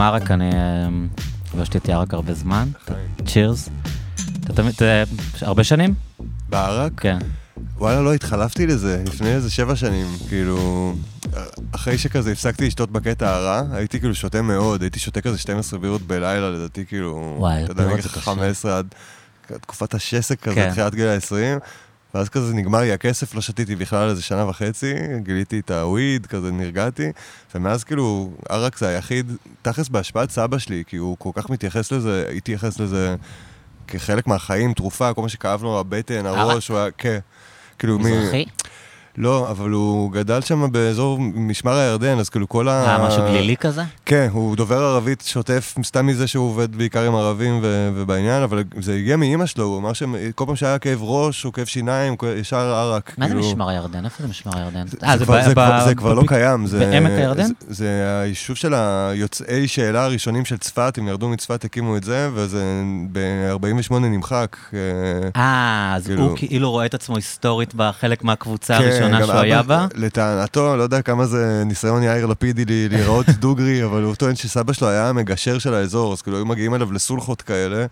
שותים ערק, אני אה, לא שתיתי ערק הרבה זמן. צ'ירס. אתה תמיד, הרבה שנים? בערק? כן. וואלה, לא התחלפתי לזה, לפני איזה שבע שנים, כאילו... אחרי שכזה הפסקתי לשתות בקטע הרע, הייתי כאילו שותה מאוד, הייתי שותה כזה 12 בירות בלילה, לדעתי כאילו... וואי, אתה יודע, נגיד זה קשה. 15 עד תקופת השסק כזה, כן. תחילת גיל ה-20. ואז כזה נגמר לי הכסף, לא שתיתי בכלל איזה שנה וחצי, גיליתי את הוויד, כזה נרגעתי, ומאז כאילו, ערק זה היחיד, תכלס בהשפעת סבא שלי, כי הוא כל כך מתייחס לזה, התייחס לזה כחלק מהחיים, תרופה, כל מה שכאב לו, הבטן, הראש, הוא היה, כן. כאילו. מזרחי? לא, אבל הוא גדל שם באזור משמר הירדן, אז כאילו כל ה... אה, משהו גלילי כזה? כן, הוא דובר ערבית שוטף, סתם מזה שהוא עובד בעיקר עם ערבים ו- ובעניין, אבל זה הגיע מאימא שלו, הוא אמר שכל פעם שהיה כאב ראש או כאב שיניים, ישר ערק. מה זה כאילו. משמר הירדן? איפה זה משמר הירדן? זה, אה, זה, כבר, ב- זה, ב- כבר, זה כבר לא בב- קיים. זה, בעמק הירדן? זה, זה היישוב של היוצאי שאלה הראשונים של צפת, הם ירדו מצפת, הקימו את זה, וזה ב-48 נמחק. אה, אה, אז כאילו- הוא כאילו רואה את עצמו היסטורית בחלק מהקבוצה כן, הראשונה גם שהוא היה בה? לטענתו, לא יודע כמה זה ניסיון יאיר לפידי להיראות דוגרי, אבל הוא טוען שסבא שלו היה המגשר של האזור, אז כאילו היו מגיעים אליו לסולחות כאלה,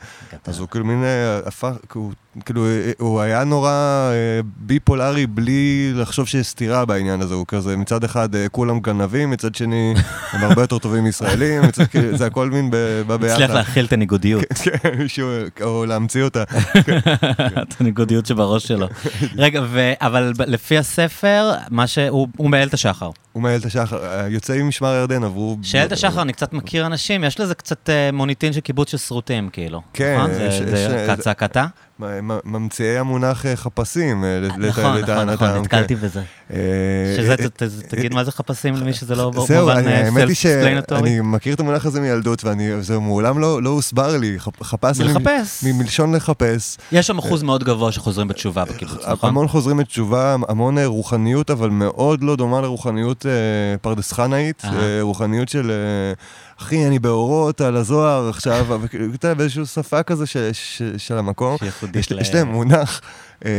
אז הוא כאילו מין אה, הפך, הוא- כאילו, אה, הוא היה נורא אה, ביפולרי בלי לחשוב שיש סתירה בעניין הזה, הוא כזה, מצד אחד אה, כולם גנבים, מצד שני הם הרבה יותר טובים מישראלים, מצד, כאילו, זה הכל מין בא ביחד. הצליח להכיל את הניגודיות, כן, מישהו, או להמציא אותה. את הניגודיות שבראש שלו. רגע, אבל לפי הספר, מה שהוא הוא מאיילת השחר. הוא מאיילת השחר, יוצאי משמר הירדן עברו... שאיילת השחר, אני קצת מכיר אנשים, יש לזה קצת אה, מוניטין של קיבוץ של סרוטים, כאילו. כן, נכון? זה- יש- ממציאי המונח אה, חפשים, אה, נכון, נכון, לטענתם, נכון, כן. נתקלתי בזה. אה, שזה, תגיד מה זה חפשים למי שזה לא זהו, מובן אני- אה, האמת היא. שאני מכיר את המונח הזה מילדות, וזה מעולם לא לא הוסבר לי. חפ- חפש... מ- מלשון לחפש. יש שם אחוז מאוד גבוה שחוזרים בתשובה בקיבוץ, נכון? המון חוזרים בתשובה, המון רוחניות, אבל מאוד לא דומה לרוחניות פרדס חנאית, רוחניות של... אחי, אני באורות על הזוהר עכשיו, אבל כאילו, יודע, באיזושהי שפה כזה של המקום. יש, להם מונח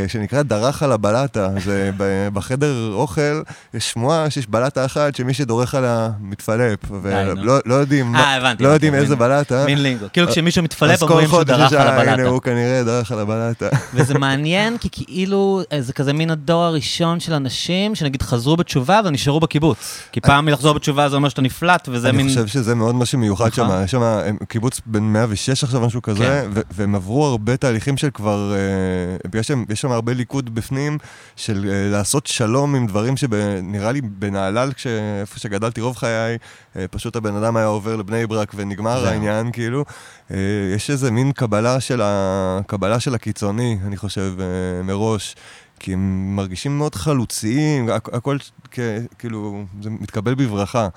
שנקרא דרך על הבלטה. זה בחדר אוכל, יש שמועה שיש בלטה אחת שמי שדורך עליה מתפלפ. ולא לא יודעים, אה. לא יודעים איזה בלטה. מין לינגו. כאילו כשמישהו אז מתפלפ אומרים שהוא דרך על אה, הנה, הבלטה. הוא כנראה דרך על הבלטה. וזה מעניין, כי כאילו אה, זה כזה מין הדור הראשון של אנשים שנגיד חזרו בתשובה ונשארו בקיבוץ. כי פעם מלחזור בתשובה זה אומר שאתה נפלט, וזה מין... אני חושב שזה מאוד מה שמיוחד נכון. שם, יש שם הם- קיבוץ בן 106 עכשיו, משהו כזה, כן. והם עברו הרבה תהליכים של כבר, אה, בגלל שהם- יש שם הרבה ליכוד בפנים, של אה, לעשות שלום עם דברים שנראה לי בנהלל, כש- איפה שגדלתי רוב חיי, אה, פשוט הבן אדם היה עובר לבני ברק ונגמר זהו. העניין, כאילו. אה, יש איזה מין קבלה של, ה... קבלה של הקיצוני, אני חושב, אה, מראש. כי הם מרגישים מאוד חלוציים, הכ- הכל כ- כאילו, זה מתקבל בברכה.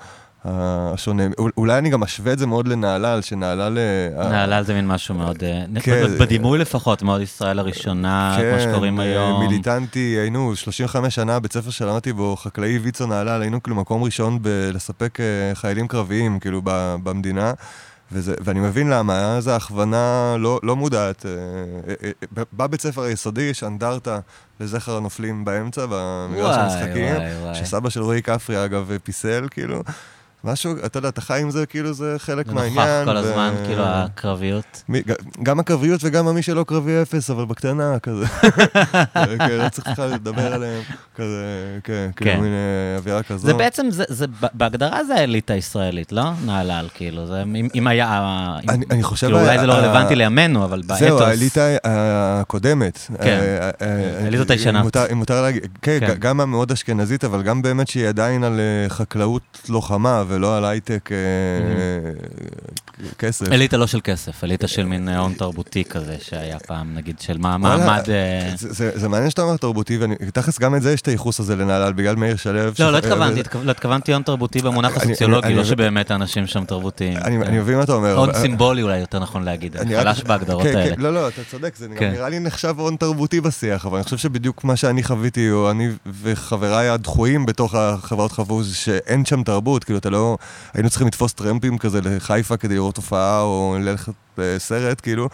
השונה, אול- אולי אני גם משווה את זה מאוד לנהלל, שנהלל... אה, נהלל זה מין משהו מאוד, אה, כן. בדימוי לפחות, מאוד ישראל הראשונה, כמו שקוראים אה, היום. מיליטנטי, היינו 35 שנה, בית ספר שלמדתי בו, חקלאי ויצו נהלל, היינו כאילו מקום ראשון בלספק אה, חיילים קרביים, כאילו, במדינה. וזה, ואני מבין למה, איזו הכוונה לא, לא מודעת. אה, אה, אה, בבית ספר היסודי יש אנדרטה לזכר הנופלים באמצע, במגרש המשחקים. שסבא של רועי כפרי, אגב, פיסל, כאילו. משהו, אתה יודע, אתה חי עם זה, כאילו זה חלק זה מהעניין. נוכח כל ו- הזמן, כאילו הקרביות. מי- גם הקרביות וגם מי שלא קרבי אפס, אבל בקטנה, כזה. כן, לא צריך בכלל לדבר עליהם, כזה, כן, כן. כאילו מין אה, אווירה כזו. זה בעצם, זה, זה, בהגדרה זה האליטה הישראלית, לא? נהלל, כאילו, זה, אם, אם היה... אם, אני- אני חושב... כאילו, אולי זה לא רלוונטי לימינו, אבל באתוס... זהו, האליטה הקודמת. כן. אה, אה, האליטות אם הישנות. אם מותר להגיד, כן, כן. גם המאוד אשכנזית, אבל גם באמת שהיא עדיין על אה, חקלאות לוחמה ולא על הייטק אה, כסף. אליטה לא של כסף, אליטה של מין אה, הון תרבותי כזה, שהיה פעם, נגיד, של מעמד... אה, זה- מעניין שאתה אומר תרבותי, ואני, תכלס גם את זה יש את הייחוס הזה לנהלל, בגלל מאיר שלו. לא, לא התכוונתי, התכו- לא התכוונתי הון תרבותי במונח הסוציולוגי, לא שבאמת האנשים שם תרבותיים. אני כן. אני מבין מה אתה אומר. הון סימבולי אולי יותר נכון להגיד, חלש בהגדרות כן, האלה. כן, לא, לא, אתה צודק, זה. נראה לי נחשב הון תרבותי בשיח, אבל אני חושב שבדיוק מה שאני חוויתי, או אני וחבריי הדחויים בתוך החברות חוו, זה שאין שם תרבות, כאילו אתה לא... היינו צריכים לתפוס טרמפים כזה לחיפה כדי לראות הופעה, או ללכת לסרט, כאילו.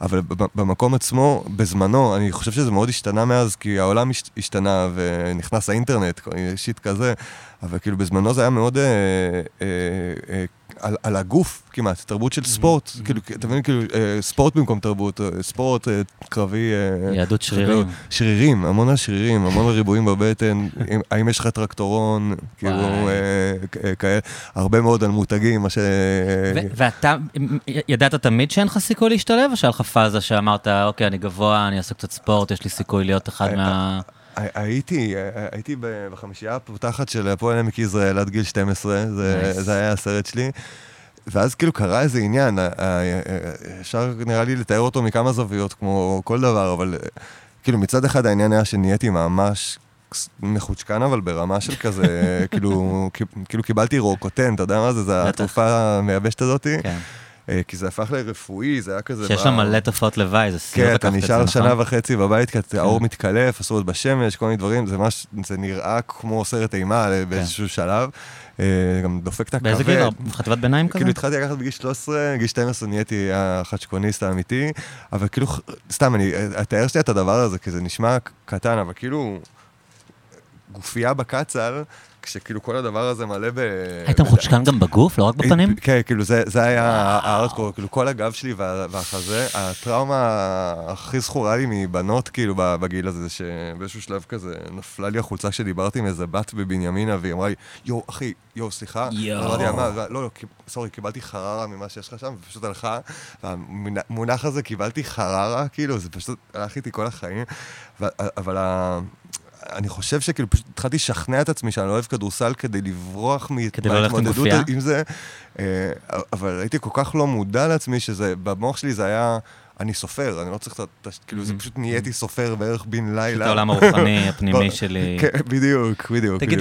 אבל במקום עצמו, בזמנו, אני חושב שזה מאוד השתנה מאז, כי העולם הש- השתנה ונכנס האינטרנט, שיט כזה, אבל כאילו בזמנו זה היה מאוד... אה, אה, אה, על, על הגוף כמעט, תרבות של ספורט, כאילו, אתה מבין, כאילו, אה, ספורט במקום תרבות, אה, ספורט אה, קרבי... אה, יהדות שרירים. שרירים, המון על שרירים, המון על ריבועים בבטן, אם- האם יש לך טרקטורון, כאילו. אה, אה, כאלה, הרבה מאוד על מותגים, מה ש... ו- ואתה, ידעת תמיד שאין לך סיכוי להשתלב, או שהיה לך פאזה שאמרת, אוקיי, אני גבוה, אני אעשה קצת ספורט, יש לי סיכוי להיות אחד אה, מה... הי- הייתי, אה, הייתי בחמישייה הפותחת של הפועל עמק יזרעאל עד גיל 12, זה, Nice. זה היה הסרט שלי. ואז כאילו קרה איזה עניין, ה- ה- אפשר נראה לי לתאר אותו מכמה זוויות, כמו כל דבר, אבל אה, כאילו מצד אחד העניין היה שנהייתי ממש מחוצ'קן, אבל ברמה של כזה, כאילו, כאילו קיבלתי רוקוטן, אתה יודע מה זה? זה. התרופה המייבשת הזאתי, כן. אה, כי זה הפך לרפואי, זה היה כזה... שיש שם מלא תופעות לוואי, זה סיוט כן, לקחת אתה את זה, נשאר נכון? שנה וחצי בבית, כי אתה- האור מתקלף, עשו עוד בשמש, כל מיני דברים, זה ממש, זה נראה כמו סרט אימה באיזשהו שלב. אה, גם דופק את הכבד. באיזה גיל? חטיבת ביניים כזה? כאילו התחלתי לקחת בגיל 13, גיל 12 נהייתי החדשקוניסט האמיתי, אבל כאילו, סתם, אני אתאר שנייה את הדבר הזה, כי זה נשמע קטן, אבל כאילו, גופייה בקצ"ל, כשכאילו כל הדבר הזה מלא ב... היית מחוצ'קן גם בגוף, לא רק בפנים? כן, כאילו זה, זה היה הארדקור, כאילו כל הגב שלי וה, והחזה, הטראומה הכי זכורה לי מבנות, כאילו, בגיל הזה, זה שבאיזשהו שלב כזה נפלה לי החולצה כשדיברתי עם איזה בת בבנימינה, והיא אמרה לי, יואו, אחי, יואו, סליחה. יואו. אמרתי לה, מה, לא, לא, סורי, קיבלתי חררה ממה שיש לך שם, ופשוט הלכה, והמונח הזה, קיבלתי חררה, כאילו, זה פשוט הלך איתי כל החיים, ו- אבל. אני חושב שכאילו פשוט התחלתי לשכנע את עצמי שאני לא אוהב כדורסל כדי לברוח לא עם מההתמודדות גופייה? עם זה, אה, אבל הייתי כל כך לא מודע לעצמי שזה, במוח שלי זה היה, אני סופר, אני לא צריך את ה... כאילו זה פשוט נהייתי סופר בערך בן את לילה. העולם הרוחני הפנימי לא, שלי. כן, בדיוק, בדיוק. תגיד.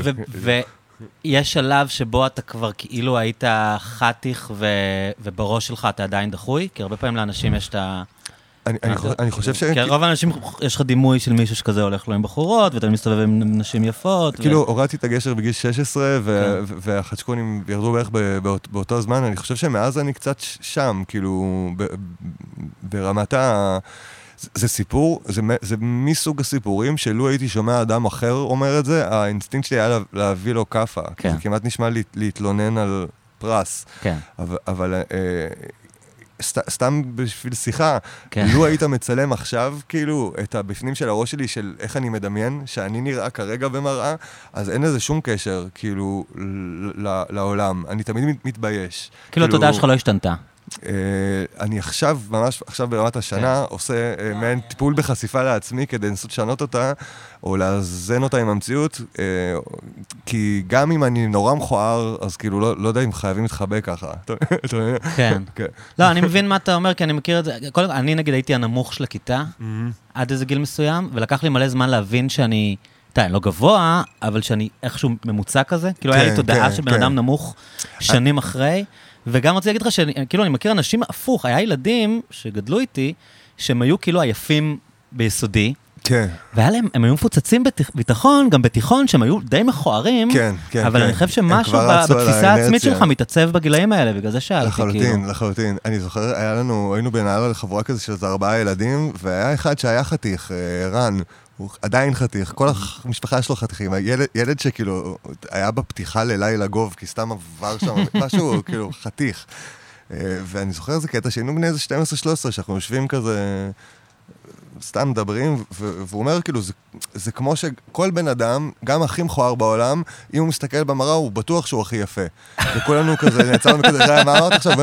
ויש שלב שבו אתה כבר כאילו היית חתיך ובראש שלך אתה עדיין דחוי? כי הרבה פעמים לאנשים יש את ה... אני- אני חו- אני חושב ש... כי רוב האנשים, יש לך דימוי של מישהו שכזה הולך לו עם בחורות, ואתה מסתובב עם נשים יפות. כאילו, הורדתי את הגשר בגיל 16, ו- כן. והחצ'קונים ירדו בערך באותו זמן, אני חושב שמאז אני קצת שם, כאילו, ברמת ה... זה- סיפור, זה, מסוג הסיפורים שלו הייתי שומע אדם אחר אומר את זה, האינסטינקט שלי היה לה- להביא לו כאפה. כן. זה כמעט נשמע לי, להתלונן על פרס. כן, אבל, אבל אה, סת, סתם בשביל שיחה, כן. לו היית מצלם עכשיו, כאילו, את הבפנים של הראש שלי, של איך אני מדמיין, שאני נראה כרגע במראה, אז אין לזה שום קשר, כאילו, ל- לעולם. אני תמיד מת- מתבייש. כאילו התודעה שלך לא השתנתה. אה, אני עכשיו, ממש עכשיו ברמת השנה, עושה אה, מעין טיפול בחשיפה לעצמי כדי לנסות לשנות אותה, או לאזן אותה עם המציאות, אה, כי גם אם אני נורא מכוער, אז כאילו, לא, לא יודע אם חייבים להתחבא ככה. כן. כן. לא, אני מבין מה אתה אומר, כי אני מכיר את זה. קודם כל, אני נגיד הייתי הנמוך של הכיתה, עד איזה גיל מסוים, ולקח לי מלא זמן להבין שאני, אתה יודע, לא גבוה, אבל שאני איכשהו ממוצע כזה. כאילו, היה לי כן, תודעה כן, של בן כן. אדם נמוך שנים אחרי, וגם רציתי להגיד לך שכאילו, אני מכיר אנשים הפוך, היה ילדים שגדלו איתי, שהם היו כאילו היפים ביסודי, כן. והיה להם, הם היו מפוצצים בביטחון, גם בתיכון, שהם היו די מכוערים, כן, כן, אבל כן. אני חושב שמשהו בתפיסה העצמית. שלך מתעצב בגילאים האלה, בגלל זה שאלתי, כאילו. לחלוטין, לחלוטין. אני זוכר, היה לנו, היינו בנהלל לחבורה כזה של איזה ארבעה ילדים, והיה אחד שהיה חתיך, אה, רן, הוא עדיין חתיך, כל המשפחה שלו חתיכים. ילד, ילד שכאילו היה בפתיחה ללילה גוב, כי סתם עבר שם משהו, כאילו, חתיך. אה, ואני זוכר איזה קטע שהיינו בני איזה 12-13, שאנחנו יושבים כזה... סתם מדברים, והוא אומר כאילו, זה, זה כמו שכל בן אדם, גם הכי מכוער בעולם, אם הוא מסתכל במראה, הוא בטוח שהוא הכי יפה. וכולנו כזה, נעצרנו כזה, "רגע, מה אמרת עכשיו?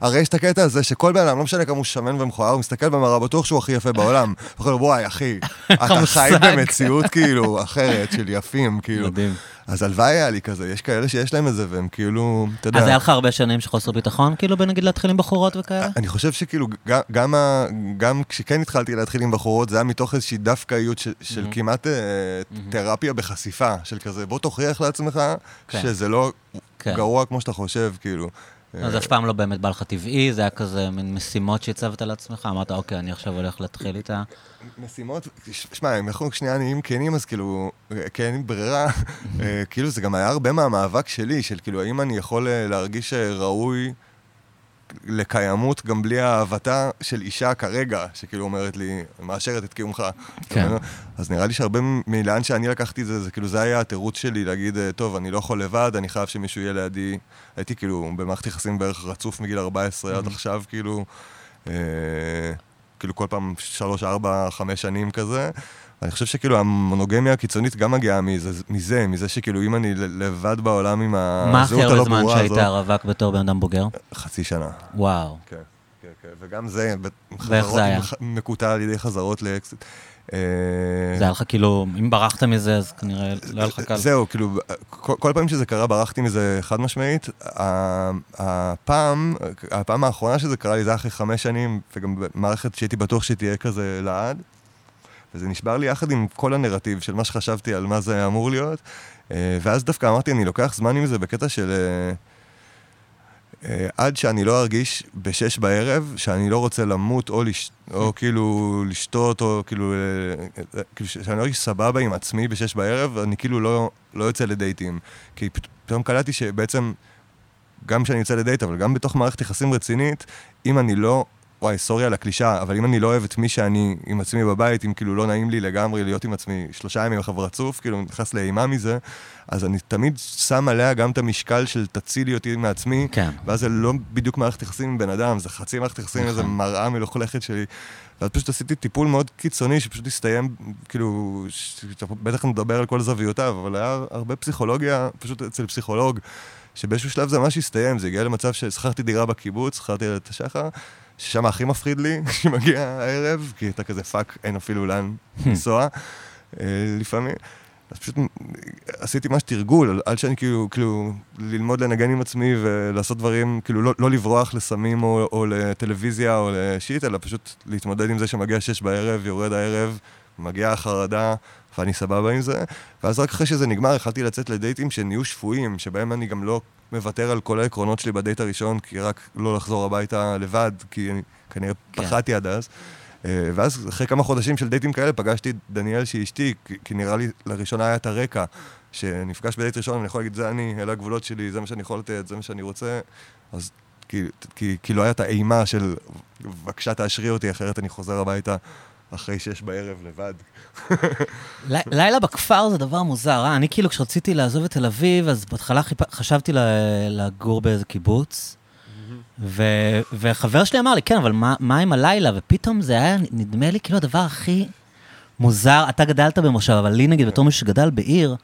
הרי יש את הקטע הזה שכל בן אדם, לא משנה כמה הוא שמן ומכוער, הוא מסתכל במראה, בטוח שהוא הכי יפה בעולם. הוא אומר, וואי, אחי, אתה חי. במציאות כאילו אחרת של יפים, כאילו. מדהים. אז הלוואי היה לי כזה, יש כאלה שיש להם את זה, והם כאילו, אתה יודע... אז היה לך הרבה שנים של חוסר ביטחון, כאילו, בנגיד להתחיל עם בחורות וכאלה? אני חושב שכאילו, גם, גם, גם כשכן התחלתי להתחיל עם בחורות, זה היה מתוך איזושהי דווקאיות של, של Mhm. כמעט אה, תרפיה בחשיפה, של כזה, בוא תוכיח לעצמך כן. שזה לא כן. גרוע כמו שאתה חושב, כאילו. אז אף פעם לא באמת בא לך טבעי, זה היה כזה מין משימות שהצבת לעצמך, אמרת, אוקיי, אני עכשיו הולך להתחיל איתה. משימות, שמע, אם אנחנו שנייה נהיים כנים, אז כאילו, אה, כי אין ברירה, אה, כאילו זה גם היה הרבה מהמאבק שלי, של כאילו, האם אני יכול אה, להרגיש אה, ראוי לקיימות גם בלי אהבתה של אישה כרגע, שכאילו אומרת לי, מאשרת את קיומך. כן. אז נראה לי שהרבה מלאן שאני לקחתי את זה, זה כאילו, זה היה התירוץ שלי להגיד, אה, טוב, אני לא יכול לבד, אני חייב שמישהו יהיה לידי. הייתי כאילו במערכת יחסים בערך רצוף מגיל 14 עד עכשיו, כאילו, אה, כאילו כל פעם שלוש, ארבע, חמש שנים כזה. אני חושב שכאילו המונוגמיה הקיצונית גם מגיעה מזה, מזה, מזה שכאילו אם אני לבד בעולם עם מה הכי הזהות הרבה הלא זמן ברורה שהיית הזאת, רווק בתור בן אדם בוגר? חצי שנה. וואו. כן, כן, כן. וגם זה, ואיך זה היה? מקוטע על ידי חזרות לאקסיט. אה, זה היה לך כאילו, אם ברחת מזה, אז כנראה לא היה לך קל. זהו, כאילו, כל, כל פעם שזה קרה ברחתי מזה חד משמעית. הפעם, הפעם האחרונה שזה קרה לי זה היה אחרי חמש שנים, וגם במערכת שהייתי בטוח שתהיה כזה לעד. וזה נשבר לי יחד עם כל הנרטיב של מה שחשבתי על מה זה אמור להיות. אה, ואז דווקא אמרתי, אני לוקח זמן עם זה בקטע של... אה, אה, עד שאני לא ארגיש בשש בערב שאני לא רוצה למות או, לש... או כאילו לשתות או כאילו, כאילו שאני לא ארגיש סבבה עם עצמי בשש בערב, אני כאילו לא, לא יוצא לדייטים. כי פת- פתאום קלטתי שבעצם, גם כשאני יוצא לדייט, אבל גם בתוך מערכת יחסים רצינית, אם אני לא, וואי, סורי על הקלישאה, אבל אם אני לא אוהב את מי שאני עם עצמי בבית, אם כאילו לא נעים לי לגמרי להיות עם עצמי שלושה ימים אחר רצוף, כאילו נכנס לאימה מזה, אז אני תמיד שם עליה גם את המשקל של תצילי אותי מעצמי, כן. ואז זה לא בדיוק מערכת יחסים עם בן אדם, זה חצי מערכת יחסים עם נכון. איזה מראה מלוכלכת שלי. ואז פשוט עשיתי טיפול מאוד קיצוני, שפשוט הסתיים, כאילו, ש- בטח נדבר על כל זוויותיו, אבל היה הרבה פסיכולוגיה, פשוט אצל פסיכולוג, שבאיזשהו שלב זה ממש הסתיים, זה הגיע למצב ששכרתי דירה בקיבוץ, איילת השחר, ששם הכי מפחיד לי, שמגיע הערב, כי אתה כזה fuck, אין אפילו לאן לנסוע, אה, לפעמים. אז פשוט עשיתי ממש תרגול, עד שאני כאילו, כאילו, ללמוד לנגן עם עצמי ולעשות דברים, כאילו לא, לא לברוח לסמים או, או לטלוויזיה או לשיט, אלא פשוט להתמודד עם זה שמגיע שש בערב, יורד הערב, מגיעה החרדה, ואני סבבה עם זה. ואז רק אחרי שזה נגמר, החלטתי לצאת לדייטים שנהיו שפויים, שבהם אני גם לא מוותר על כל העקרונות שלי בדייט הראשון, כי רק לא לחזור הביתה לבד, כי אני כנראה כן. פחדתי עד אז. אה, ואז אחרי כמה חודשים של דייטים כאלה פגשתי את דניאל שהיא אשתי, כי- נראה לי לראשונה היה את הרקע, שנפגש בדייט ראשון ואני יכול להגיד, זה אני, אלה הגבולות שלי, זה מה שאני יכול לתת, זה מה שאני רוצה, אז כי, כי, כי לא היה את האימה של בבקשה תאשרי אותי, אחרת אני חוזר הביתה אחרי שש בערב לבד. לילה בכפר זה דבר מוזר, אה? אני כאילו, כשרציתי לעזוב את תל אביב, אז בהתחלה חיפ... חשבתי לגור באיזה קיבוץ, ו... וחבר שלי אמר לי, כן, אבל מה, מה עם הלילה? ופתאום זה היה, נדמה לי, כאילו הדבר הכי מוזר. אתה גדלת במושב, אבל לי, נגיד, בתור מישהו שגדל בעיר,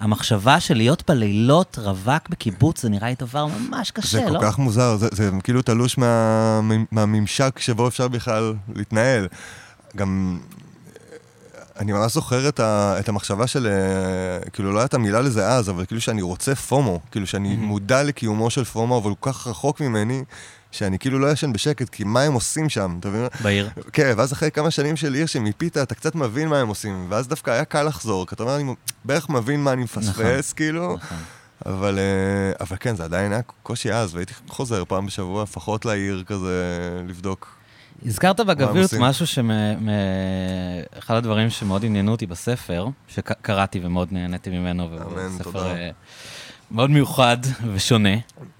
המחשבה של להיות בלילות רווק בקיבוץ, זה נראה לי דבר ממש זה קשה, כל לא? כך מוזר, זה, זה כאילו תלוש מה, מהממשק שבו אפשר בכלל להתנהל. גם, אני ממש זוכר את, ה, את המחשבה של, אה, כאילו לא הייתה מילה לזה אז, אבל כאילו שאני רוצה פומו, כאילו שאני מודע לקיומו של פומו, אבל הוא כל כך רחוק ממני, שאני כאילו לא ישן בשקט, כי מה הם עושים שם, אתה מבין? בעיר. כן, ואז אחרי כמה שנים של עיר שמיפית, אתה קצת מבין מה הם עושים, ואז דווקא היה קל לחזור, כי אתה אומר, אני בערך מבין מה אני מפספס, נכון. כאילו, נכון. אבל, אה, אבל כן, זה עדיין היה קושי אז, והייתי חוזר פעם בשבוע לפחות לעיר כזה, לבדוק. הזכרת עושים? משהו שאחד הדברים שמאוד עניינו אותי בספר, שקראתי ומאוד נהניתי ממנו, אמן, תודה. אה, מאוד מיוחד ושונה,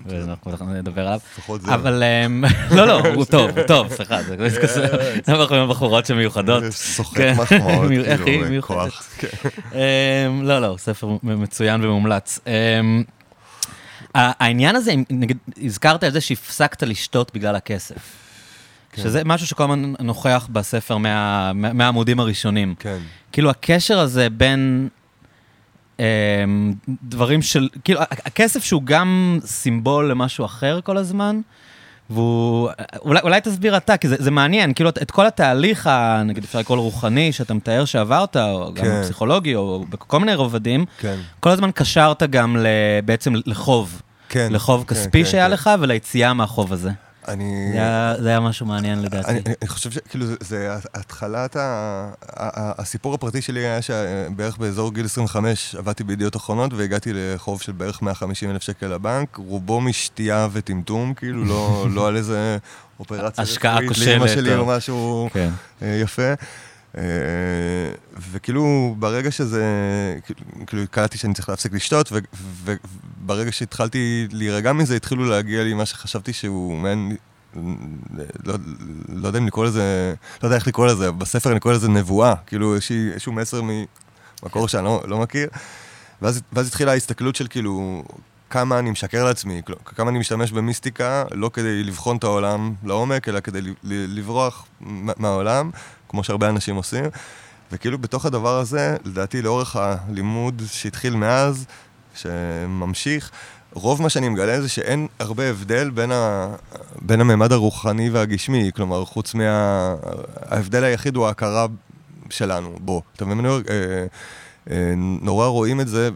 ואנחנו בטח נדבר עליו. לפחות זה. אבל אמ, לא, לא, הוא טוב, הוא טוב, סליחה, זה כזה, זה אנחנו עם בחורות שמיוחדות. סוחט כן. מחמאות, כאילו? בכוח. כן. אמ, לא, לא, ספר מצוין ומומלץ. אמ, העניין הזה, נגיד, הזכרת את זה שהפסקת לשתות בגלל הכסף. כן. שזה משהו שכל הזמן נוכח בספר מה- מה- מהעמודים הראשונים. כן. כאילו, הקשר הזה בין אמ, דברים של, כאילו, הכסף שהוא גם סימבול למשהו אחר כל הזמן, והוא, אולי, אולי תסביר אתה, כי זה, זה מעניין, כאילו, את כל התהליך, ה, נגיד אפשר לקרוא לו רוחני, שאתה מתאר שעברת, או גם כן. פסיכולוגי, או בכל מיני רובדים, כן. כל הזמן קשרת גם ל, בעצם לחוב, כן. לחוב כן, כספי כן, שהיה כן. לך וליציאה מהחוב הזה. אני... זה היה, זה היה משהו מעניין לדעתי. אני, אני חושב שכאילו זה, זה התחלת, ה, ה, ה, הסיפור הפרטי שלי היה שבערך באזור גיל 25 עבדתי בידיעות אחרונות והגעתי לחוב של בערך 150 אלף שקל לבנק, רובו משתייה וטמטום, כאילו לא, לא על איזה אופרציה השקעה כושלת, לאמא שלי או- או משהו כן. אה, יפה. אה, וכאילו, ברגע שזה, כאילו, קלטתי שאני צריך להפסיק לשתות, וברגע שהתחלתי להירגע מזה, התחילו להגיע לי מה שחשבתי שהוא מעין... לא, לא יודע אם לקרוא לזה, לא יודע איך לקרוא לזה, בספר אני קורא לזה נבואה, כאילו איזשהו מסר ממקור שאני לא, לא מכיר. ואז, ואז התחילה ההסתכלות של כאילו, כמה אני משקר לעצמי, כמה אני משתמש במיסטיקה, לא כדי לבחון את העולם לעומק, אלא כדי לברוח מהעולם, כמו שהרבה אנשים עושים. וכאילו בתוך הדבר הזה, לדעתי לאורך הלימוד שהתחיל מאז, שממשיך, רוב מה שאני מגלה זה שאין הרבה הבדל בין, ה... בין הממד הרוחני והגשמי, כלומר, חוץ מה... ההבדל היחיד הוא ההכרה שלנו בו. אתה מבין? אה, אה, נורא רואים את זה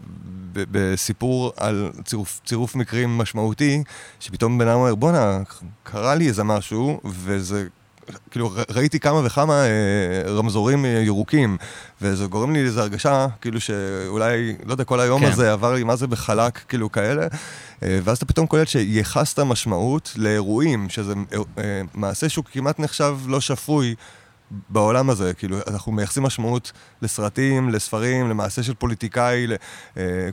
בסיפור על צירוף, צירוף מקרים משמעותי, שפתאום בן אדם אומר, בואנה, קרה לי איזה משהו, וזה כאילו, ראיתי כמה וכמה אה, רמזורים אה, ירוקים, וזה גורם לי איזו הרגשה, כאילו שאולי, לא יודע, כל היום כן. הזה עבר לי מה זה בחלק, כאילו כאלה, אה, ואז אתה פתאום קולט שייחסת משמעות לאירועים, שזה אה, אה, מעשה שהוא כמעט נחשב לא שפוי. בעולם הזה, כאילו, אנחנו מייחסים משמעות לסרטים, לספרים, למעשה של פוליטיקאי, אה,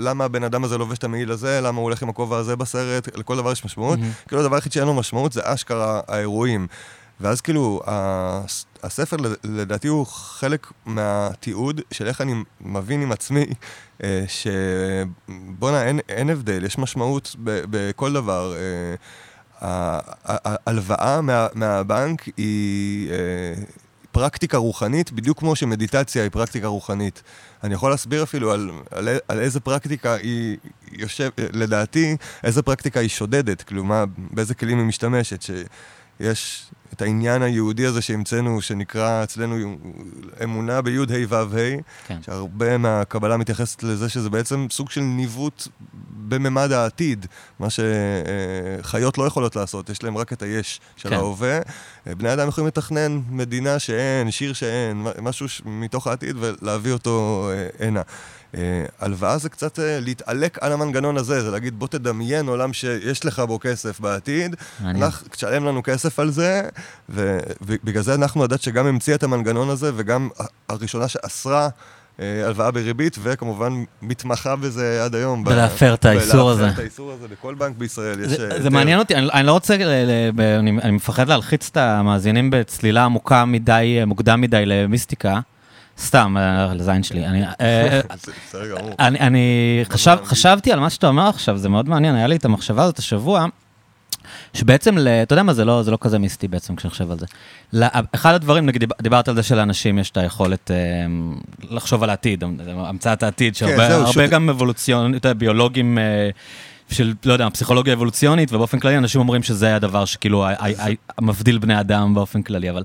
למה הבן אדם הזה לובש את המעיל הזה, למה הוא הולך עם הכובע הזה בסרט, לכל דבר יש משמעות. Mm-hmm. כאילו הדבר היחיד שאין לו משמעות זה אשכרה האירועים. ואז כאילו, הספר לדעתי הוא חלק מהתיעוד של איך אני מבין עם עצמי אה, שבואנה, אין, אין הבדל, יש משמעות בכל דבר. ההלוואה מה, מהבנק היא אה, פרקטיקה רוחנית, בדיוק כמו שמדיטציה היא פרקטיקה רוחנית. אני יכול להסביר אפילו על, על, על איזה פרקטיקה היא יושב, לדעתי, איזה פרקטיקה היא שודדת, כלומר, באיזה כלים היא משתמשת, שיש את העניין היהודי הזה שהמצאנו, שנקרא אצלנו אמונה בי' ה' ו' ה', כן. שהרבה מהקבלה מתייחסת לזה שזה בעצם סוג של ניווט בממד העתיד, מה שחיות לא יכולות לעשות, יש להם רק את היש של כן. ההווה. בני אדם יכולים לתכנן מדינה שאין, שיר שאין, משהו מתוך העתיד ולהביא אותו אה, הנה. אה, הלוואה זה קצת אה, להתעלק על המנגנון הזה, זה להגיד בוא תדמיין עולם שיש לך בו כסף בעתיד, תשלם לנו כסף על זה, ובגלל זה אנחנו הדת שגם המציאה את המנגנון הזה, וגם הראשונה שאסרה אה, הלוואה בריבית, וכמובן מתמחה בזה עד היום. ולהפר את האיסור הזה. ולהפר את האיסור הזה, בכל בנק בישראל יש... זה, מעניין אותי, אני, לא רוצה, אני מפחד להלחיץ את המאזינים בצלילה עמוקה מדי, מוקדם מדי למיסטיקה. סתם, אה, לזין שלי. אני, אה, חשב, חשבתי על מה שאתה אומר עכשיו, זה מאוד מעניין, היה לי את המחשבה הזאת השבוע, שבעצם, אתה יודע מה, זה לא, זה לא כזה מיסטי בעצם כשאני חושב על זה. אחד הדברים, נגיד, דיברת על זה שלאנשים יש את היכולת אה, לחשוב על העתיד, המצאת העתיד, שהרבה כן, גם אבולוציונית, ביולוגים... של, לא יודע, פסיכולוגיה אבולוציונית, ובאופן כללי אנשים אומרים שזה הדבר שכאילו המבדיל בני אדם באופן כללי, אבל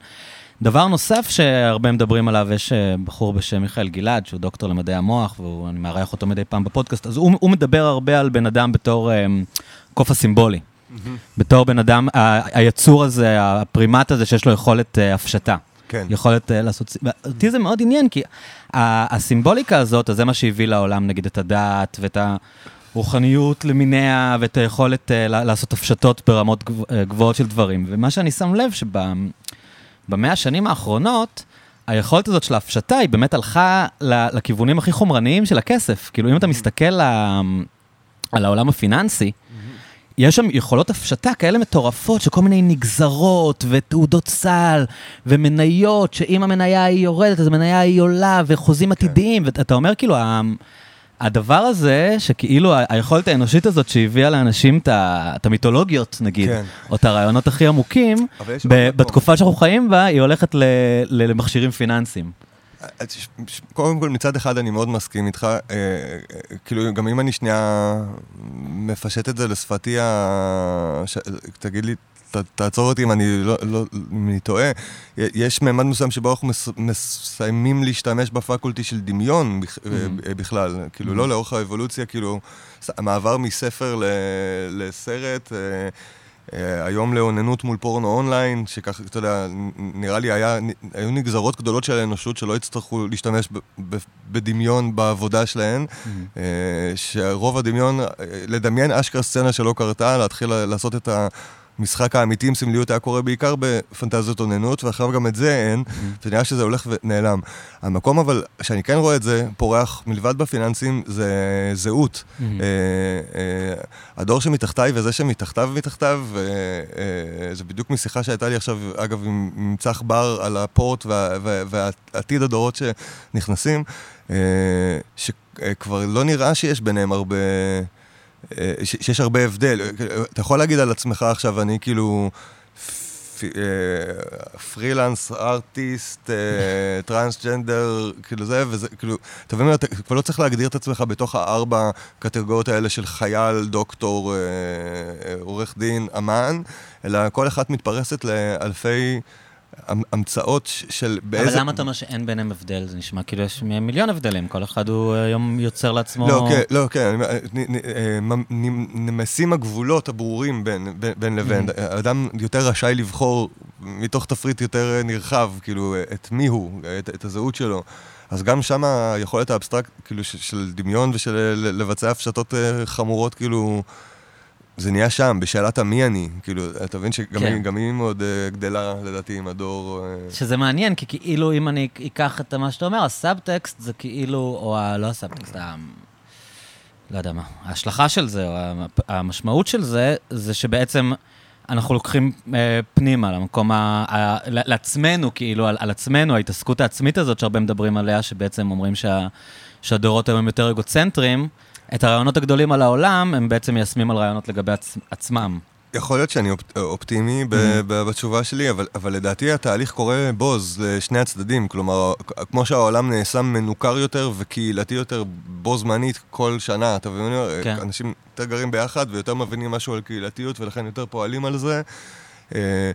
דבר נוסף שהרבה מדברים עליו, יש אה, בחור בשם מיכאל גלעד, שהוא דוקטור למדעי המוח, ואני מארח אותו מדי פעם בפודקאסט, אז הוא, הוא מדבר הרבה על בן אדם בתור um, קוף הסימבולי. Mm-hmm. בתור בן אדם, ה- היצור הזה, הפרימט הזה שיש לו יכולת uh, הפשטה. כן. יכולת uh, לעשות... אותי זה מאוד עניין, כי הסימבוליקה הזאת, אז זה מה שהביא לעולם, נגיד, את הדת ואת הרוחניות למיניה, ואת היכולת uh, לעשות הפשטות ברמות גבוהות של דברים. ומה שאני שם לב, שב... במאה השנים האחרונות, היכולת הזאת של ההפשטה היא באמת הלכה לכיוונים הכי חומרניים של הכסף. כאילו, אם אתה מסתכל על העולם הפיננסי, יש שם יכולות הפשטה כאלה מטורפות, שכל מיני נגזרות ותעודות סל ומניות, שאם המניה היא יורדת, אז המניה היא עולה, וחוזים כן. עתידיים, ואתה אומר כאילו, הדבר הזה, שכאילו היכולת האנושית הזאת שהביאה לאנשים את המיתולוגיות, נגיד, כן. או את הרעיונות הכי עמוקים, בתקופה שאנחנו חיים בה, היא הולכת למכשירים פיננסיים. אה, קודם כל, מצד אחד אני מאוד מסכים איתך, אה, אה, כאילו, גם אם אני שנייה מפשט את זה לשפתי, תגיד לי, תעצור אותי אם אני, לא, לא, אם אני טועה, יש ממד מסוים שבו אנחנו מס, מסיימים להשתמש בפקולטי של דמיון בכ, mm-hmm. בכלל, כאילו mm-hmm. לא לאורך האבולוציה, כאילו המעבר מספר ל, לסרט, אה, אה, היום לאוננות מול פורנו אונליין, שככה, אתה יודע, נראה לי היה, היו נגזרות גדולות של האנושות שלא יצטרכו להשתמש ב, ב, בדמיון בעבודה שלהן, mm-hmm. אה, שרוב הדמיון, לדמיין אשכרה סצנה שלא קרתה, להתחיל לעשות את ה... המשחק האמיתי עם סמליות היה קורה בעיקר בפנטזיות אוננות, ועכשיו גם את זה אין, ונראה שזה הולך ונעלם. המקום אבל, שאני כן רואה את זה, פורח מלבד בפיננסים, זה זהות. אה, אה, הדור שמתחתיי וזה שמתחתיו ומתחתיו, אה, זה בדיוק משיחה שהייתה לי עכשיו, אגב, עם, צח בר על הפורט ועתיד הדורות שנכנסים, שכבר לא נראה שיש ביניהם הרבה... אה, שיש הרבה הבדל. אתה יכול להגיד על עצמך עכשיו, אני כאילו אה, פרילנס, ארטיסט, אה, טרנסג'נדר, כאילו זה, וזה, כאילו, אתה מבין, אתה כבר לא צריך להגדיר את עצמך בתוך הארבע קטגוריות האלה של חייל, דוקטור, עורך דין, אמן, אלא כל אחת מתפרסת לאלפי... המ- המצאות של אבל למה אתה אומר שאין ביניהם הבדל? זה נשמע כאילו יש מיליון הבדלים, כל אחד הוא היום יוצר לעצמו... לא, כן, לא, כן, אה, נ- נמסים הגבולות הברורים בין, בין, בין לבין. האדם יותר רשאי לבחור מתוך תפריט יותר אה, נרחב, כאילו, אה, את מי הוא, את, את הזהות שלו. אז גם שם היכולת האבסטרקט, כאילו, של, של דמיון ושל אה, לבצע הפשטות אה, חמורות, כאילו, זה נהיה שם, בשאלת המי אני. כאילו, אתה מבין שגם כן. היא, גם היא מאוד אה, גדלה, לדעתי, עם הדור... אה, שזה מעניין, כי כאילו אם אני אקח את מה שאתה אומר, הסאבטקסט זה כאילו, או ה, לא הסאבטקסט, ה... לא יודע מה, ההשלכה של זה, או המ- המשמעות של זה, זה שבעצם אנחנו לוקחים אה, פנימה למקום, ה, ה, לעצמנו, כאילו, על, על עצמנו, ההתעסקות העצמית הזאת שהרבה מדברים עליה, שבעצם אומרים שה, שהדורות היום הם יותר אגוצנטריים, את הרעיונות הגדולים על העולם, הם בעצם מיישמים על רעיונות לגבי עצ, עצמם. יכול להיות שאני אופ- אופטימי ב-. ב- בתשובה שלי, אבל, אבל לדעתי התהליך קורה בוז לשני הצדדים. כלומר, כמו שהעולם נעשה מנוכר יותר וקהילתי יותר בו זמנית כל שנה, אתה מבין? כן. אנשים יותר גרים ביחד ויותר מבינים משהו על קהילתיות ולכן יותר פועלים על זה. אה,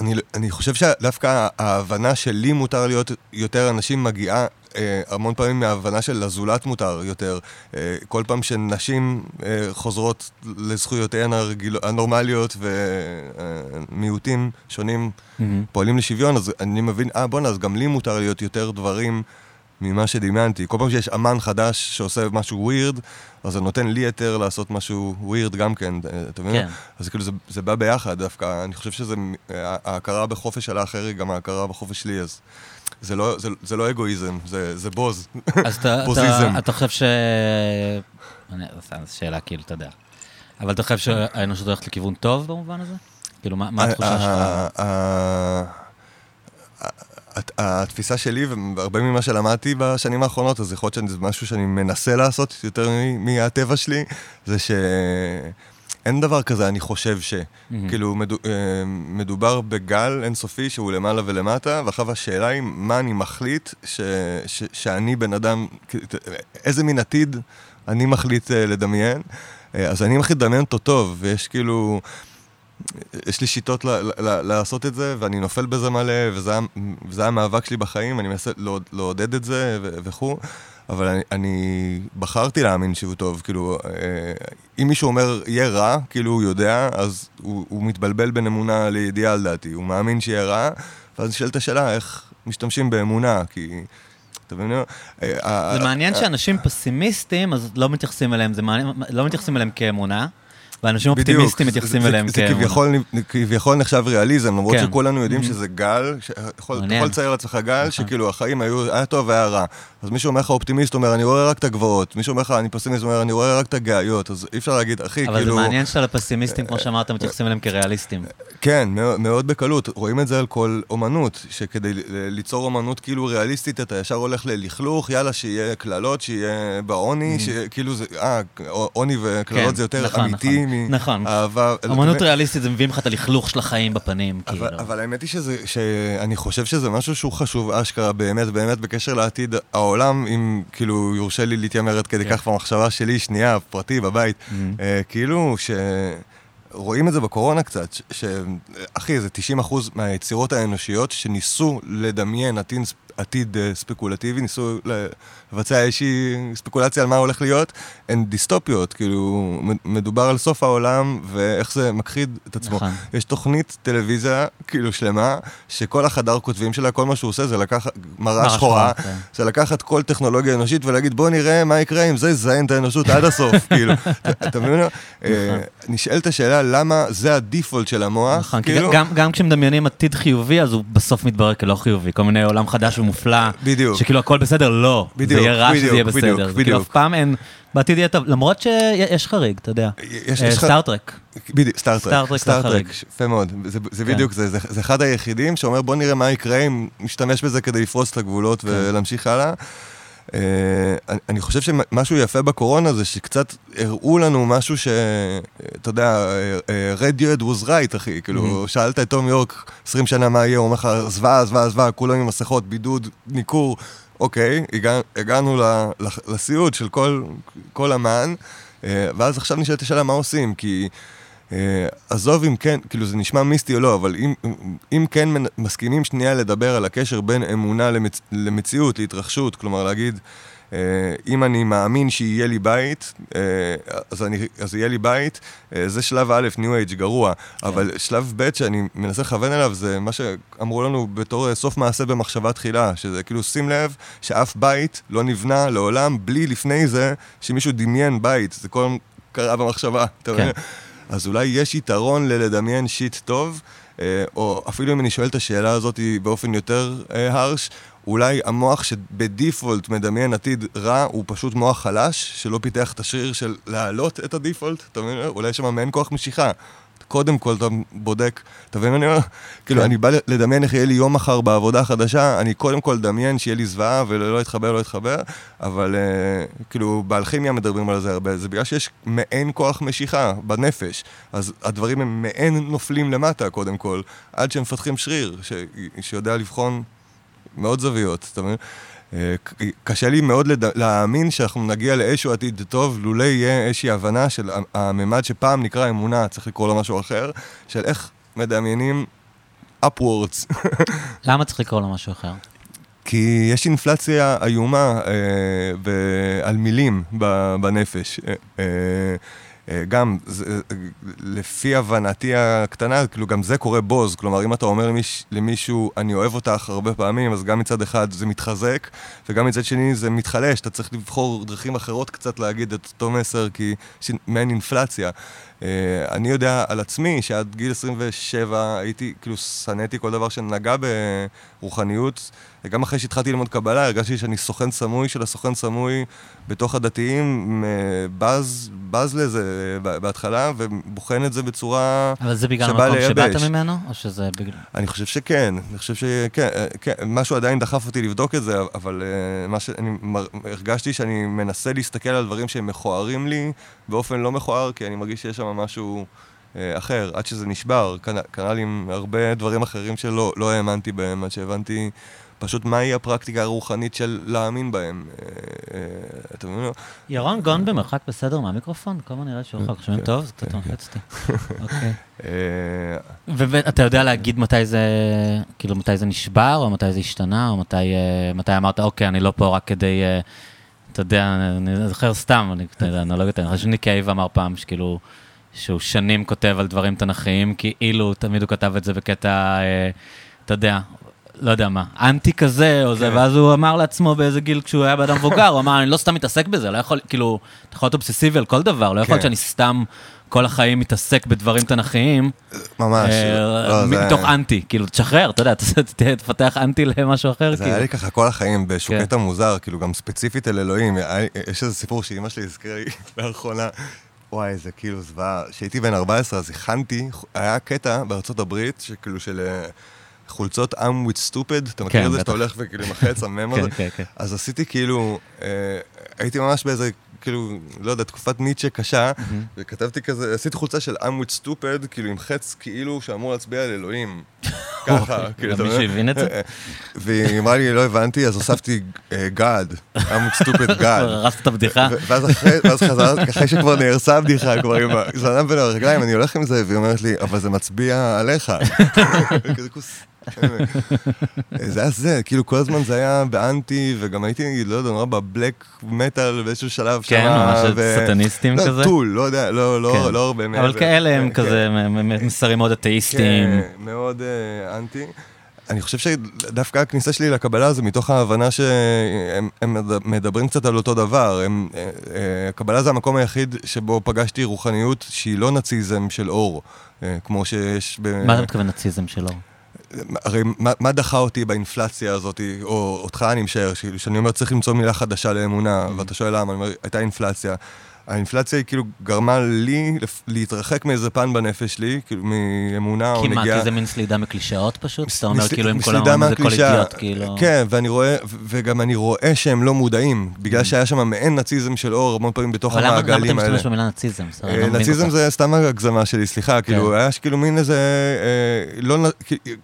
אני, אני חושב שדווקא ההבנה שלי מותר להיות יותר אנשים מגיעה המון פעמים מההבנה של הזולת מותר יותר. אה, כל פעם שנשים אה, חוזרות לזכויותיהן הנורמליות ומיעוטים שונים פועלים לשוויון, אז אני מבין, אה בואנה, אז גם לי מותר להיות יותר דברים ממה שדמיינתי. כל פעם שיש אמן חדש שעושה משהו ווירד, אז זה נותן לי היתר לעשות משהו ווירד גם כן, אה, אתה מבין? כן. אז כאילו זה, זה בא ביחד דווקא, אני חושב שזה, אה, ההכרה בחופש של האחר היא גם ההכרה בחופש שלי, אז זה לא, זה, זה לא אגואיזם, זה, זה בוז. אז אתה, בוזיזם. אתה, אתה חושב ש... אני, זו שאלה כאילו, אתה יודע. אבל אתה חושב שהאנושות הולכת לכיוון טוב במובן הזה? כאילו, מה, מה התחושה שלך? התפיסה שלי, והרבה ממה שלמדתי בשנים האחרונות, אז יכול להיות שזה משהו שאני מנסה לעשות יותר מהטבע שלי, זה שאין דבר כזה, אני חושב ש... כאילו, מדו- אה, מדובר בגל אינסופי שהוא למעלה ולמטה, ואחר השאלה היא, מה אני מחליט ש- ש- שאני בן אדם, כאילו, איזה מין עתיד אני מחליט אה, לדמיין. אה, אז אני מחליט לדמיין אותו טוב, ויש כאילו... יש לי שיטות ל- ל- ל- לעשות את זה, ואני נופל בזה מלא, וזה, היה- וזה המאבק שלי בחיים, אני מנסה לעוד, לעודד את זה ו- וכו', אבל אני, אני בחרתי להאמין שהוא טוב, כאילו, אה, אם מישהו אומר יהיה רע, כאילו הוא יודע, אז הוא, הוא מתבלבל בין אמונה לידיעה לדעתי, הוא מאמין שיהיה רע, ואז נשאלת השאלה איך משתמשים באמונה, כי... אתה מבין? אה, זה מעניין שאנשים פסימיסטים, אז לא מתייחסים אליהם, זה מעניין, לא מתייחסים אליהם כאמונה, ואנשים אופטימיסטים מתייחסים אליהם זה כאמונה. כביכול, נחשב ריאליזם, למרות כן. שכולנו יודעים Mhm. שזה גל, יכול- אתה. יכול לצייר לעצמך גל נכון. שכאילו החיים היו, היה טוב והיה רע. אז מישהו אומר לך אופטימיסט, אומר אני רואה רק את הגבעות, מישהו אומר לך אני פסימיסט, אומר אני רואה רק את הגאיות, אז אי אפשר להגיד, אחי, אבל זה כאילו... מעניין שעל הפסימיסטים, כמו שאמרת, מתייחסים אליהם כריאליסטים. כן, מאוד, מאוד בקלות. רואים את זה על כל אומנות, שכדי ליצור אומנות כאילו ריאליסטית, אתה ישר הולך ללכלוך, יאללה, שיהיה קללות, שיהיה בעוני, שכאילו זה, אה, עוני וקללות. כן, זה יותר נכון, אמיתי נכון. מאהבה. אמנות ריאליסטית זה מביאים לך את הלכלוך של החיים בפנים, כאילו. אבל, האמת היא שאני חושב שזה משהו שהוא חשוב אשכרה באמת, באמת בקשר לעתיד העולם, אם כאילו יורשה לי להתיימר עד כדי כן. כך במחשבה שלי, שנייה, פרטי, בבית. אה, כאילו ש... רואים את זה בקורונה קצת, ש... ש... זה 90% מהיצירות האנושיות שניסו לדמיין עתיד, עתיד אה, ספקולטיבי, ניסו לבצע איזושהי ספקולציה על מה הולך להיות, הן דיסטופיות, כאילו, מדובר על סוף העולם ואיך זה מכחיד את עצמו. נכון. יש תוכנית טלוויזיה, כאילו, שלמה, שכל החדר כותבים שלה, כל מה שהוא עושה זה לקחת מראה שחורה, כן. זה לקחת כל טכנולוגיה אנושית ולהגיד, בוא נראה מה יקרה אם זה יזיין את האנושות עד הסוף, כאילו. אתה- מבין? אה, נשאלת השאלה למה זה הדיפולט של המוח, נכון, כי כאילו, גם, גם כשמדמיינים עתיד חיובי, אז הוא בסוף מתברר כלא חיובי. כל מיני עולם חדש ומופלא, בדיוק. שכאילו הכל בסדר, לא. בדיוק, זה יהיה רע שזה בדיוק, יהיה בדיוק, בסדר. זה כאילו בדיוק. אף פעם אין, בעתיד יהיה טוב, למרות שיש חריג, אתה יודע. יש- אה, יש לך- סטארט-טרק. בדיוק. סטארט-טרק זה החריג. יפה מאוד. זה, זה כן. בדיוק זה, זה, זה אחד היחידים שאומר בוא נראה מה יקרה אם נשתמש בזה כדי לפרוץ את הגבולות כן. ולהמשיך הלאה. Uh, אני, חושב שמשהו יפה בקורונה זה שקצת הראו לנו משהו ש... אתה יודע, uh, Radiant was right, אחי. כאילו, שאלת את תום יורק 20 שנה מה יהיה, הוא אומר לך, זוועה, זוועה, זוועה, כולם עם מסכות, בידוד, ניכור. אוקיי, הגע, הגענו לסיוט של כל, אמן, ואז עכשיו נשאלת השאלה מה עושים, כי... Uh, עזוב אם כן, כאילו זה נשמע מיסטי או לא, אבל אם, אם כן מסכימים שנייה לדבר על הקשר בין אמונה למצ, למציאות, להתרחשות, כלומר להגיד, uh, אם אני מאמין שיהיה לי בית, uh, אז, אני, אז יהיה לי בית, uh, זה שלב א', ניו אייג' גרוע, אבל שלב ב' שאני מנסה לכוון אליו זה מה שאמרו לנו בתור אה, סוף מעשה במחשבה תחילה, שזה כאילו שים לב שאף בית לא נבנה לעולם בלי לפני זה שמישהו דמיין בית, זה כל קרה במחשבה, אתה כן. מבין? אז אולי יש יתרון ללדמיין שיט טוב, אה, או אפילו אם אני שואל את השאלה הזאת באופן יותר אה, הרש, אולי המוח שבדיפולט מדמיין עתיד רע, הוא פשוט מוח חלש, שלא פיתח את השריר של להעלות את הדיפולט, אתה מבין? אולי יש שם מעין כוח משיכה. קודם כל אתה בודק, אתה מבין מה אני אומר? כאילו, אני בא לדמיין איך יהיה לי יום מחר בעבודה החדשה, אני קודם כל אדמיין שיהיה לי זוועה ולא יתחבר, לא יתחבר, אבל אה, כאילו, באלכימיה מדברים על זה הרבה, זה בגלל שיש מעין כוח משיכה בנפש, אז הדברים הם מעין נופלים למטה, קודם כל, עד שהם מפתחים שריר, ש... שיודע לבחון מאוד זוויות, אתה מבין? אה, קשה לי מאוד לד... להאמין שאנחנו נגיע לאיזשהו עתיד טוב, לולא יהיה איזושהי הבנה של הממד שפעם נקרא אמונה, צריך לקרוא לו משהו אחר, של איך מדמיינים upwards. למה צריך לקרוא לו משהו אחר? כי יש אינפלציה איומה אה, ב- על מילים ב- בנפש. אה, אה, גם, זה, אה, לפי הבנתי הקטנה, כאילו גם זה קורה בוז. כלומר, אם אתה אומר למיש, למישהו, אני אוהב אותך הרבה פעמים, אז גם מצד אחד זה מתחזק, וגם מצד שני זה מתחלש. אתה צריך לבחור דרכים אחרות קצת להגיד את אותו מסר, כי יש מעין אינפלציה. אה, אני יודע על עצמי שעד גיל 27 הייתי, כאילו, שנאתי כל דבר שנגע ברוחניות. וגם אחרי שהתחלתי ללמוד קבלה, הרגשתי שאני סוכן סמוי של הסוכן סמוי בתוך הדתיים, בז, בז לזה בהתחלה, ובוחן את זה בצורה... אבל זה בגלל המקום שבאת לייבש. ממנו? או שזה בגלל... אני חושב שכן, אני חושב שכן, אה, כן, משהו עדיין דחף אותי לבדוק את זה, אבל אה, מה שאני הרגשתי שאני מנסה להסתכל על דברים שהם מכוערים לי באופן לא מכוער, כי אני מרגיש שיש שם משהו אה, אחר, עד שזה נשבר. קרה לי עם הרבה דברים אחרים שלא לא האמנתי בהם, עד שהבנתי פשוט מהי הפרקטיקה הרוחנית של להאמין בהם. אה, אה, אתה מבין? ירון גון במרחק בסדר מהמיקרופון? כל הזמן נראה שהוא רחוק. שומעים כן, טוב? זה קצת מלחיץ אותי. אוקיי. אה, ואתה יודע להגיד מתי זה, כאילו, מתי זה נשבר, או מתי זה השתנה, או מתי, אה, מתי אמרת, אוקיי, אני לא פה רק כדי, אה, אתה יודע, אני זוכר סתם, אני, אתה יודע, אנלוגיות, אני חושב שניק קייב אמר פעם, שכאילו, שהוא שנים כותב על דברים תנכיים, כאילו, תמיד הוא כתב את זה בקטע, אה, אתה יודע, לא יודע מה, אנטי כזה, או זה, כן. ואז הוא אמר לעצמו באיזה גיל, כשהוא היה באדם מבוגר, הוא אמר, אני לא סתם מתעסק בזה, לא יכול, כאילו, אתה יכול להיות אובססיבי על כל דבר, לא יכול להיות כן. שאני סתם כל החיים מתעסק בדברים תנכיים. ממש. אה, לא, זה- מתוך אנטי, כאילו, תשחרר, אתה יודע, תפתח אנטי למשהו אחר, זה היה כאילו. לי ככה כל החיים, באיזשהו כן. קטע מוזר, כאילו גם ספציפית אל אלוהים. היה יש איזה סיפור שאימא שלי הזכירה לי לאחרונה. וואי, איזה כאילו זוועה. כשהייתי בן 14 אז הכנתי, היה קטע בארצות הברית, שכאילו של אה, חולצות עם with stupid, אתה מכיר כן, את זה בטח. שאתה הולך וכאילו עם החץ, המם כן, הזה? כן, כן. אז עשיתי כאילו, אה, הייתי ממש באיזה, כאילו, לא יודע, תקופת ניטשה קשה, וכתבתי כזה, עשיתי חולצה של I'm with stupid, כאילו עם חץ כאילו שאמור להצביע על אלוהים. ככה, כאילו, אתה מישהו מבין? הבין את זה? והיא אמרה לי, לא הבנתי, אז הוספתי אה, God, I'm with stupid God. הרסת את הבדיחה? ו- ואז אחרי, ואז חזרת, אחרי שכבר נהרסה הבדיחה, כבר עם הזנב בין הרגליים, אני הולך עם זה, והיא אומרת לי, אבל זה מצביע עליך. כזה כוס, זה היה זה, כאילו כל הזמן זה היה באנטי, וגם הייתי, לא יודע, נורא בבלק מטאל באיזשהו שלב שם. כן, ממש סטניסטים כזה. לא, טול, לא יודע, לא, לא, כן. לא הרבה אבל כאלה הם כן, כזה מ- מ- מסרים מאוד אתאיסטים. כן, מאוד אה, אנטי. אני חושב שדווקא הכניסה שלי לקבלה זה מתוך ההבנה שהם הם מד- מדברים קצת על אותו דבר. הם, אה, אה, הקבלה זה המקום היחיד שבו פגשתי רוחניות שהיא לא נאציזם של אור, כמו שיש ב... מה אתה מתכוון נאציזם שלו? הרי מה, מה דחה אותי באינפלציה הזאת, או אותך אני משער, שאני אומר צריך למצוא מילה חדשה לאמונה, Mm. ואתה שואל למה, אני אומר, הייתה אינפלציה. האינפלציה היא כאילו גרמה לי להתרחק מאיזה פן בנפש שלי, כאילו מאמונה או כי מה, נגיעה. כי זה מין סלידה מקלישאות פשוט? אתה אומר כאילו אם כל העולם זה כל. אידיוט, כאילו... כן, ואני רואה, וגם אני רואה שהם לא מודעים, בגלל שהיה שם מעין נאציזם של אור המון פעמים בתוך Mm. אבל למה אתה המעגלים האלה. משתמש במילה נאציזם? אה, לא נאציזם זה סתם הגזמה שלי, סליחה, כאילו, כן. היה כאילו מין איזה, אה, לא,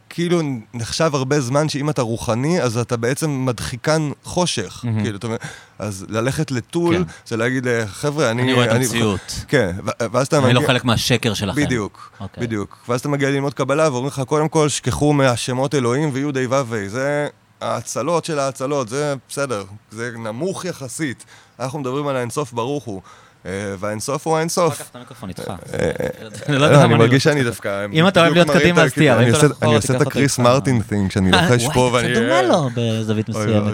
כאילו נחשב הרבה זמן שאם אתה רוחני, אז אתה בעצם מדחיקן חושך. כאילו, אתה אומר, אז ללכת לטול, כן. זה להגיד, אה, חבר'ה, אני... אני רואה את המציאות. כן, ואז אתה אני לא מגיע... חלק מהשקר שלכם. בדיוק, אוקיי. בדיוק. ואז אתה מגיע ללמוד קבלה ואומרים לך, קודם כל, שכחו מהשמות אלוהים ויהיו די ו"ו. זה ההצלות של ההצלות, זה בסדר, זה נמוך יחסית. אנחנו מדברים על האינסוף ברוך הוא. אה, והאינסוף הוא האינסוף. לקח את המיקרופון איתך. אה, אני לא לא, אני מרגיש לא- שאני דווקא... אם אתה אוהב להיות קדימה, אז תהיה, אני אתה עושה- אני את הקריס. מרטין thing, שאני לוחש פה וואי, ואני... זה דומה לו בזווית מסוימת.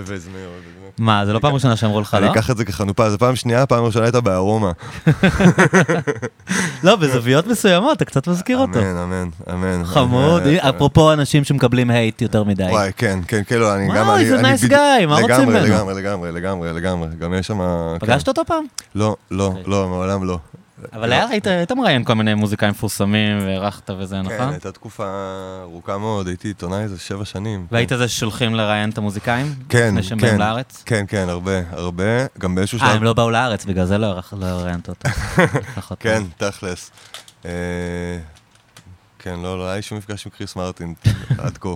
מה, זה לא פעם ראשונה שאמרו לך, אני לא? אקח את זה כחנופה, זו פעם שנייה, פעם ראשונה הייתה בארומה. לא, בזוויות מסוימות, אתה קצת מזכיר אותו. אמן, אמן, אמן. חמוד. אה, אה, אפרופו אנשים שמקבלים הייט יותר מדי. וואי, כן, כן, כן, לא, אני וואי, גם... אני- אני nice בדיוק- guy, מה רוצים ממנו? לגמרי, לגמרי, לגמרי, לגמרי. גם יש שם... פגשת אותו פעם? לא, לא, אוקיי. לא, מעולם לא. אבל היה- היית- היית מראיין כל מיני מוזיקאים מפורסמים, והערכת וזה, כן, נכון? הייתה תקופה ארוכה מאוד, הייתי עיתונאי איזה שבע שנים. והיית זה ששולחים לראיין את המוזיקאים? כן, לפני שהם כן. באים לארץ? כן, כן, הרבה, הרבה. גם באיזשהו אה, שלב... הם לא באו לארץ, בגלל זה לא לא ראיינת. לפחות כן, לא. תכלס. אה, כן, לא, לא היה שום מפגש עם קריס מרטין עד כה.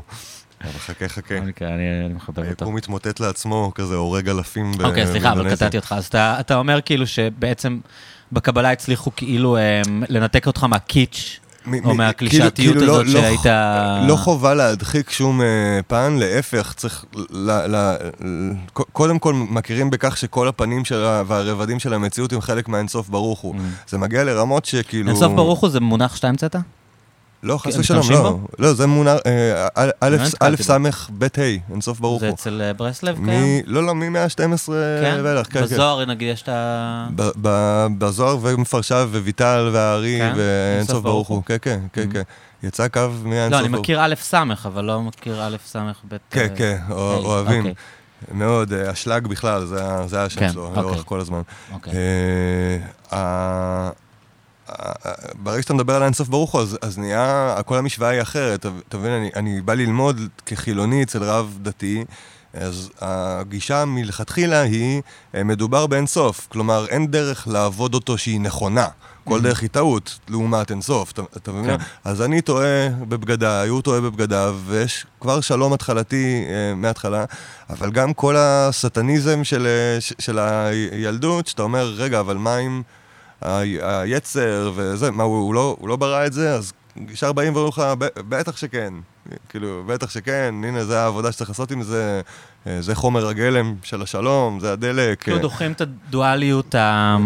אבל חכה, חכה. אני אני מחבב אותו. הוא מתמוטט לעצמו, כזה הורג אלפים אוקיי, סליחה, אבל באינדונזיה. קטעתי אותך. אז אתה אומר כאילו שבעצם בקבלה הצליחו כאילו אמ, לנתק אותך מהקיץ', מ- או מ- מהקלישאתיות כאילו- כאילו הזאת לא- לא שהיית... ח- לא חובה להדחיק שום אה, פן, להפך, צריך ל... ל- ל- קודם כל מכירים בכך שכל הפנים של ה- והרבדים של המציאות הם חלק מהאינסוף ברוך הוא. זה מגיע לרמות שכאילו... אינסוף ברוך הוא זה מונח שאתה המצאת? לא, חס ושלום, לא. לא, זה מונח... אה, א'-. ס' ב' ה', אינסוף ברוך זה הוא. אצל אה, ברסלב קיים? לא, לא, מ-112 כן? ואילך, כן, כן. בזוהר נגיד יש את ה... בזוהר ומפרשיו וויטל והארי כן? ואינסוף אינסוף ברוך ברוך הוא. כן, כן, כן, Mhm. כן. יצא קו מהאינסוף לא, אני ברוך מכיר א' ס', אבל לא מכיר א' ס' ב'... כן, אה, כן, היי, אוהבים. אוקיי, מאוד, אשלג בכלל, זה ה- זה השם שלו, אוקיי. לאורך כל הזמן. אוקיי. אה, ה- ה- ברגע שאתה מדבר על האינסוף ברוך הוא, אז, אז נהיה, כל המשוואה היא אחרת. אתה מבין, אני, אני בא ללמוד כחילוני אצל רב דתי, אז הגישה מלכתחילה היא, אה, מדובר באינסוף. כלומר, אין דרך לעבוד אותו שהיא נכונה. כל דרך היא טעות, לעומת אינסוף, אתה, אתה מבין? כן. אז אני טועה בבגדיי, הוא טועה בבגדיו, ויש כבר שלום התחלתי אה, מההתחלה, אבל גם כל הסטניזם של, אה, של הילדות, שאתה אומר, רגע, אבל מה עם ה- היצר וזה, מה, הוא, הוא, לא, הוא לא ברא את זה? אז ישר באים ואומרים לך, "ב- בטח שכן. כאילו, בטח שכן, הנה, זה העבודה שצריך לעשות עם זה, אה, זה חומר הגלם של השלום, זה הדלק. כאילו אה, דוחים את הדואליות, ה-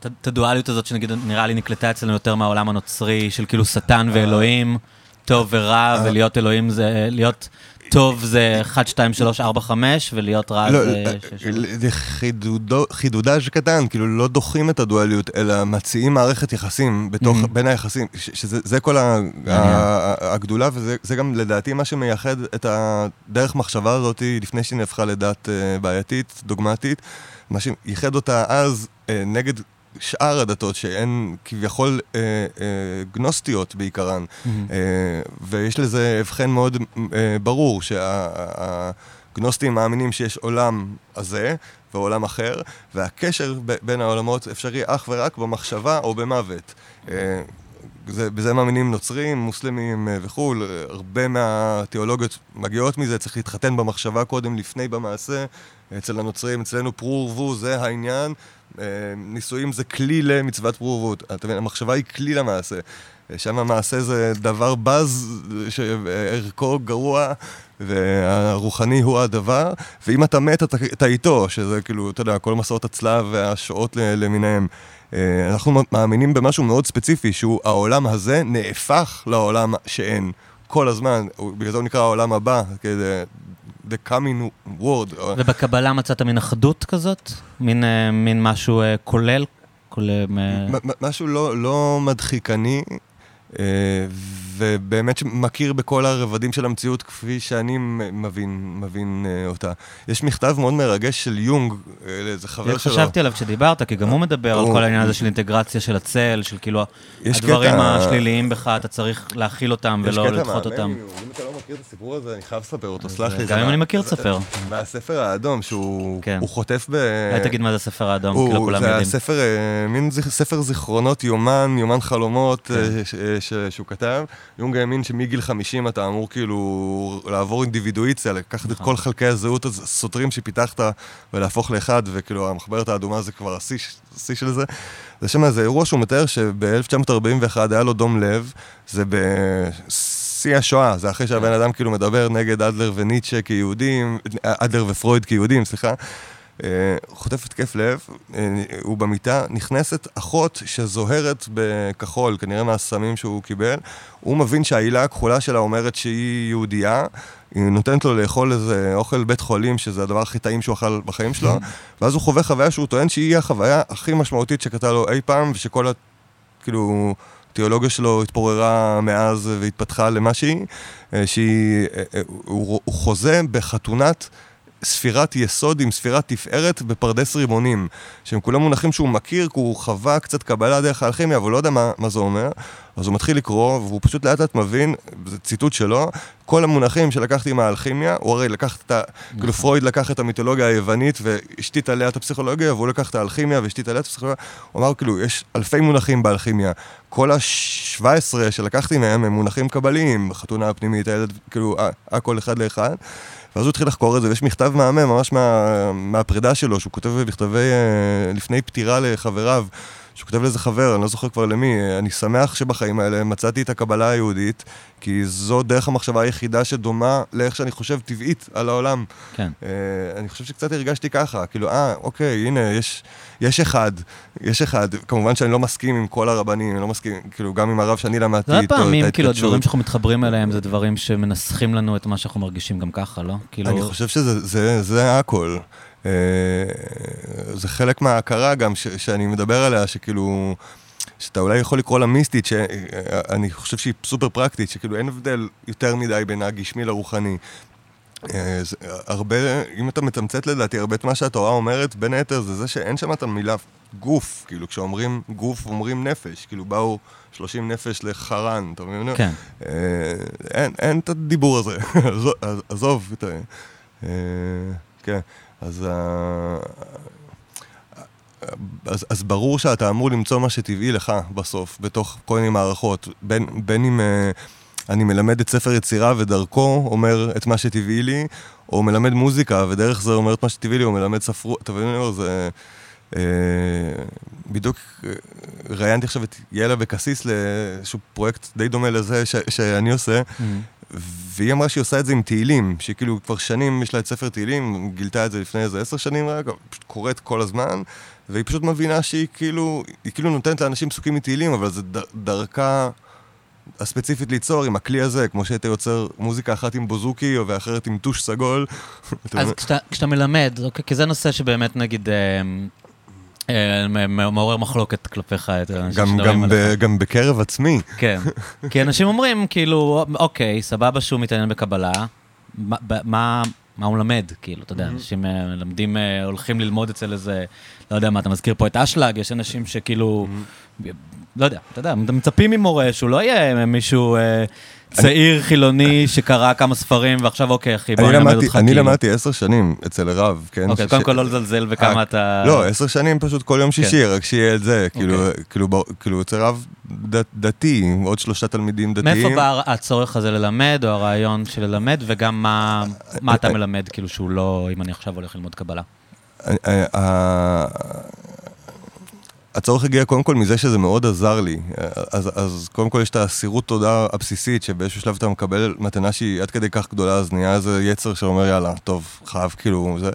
את ה- את הדואליות הזאת שנגיד נראה לי נקלטה אצלנו יותר מהעולם הנוצרי, של כאילו שטן ואלוהים, טוב ורע, ולהיות אלוהים זה, להיות טוב זה 1, 2, 3, 4, 5, ולהיות רע לא, זה... אה, שש, שבע. זה חידודו- חידודאז' קטן, כאילו לא דוחים את הדואליות, אלא מציעים מערכת יחסים בתוך, Mhm. בין היחסים, שזה זה כל ה- ה- הגדולה, וזה זה גם לדעתי מה שמייחד את הדרך מחשבה הזאת לפני שהיא נהפכה לדת אה, בעייתית, דוגמטית, מה שייחד אותה אז אה, נגד שאר הדתות שהן כביכול אה, אה, גנוסטיות בעיקרן. מהמם. אה, ויש לזה הבחן מאוד אה, ברור, שהגנוסטים מאמינים שיש עולם הזה ועולם אחר, והקשר ב- בין העולמות אפשרי אך ורק במחשבה או במוות. אה, זה, בזה מאמינים נוצרים, מוסלמים אה, וכו', הרבה מהתיאולוגיות מגיעות מזה, צריך להתחתן במחשבה קודם, לפני במעשה. אצל הנוצרים, אצלנו פרו ורבו זה העניין, אה, נישואים זה כלי למצוות פרו ורבו, אתה מבין, המחשבה היא כלי למעשה. שם המעשה זה דבר בז, שערכו גרוע, והרוחני הוא הדבר, ואם אתה מת, אתה, אתה איתו, שזה כאילו, אתה יודע, כל מסעות הצלב והשואות למיניהם. אה, אנחנו מאמינים במשהו מאוד ספציפי, שהוא העולם הזה נהפך לעולם שאין. כל הזמן, בגלל זה הוא נקרא העולם הבא, כזה, the coming world. ובקבלה מצאת מין אחדות כזאת? מין, אה, מין משהו אה, כולל? כולל... משהו לא, לא מדחיקני, ובאמת שמכיר בכל הרבדים של המציאות כפי שאני מבין, מבין uh, אותה. יש מכתב מאוד מרגש של יונג, לאיזה חבר שלו. חשבתי עליו כשדיברת, כי גם הוא מדבר על כל העניין הזה של אינטגרציה של הצל, של כאילו הדברים השליליים בך, אתה צריך להכיל אותם ולא לדחות אותם. אם אתה לא מכיר את הסיפור הזה, אני חייב לספר אותו, סלח לי. גם אם אני מכיר, תספר. מהספר האדום, שהוא כן. חוטף ב... אולי תגיד מה זה הספר האדום, כאילו כולם יודעים. זה הספר, אה, מין ספר זיכרונות, יומן, יומן חלומות כן. אה, שהוא כתב. יונג האמין שמגיל 50 אתה אמור כאילו לעבור אינדיבידואיציה, לקחת את נכון. כל חלקי הזהות הסותרים שפיתחת ולהפוך לאחד, וכאילו המחברת האדומה זה כבר השיא של זה. זה שם איזה אירוע שהוא מתאר שב-1941 היה לו דום לב, זה בשיא השואה, זה אחרי שהבן כן. אדם כאילו מדבר נגד אדלר וניטשה כיהודים, אדלר ופרויד כיהודים, סליחה. אה, חוטף התקף לב, אה, הוא במיטה, נכנסת אחות שזוהרת בכחול, כנראה מהסמים שהוא קיבל. הוא מבין שהעילה הכחולה שלה אומרת שהיא יהודייה, היא נותנת לו לאכול איזה אוכל בית חולים, שזה הדבר הכי טעים שהוא אכל בחיים שלו, ואז הוא חווה חוויה שהוא טוען שהיא החוויה הכי משמעותית שקרתה לו אי פעם, ושכל ה... כאילו... התיאולוגיה שלו התפוררה מאז והתפתחה למה שהיא, אה, שהיא, הוא חוזה בחתונת ספירת יסוד עם ספירת תפארת בפרדס רימונים, שהם כולם מונחים שהוא מכיר, כי הוא חווה קצת קבלה דרך האלכימיה, אבל הוא לא יודע מה, מה זה אומר. אז הוא מתחיל לקרוא, והוא פשוט לאט לאט מבין, זה ציטוט שלו, כל המונחים שלקחתי מהאלכימיה, הוא הרי לקח את ה... נכון. כאילו פרויד לקח את המיתולוגיה היוונית והשתית עליה את הפסיכולוגיה, והוא לקח את האלכימיה והשתית עליה את הפסיכולוגיה. הוא אמר, כאילו, יש אלפי מונחים באלכימיה. כל ה-17 שלקחתי מהם הם מונחים קבליים, חתונה פנימית, הילד, כאילו, הכל אחד לאחד. ואז הוא התחיל לחקור את זה, ויש מכתב מהמם, ממש מה, מהפרידה שלו, שהוא כותב במכתבי, אה, לפני פטירה לחבריו, שהוא כותב לאיזה חבר, אני לא זוכר כבר למי, אני שמח שבחיים האלה מצאתי את הקבלה היהודית, כי זו דרך המחשבה היחידה שדומה לאיך שאני חושב טבעית על העולם. כן. Uh, אני חושב שקצת הרגשתי ככה, כאילו, אה, אוקיי, הנה, יש, יש אחד, יש אחד. כמובן שאני לא מסכים עם כל הרבנים, אני לא מסכים, כאילו, גם עם הרב שאני למדתי איתו, את פעמים, כאילו, הדברים שאנחנו מתחברים אליהם זה דברים שמנסחים לנו את מה שאנחנו מרגישים גם ככה, לא? כאילו... אני חושב שזה זה, זה הכל. אה, זה חלק מההכרה גם ש, שאני מדבר עליה, שכאילו... שאתה אולי יכול לקרוא לה מיסטית, שאני חושב שהיא סופר פרקטית, שכאילו אין הבדל יותר מדי בין הגשמי לרוחני. אה, הרבה, אם אתה מתמצת לדעתי, הרבה את מה שהתורה אומרת, בין היתר זה זה שאין שם את המילה גוף, כאילו כשאומרים גוף אומרים נפש, כאילו באו 30 נפש לחרן, אתה מבין? כן. אה, אין, אין את הדיבור הזה, עזוב, כן. אז, אה, אז, אז ברור שאתה אמור למצוא מה שטבעי לך בסוף, בתוך כל מיני מערכות. בין, בין אם uh, אני מלמד את ספר יצירה ודרכו אומר את מה שטבעי לי, או מלמד מוזיקה ודרך זה אומר את מה שטבעי לי, או מלמד ספרות, אתה מבין? זה... Uh, בדיוק ראיינתי עכשיו את יאלה בקסיס לאיזשהו פרויקט די דומה לזה ש, שאני עושה, mm-hmm. והיא אמרה שהיא עושה את זה עם תהילים, שכאילו כבר שנים יש לה את ספר תהילים, גילתה את זה לפני איזה עשר שנים רק, פשוט קוראת כל הזמן, והיא פשוט מבינה שהיא כאילו, היא כאילו נותנת לאנשים פסוקים מתהילים, אבל זה דר, דרכה הספציפית ליצור עם הכלי הזה, כמו שהיית יוצר מוזיקה אחת עם בוזוקי ואחרת עם טוש סגול. אז כשאתה, כשאתה מלמד, אוקיי, כי זה נושא שבאמת נגיד... אה, מעורר מחלוקת כלפיך את האנשים שדברים עליך. גם בקרב עצמי. כן. כי אנשים אומרים, כאילו, אוקיי, סבבה שהוא מתעניין בקבלה, מה... מה הוא מלמד, כאילו, אתה יודע, אנשים אה, מלמדים, אה, הולכים ללמוד אצל איזה, לא יודע מה, אתה מזכיר פה את אשלג, יש אנשים שכאילו, לא יודע, אתה יודע, מצפים ממורה שהוא לא יהיה מישהו צעיר חילוני שקרא כמה ספרים, ועכשיו אוקיי, אחי, בוא נלמד אותך אני כאילו. למדתי עשר שנים אצל רב, כן? אוקיי, קודם כל לא לזלזל בכמה אתה... לא, עשר שנים פשוט כל יום שישי, כן. רק שיהיה את זה. כאילו, אוקיי. כאילו, כאילו אצל רב דתי, עוד שלושה תלמידים דתיים. מאיפה בא הצורך הזה ללמד, או הרעיון של ללמד, וגם מה אתה מלמד, כאילו, שהוא לא, אם אני עכשיו הולך ללמוד קבלה? הצורך הגיע קודם כל מזה שזה מאוד עזר לי. אז, אז קודם כל יש את הסירות תודה הבסיסית, שבאיזשהו שלב אתה מקבל מתנה שהיא עד כדי כך גדולה, אז נהיה איזה יצר שאומר, יאללה, טוב, חייב, כאילו, זה...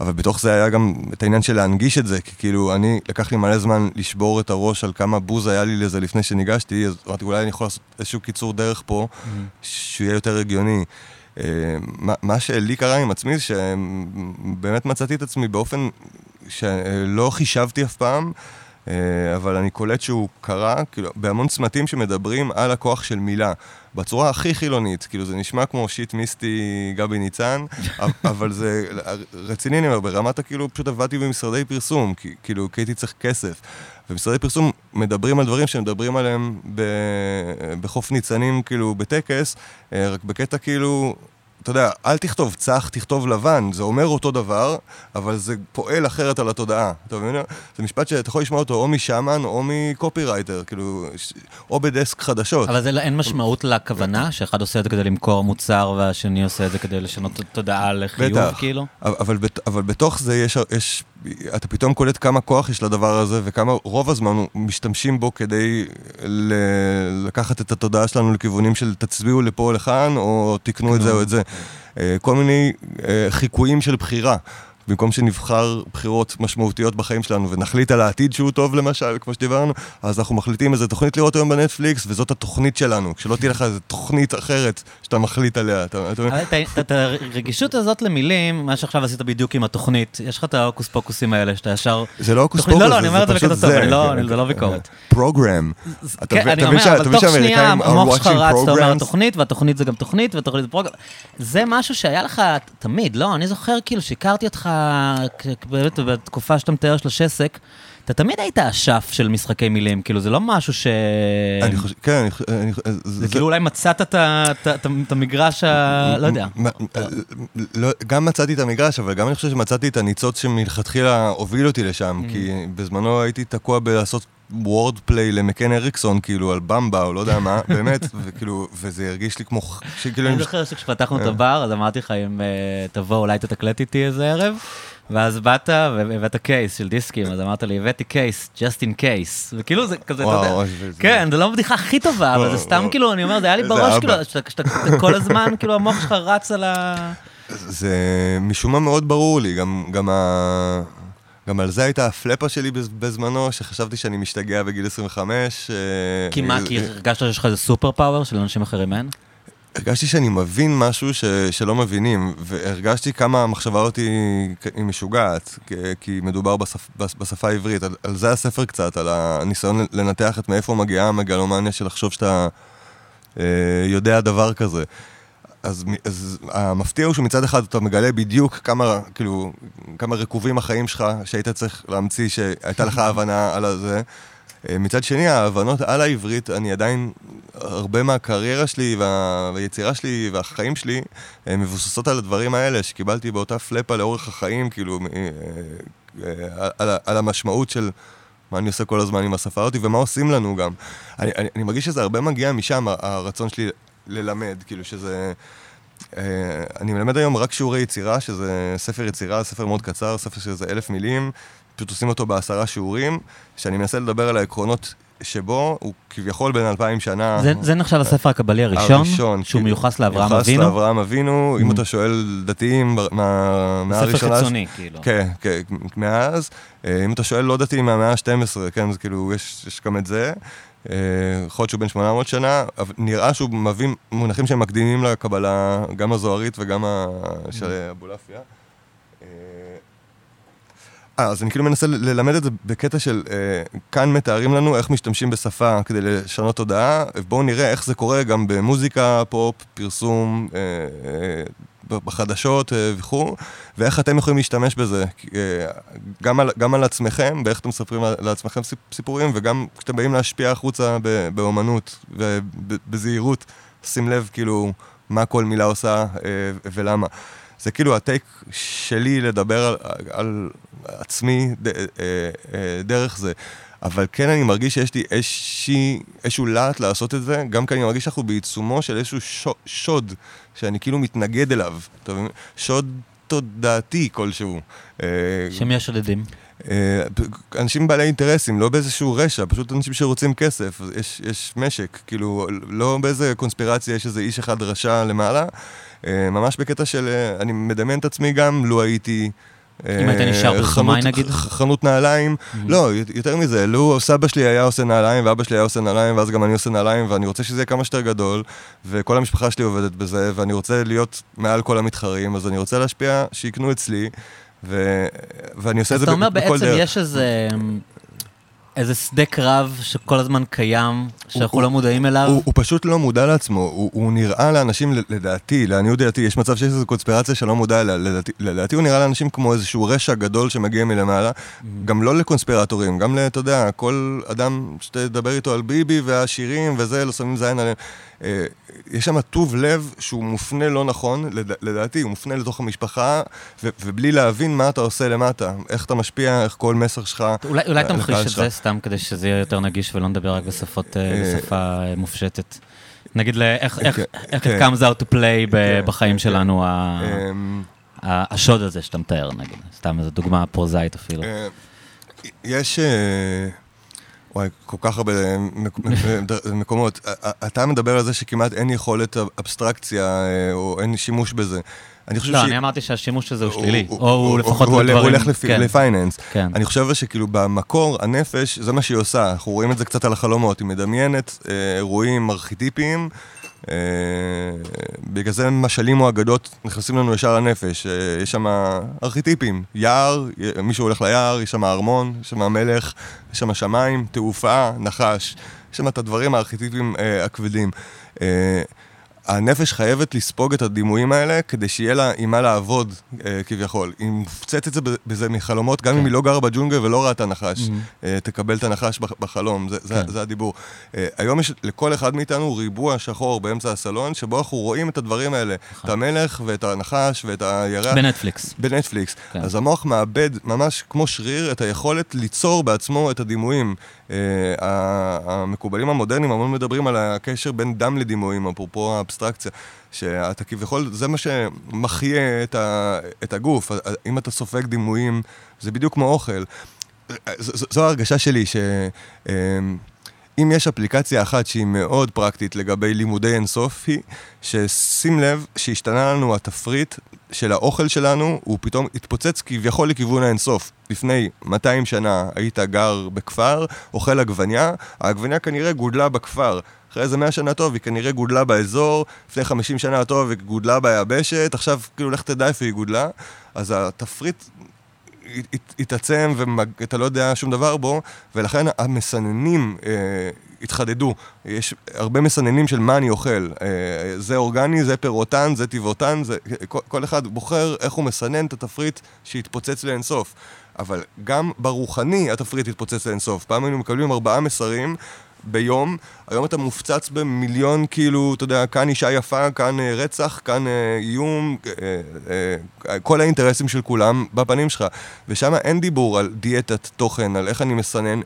אבל בתוך זה היה גם את העניין של להנגיש את זה, כי כאילו, אני, לקח לי מלא זמן לשבור את הראש על כמה בוז היה לי לזה לפני שניגשתי, אז אמרתי, אולי אני יכול לעשות איזשהו קיצור דרך פה, mm-hmm. שיהיה יותר הגיוני. Uh, מה, מה שלי קרה עם עצמי, שבאמת מצאתי את עצמי באופן שלא חישבתי אף פעם, אה, אבל אני קולט שהוא קרה, כאילו, בהמון צמתים שמדברים על הכוח של מילה. בצורה הכי חילונית, כאילו זה נשמע כמו שיט מיסטי גבי ניצן, אבל זה רציני, אני אומר, ברמת הכאילו פשוט עבדתי במשרדי פרסום, כאילו, כי הייתי צריך כסף. ומשרדי פרסום מדברים על דברים שמדברים עליהם בחוף ניצנים, כאילו, בטקס, אה, רק בקטע כאילו, אתה יודע, אל תכתוב צח, תכתוב לבן, זה אומר אותו דבר, אבל זה פועל אחרת על התודעה. אתה מבין? זה משפט שאתה יכול לשמוע אותו או משאמן או מקופירייטר, כאילו, או בדסק חדשות. אבל זה לא- אין משמעות לכוונה, שאחד עושה את זה כדי למכור מוצר והשני עושה את זה כדי לשנות תודעה לחיוב, בטח, כאילו? אבל, אבל בתוך זה יש, יש, אתה פתאום קולט כמה כוח יש לדבר הזה, וכמה רוב הזמן משתמשים בו כדי ל, לקחת את התודעה שלנו לכיוונים של תצביעו לפה או לכאן, או תקנו את זה או את זה. אה, כל מיני אה, חיקויים של בחירה. במקום שנבחר בחירות משמעותיות בחיים שלנו ונחליט על העתיד שהוא טוב למשל, כמו שדיברנו, אז אנחנו מחליטים איזה תוכנית לראות היום בנטפליקס, וזאת התוכנית שלנו, כשלא תהיה לך איזה תוכנית אחרת שאתה מחליט עליה. את הרגישות הזאת למילים, מה שעכשיו עשית בדיוק עם התוכנית, יש לך את ההוקוס פוקוסים האלה, שאתה ישר... זה לא הוקוס פוקוס, לא, לא, את זה בקטע טוב, לא, זה לא ביקורת. פרוגרם. כן, אני אומר, אבל תוך שנייה המוח שלך רץ, אתה אומר התוכנית, והתוכנית זה גם תוכנית, והתוכנית זה פרוגרם. זה משהו שהיה לך תמיד, לא? אני זוכר כאילו שהכרתי אותך באמת בתקופה שאתה מתאר של השסק, אתה תמיד היית אשף של משחקי מילים, כאילו זה לא משהו ש... אני חושב, כן, אני חושב... זה כאילו אולי מצאת את המגרש ה... לא יודע. לא, גם מצאתי את המגרש, אבל גם אני חושב שמצאתי את הניצוץ שמלכתחילה הוביל אותי לשם, mm. כי בזמנו הייתי תקוע בלעשות וורד פליי למקן אריקסון, כאילו, על במבה, או לא יודע מה, באמת, וכאילו, וזה הרגיש לי כמו... אני זוכר שכשפתחנו את אה. הבר, אז אמרתי לך, אם אה, תבוא, אולי תתקלט איתי איזה ערב. ואז באת והבאת קייס של דיסקים, אז אמרת לי, הבאתי קייס, just in case. וכאילו זה כזה, אתה יודע, כן, זה לא הבדיחה הכי טובה, אבל זה סתם כאילו, אני אומר, זה היה לי בראש, כאילו, שאתה כל הזמן, כאילו, המוח שלך רץ על ה... זה משום מה מאוד ברור לי, גם ה... גם על זה הייתה הפלאפה שלי בזמנו, שחשבתי שאני משתגע בגיל 25. אה, כי מה, כי הרגשת שיש לך איזה סופר פאוור שלאנשים אחרים אין? הרגשתי שאני מבין משהו ש, שלא מבינים, והרגשתי כמה המחשבה אותי היא משוגעת, כי מדובר בשפ, בשפה העברית. על, על זה הספר קצת, על הניסיון לנתח את מאיפה מגיעה המגלומניה של לחשוב שאתה אה, יודע דבר כזה. אז, אז המפתיע הוא שמצד אחד אתה מגלה בדיוק כמה, כאילו, כמה רקובים החיים שלך שהיית צריך להמציא, שהייתה לך הבנה על זה. אה, מצד שני, ההבנות על העברית, אני עדיין, הרבה מהקריירה שלי וה... והיצירה שלי והחיים שלי מבוססות על הדברים האלה שקיבלתי באותה פלאפה לאורך החיים, כאילו, אה, אה, על, על המשמעות של מה אני עושה כל הזמן עם השפה הזאת ומה עושים לנו גם. אני, אני, אני מרגיש שזה הרבה מגיע משם, הרצון שלי ללמד, כאילו שזה... אני מלמד היום רק שיעורי יצירה, שזה ספר יצירה, ספר מאוד קצר, ספר שזה אלף מילים, פשוט עושים אותו בעשרה שיעורים, שאני מנסה לדבר על העקרונות שבו הוא כביכול בין אלפיים שנה. זה, זה נחשב הספר הקבלי הראשון? הראשון. שהוא מיוחס לאברהם אבינו? מיוחס לאברהם אבינו, mm. אם אתה שואל דתיים מהמאה הראשונה... ספר חיצוני, כאילו. כן, כן, מאז. אה, אם אתה שואל לא דתיים מהמאה ה-12, כן, אז כאילו, יש, יש גם את זה. אה, יכול להיות שהוא בן 800 שנה, אבל נראה שהוא מביא מונחים שהם מקדימים לקבלה, גם הזוהרית וגם של mm. אבולעפיה. אה, אז אני כאילו מנסה ללמד את זה בקטע של, אה, כאן מתארים לנו איך משתמשים בשפה כדי לשנות תודעה, בואו נראה איך זה קורה גם במוזיקה, פופ, פרסום, אה, אה, בחדשות אה, וכו', ואיך אתם יכולים להשתמש בזה, אה, גם על, גם על עצמכם, ואיך אתם מספרים לעצמכם סיפורים, וגם כשאתם באים להשפיע החוצה באומנות ובזהירות, שים לב כאילו מה כל מילה עושה אה, ולמה. זה כאילו הטייק שלי לדבר על, על עצמי ד, אה, אה, דרך זה. אבל כן אני מרגיש שיש לי איזושהי, איזשהו להט לעשות את זה, גם כי אני מרגיש שאנחנו בעיצומו של איזשהו שוד, שאני כאילו מתנגד אליו. שוד תודעתי כלשהו. שמי השודדים? אה, אנשים בעלי אינטרסים, לא באיזשהו רשע, פשוט אנשים שרוצים כסף. יש, יש משק, כאילו, לא באיזה קונספירציה יש איזה איש אחד רשע למעלה. אה, ממש בקטע של, אה, אני מדמיין את עצמי גם, לו הייתי... אם היית נשאר ברחמי נגיד? חנות נעליים, לא, יותר מזה, לו סבא שלי היה עושה נעליים ואבא שלי היה עושה נעליים ואז גם אני עושה נעליים ואני רוצה שזה יהיה כמה שיותר גדול וכל המשפחה שלי עובדת בזה ואני רוצה להיות מעל כל המתחרים אז אני רוצה להשפיע שיקנו אצלי ו... ואני עושה את זה בכל דרך. אתה אומר בעצם יש איזה... איזה שדה קרב שכל הזמן קיים, שאנחנו לא מודעים אליו? הוא, הוא פשוט לא מודע לעצמו, הוא, הוא נראה לאנשים, לדעתי, לעניות דעתי, יש מצב שיש איזו קונספירציה שלא מודע אליה, לדעתי, לדעתי הוא נראה לאנשים כמו איזשהו רשע גדול שמגיע מלמעלה, mm-hmm. גם לא לקונספירטורים, גם, אתה יודע, כל אדם שתדבר איתו על ביבי והשירים וזה, לא שמים זין עליהם. אה, יש שם טוב לב שהוא מופנה לא נכון, לד... לדעתי, הוא מופנה לתוך המשפחה, ו... ובלי להבין מה אתה עושה למטה, איך אתה משפיע, איך כל מסר שלך... אולי, אולי תמחיש את זה סתם כדי שזה יהיה יותר נגיש ולא נדבר רק בשפות, אה, אה, בשפה מופשטת. נגיד, איך איך, איך it comes out to play בחיים שלנו, אמ, השוד הזה שאתה מתאר, נגיד, סתם איזו דוגמה פרוזאית אפילו. יש... וואי, כל כך הרבה מקומות. אתה מדבר על זה שכמעט אין יכולת אבסטרקציה, אה, או אין שימוש בזה. אני חושב לא, ש... אני אמרתי שהשימוש הזה הוא שלילי, או הוא לפחות לדברים... הוא הולך לפייננס. כן. אני חושב שכאילו במקור, הנפש, זה מה שהיא עושה. אנחנו רואים את זה קצת על החלומות. היא מדמיינת אה, אירועים ארכיטיפיים. אה, בגלל זה משלים או אגדות נכנסים לנו ישר לנפש. יש שם ארכיטיפים, יער, מישהו הולך ליער, יש שם ארמון, יש שם מלך, יש שם שמיים, תעופה, נחש. יש שם את הדברים הארכיטיפיים הכבדים. הנפש חייבת לספוג את הדימויים האלה כדי שיהיה לה עם מה לעבוד אה, כביכול. היא מופצצת זה בזה מחלומות, גם כן. אם היא לא גרה בג'ונגל ולא ראתה נחש, mm-hmm. אה, תקבל את הנחש בחלום, זה, כן. זה, זה הדיבור. אה, היום יש לכל אחד מאיתנו ריבוע שחור באמצע הסלון, שבו אנחנו רואים את הדברים האלה, נכון. את המלך ואת הנחש ואת הירח. בנטפליקס. בנטפליקס. כן. אז המוח מאבד ממש כמו שריר את היכולת ליצור בעצמו את הדימויים. Uh, המקובלים המודרניים המון מדברים על הקשר בין דם לדימויים, אפרופו האבסטרקציה, שאתה כביכול, זה מה שמחיה את, ה, את הגוף. אם אתה סופג דימויים, זה בדיוק כמו אוכל. זו, ההרגשה שלי, ש... אם יש אפליקציה אחת שהיא מאוד פרקטית לגבי לימודי אינסוף, היא ששים לב שהשתנה לנו התפריט של האוכל שלנו, הוא פתאום התפוצץ כביכול לכיוון האינסוף. לפני 200 שנה היית גר בכפר, אוכל עגבניה, העגבניה כנראה גודלה בכפר. אחרי איזה 100 שנה טוב, היא כנראה גודלה באזור, לפני 50 שנה טוב היא גודלה ביבשת, עכשיו כאילו לך תדע איפה היא גודלה. אז התפריט התעצם ואתה לא יודע שום דבר בו, ולכן המסננים אה, התחדדו. יש הרבה מסננים של מה אני אוכל. אה, זה אורגני, זה פירוטן, זה טבעותן, זה... כל, כל אחד בוחר איך הוא מסנן את התפריט שהתפוצץ לאינסוף. אבל גם ברוחני התפריט התפוצץ לאינסוף. פעם היינו מקבלים ארבעה מסרים ביום, היום אתה מופצץ במיליון, כאילו, אתה יודע, כאן אישה יפה, כאן אה, רצח, כאן אה, איום, אה, כל האינטרסים של כולם בפנים שלך. ושם אין דיבור על דיאטת תוכן, על איך אני מסנן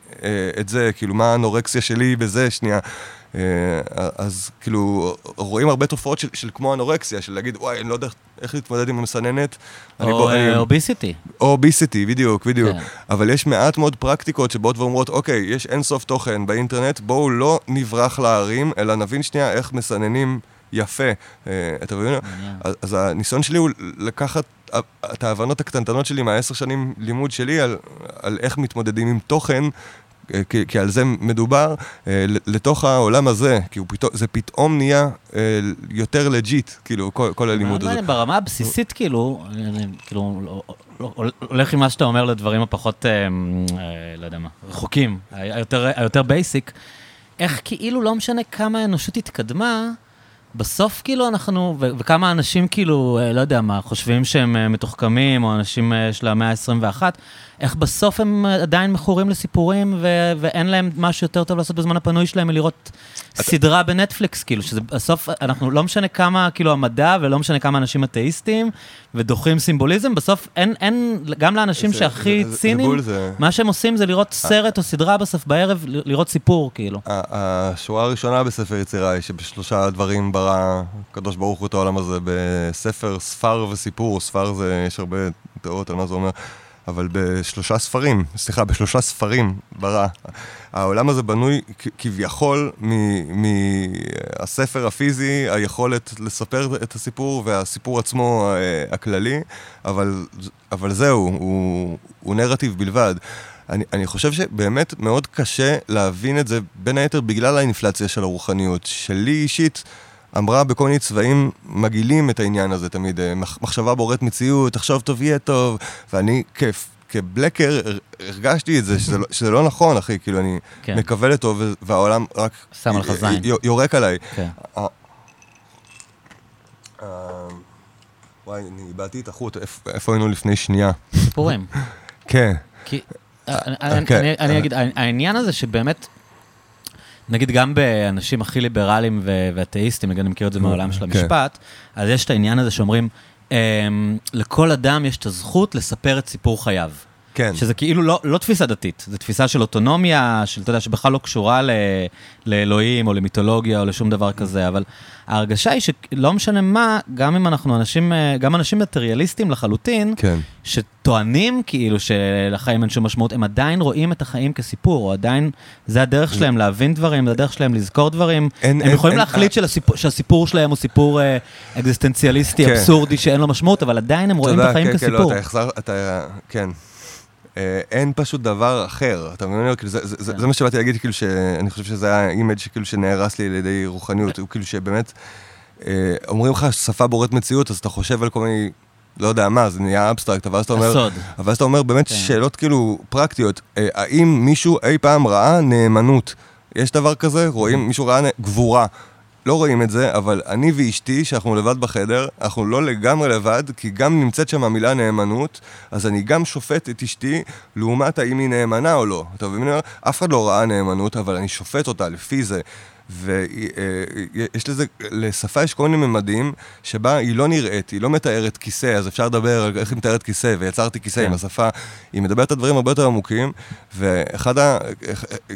את זה, כאילו, מה האנורקסיה שלי בזה, שנייה. אה, אז כאילו, רואים הרבה תופעות של, של כמו אנורקסיה, של להגיד, וואי, אני לא יודע איך להתמודד עם המסננת. או אוביסיטי. או אוביסיטי, בדיוק, בדיוק. כן. אבל יש מעט מאוד פרקטיקות שבאות ואומרות, אוקיי, יש אין סוף תוכן באינטרנט, בואו לא נברח להרים, אלא נבין שנייה איך מסננים יפה אה, את מבין? אז, אז הניסיון שלי הוא לקחת את ההבנות הקטנטנות שלי מהעשר שנים לימוד שלי על, על איך מתמודדים עם תוכן כי, כי על זה מדובר, אה, לתוך העולם הזה, כי פתאום, זה פתאום נהיה אה, יותר legit, כאילו, כל, כל הלימוד הזה. ברמה הבסיסית, כאילו, אני כאילו, לא, לא, הולך עם מה שאתה אומר לדברים הפחות, אה, לא יודע מה, רחוקים, היותר, היותר basic, איך כאילו לא משנה כמה האנושות התקדמה, בסוף כאילו אנחנו, ו- וכמה אנשים כאילו, לא יודע מה, חושבים שהם מתוחכמים, או אנשים של המאה ה-21, איך בסוף הם עדיין מכורים לסיפורים, ו- ואין להם משהו יותר טוב לעשות בזמן הפנוי שלהם מלראות סדרה בנטפליקס, כאילו, שזה בסוף, אנחנו, לא משנה כמה, כאילו, המדע, ולא משנה כמה אנשים אתאיסטים, ודוחים סימבוליזם, בסוף אין, אין, גם לאנשים זה, שהכי זה, ציניים, זה... מה שהם עושים זה לראות סרט או סדרה בסוף בערב, לראות סיפור, כאילו. השורה הראשונה בספר יצירה היא שבשלושה דברים ברא הקדוש ברוך הוא את העולם הזה, בספר ספר וסיפור, ספר זה, יש הרבה תיאוריות על מה זה אומר. אבל בשלושה ספרים, סליחה, בשלושה ספרים ברא. העולם הזה בנוי כביכול מהספר הפיזי, היכולת לספר את הסיפור והסיפור עצמו אה, הכללי, אבל, אבל זהו, הוא, הוא נרטיב בלבד. אני, אני חושב שבאמת מאוד קשה להבין את זה, בין היתר בגלל האינפלציה של הרוחניות. שלי אישית, אמרה בכל מיני צבעים מגעילים את העניין הזה תמיד. אה, מחשבה בוראת מציאות, תחשוב טוב, יהיה טוב. ואני כיף. כבלקר הרגשתי את זה, שזה לא, שזה לא נכון, אחי, כאילו, אני כן. מקווה לטוב, והעולם רק... שם עליך זין. יורק עליי. כן. וואי, אני איבדתי את החוט, איפה היינו לפני שנייה? סיפורים. כן. כי, כן. אני אגיד, העניין הזה שבאמת... נגיד גם באנשים הכי ליברליים ואתאיסטים, נגיד אני מכיר את זה מהעולם של כן. המשפט, אז יש את העניין הזה שאומרים, אמ, לכל אדם יש את הזכות לספר את סיפור חייו. כן. שזה כאילו לא, לא תפיסה דתית, זו תפיסה של אוטונומיה, של, אתה יודע, שבכלל לא קשורה ל, לאלוהים או למיתולוגיה או לשום דבר כזה, אבל ההרגשה היא שלא משנה מה, גם אם אנחנו אנשים, אה, גם אנשים מטריאליסטים לחלוטין, כן. שטוענים כאילו שלחיים אין שום משמעות, הם עדיין רואים את החיים כסיפור, או עדיין, זה הדרך שלהם להבין דברים, זה הדרך שלהם לזכור דברים. אין, הם אין, יכולים אין, להחליט אין, שלסיפור, שהסיפור שלהם הוא סיפור אה, אקזיסטנציאליסטי, כן. אבסורדי, שאין לו משמעות, אבל עדיין הם רואים את החיים כן, כסיפור. כן, לא, אתה החזר, אתה, כן. אה, אין פשוט דבר אחר, אתה מבין? כאילו, זה, זה, זה, כן. זה מה שבאתי להגיד, כאילו שאני חושב שזה היה image שכאילו שנהרס לי על ידי רוחניות, הוא כאילו שבאמת, אה, אומרים לך שפה בוראת מציאות, אז אתה חושב על כל מיני, לא יודע מה, זה נהיה אבסטרקט, אבל אז אתה אומר, הסוד. אבל אז אתה אומר באמת כן. שאלות כאילו פרקטיות, אה, האם מישהו אי פעם ראה נאמנות? יש דבר כזה? רואים, מישהו ראה גבורה. לא רואים את זה, אבל אני ואשתי, שאנחנו לבד בחדר, אנחנו לא לגמרי לבד, כי גם נמצאת שם המילה נאמנות, אז אני גם שופט את אשתי לעומת האם היא נאמנה או לא. אתה מבין? אף אחד לא ראה נאמנות, אבל אני שופט אותה לפי זה. ויש לזה, לשפה יש כל מיני ממדים שבה היא לא נראית, היא לא מתארת כיסא, אז אפשר לדבר על איך היא מתארת כיסא, ויצרתי כיסא כן. עם השפה, היא מדברת על דברים הרבה יותר עמוקים, ואחד ה...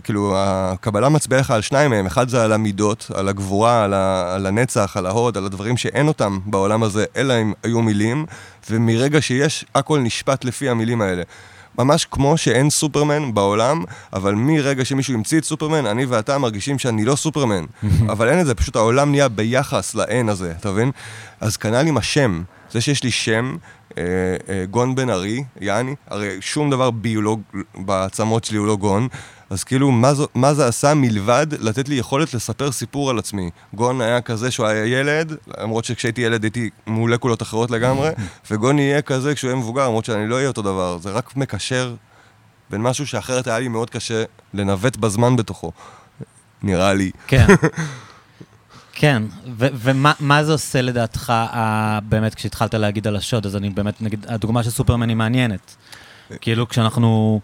כאילו, הקבלה מצביעה לך על שניים מהם, אחד זה על המידות, על הגבורה, על, ה, על הנצח, על ההוד, על הדברים שאין אותם בעולם הזה, אלא אם היו מילים, ומרגע שיש, הכל נשפט לפי המילים האלה. ממש כמו שאין סופרמן בעולם, אבל מרגע שמישהו המציא את סופרמן, אני ואתה מרגישים שאני לא סופרמן. אבל אין את זה, פשוט העולם נהיה ביחס לאין הזה, אתה מבין? אז כנ"ל עם השם. זה שיש לי שם, אה, אה, גון בן ארי, יעני, הרי שום דבר ביולוג בעצמות שלי הוא לא גון, אז כאילו, מה, זו, מה זה עשה מלבד לתת לי יכולת לספר סיפור על עצמי? גון היה כזה שהוא היה ילד, למרות שכשהייתי ילד הייתי מולקולות אחרות לגמרי, וגון יהיה כזה כשהוא יהיה מבוגר, למרות שאני לא אהיה אותו דבר. זה רק מקשר בין משהו שאחרת היה לי מאוד קשה לנווט בזמן בתוכו, נראה לי. כן. כן, ומה זה עושה לדעתך, באמת, כשהתחלת להגיד על השוד, אז אני באמת, נגיד, הדוגמה של סופרמן היא מעניינת. כאילו, כשאנחנו...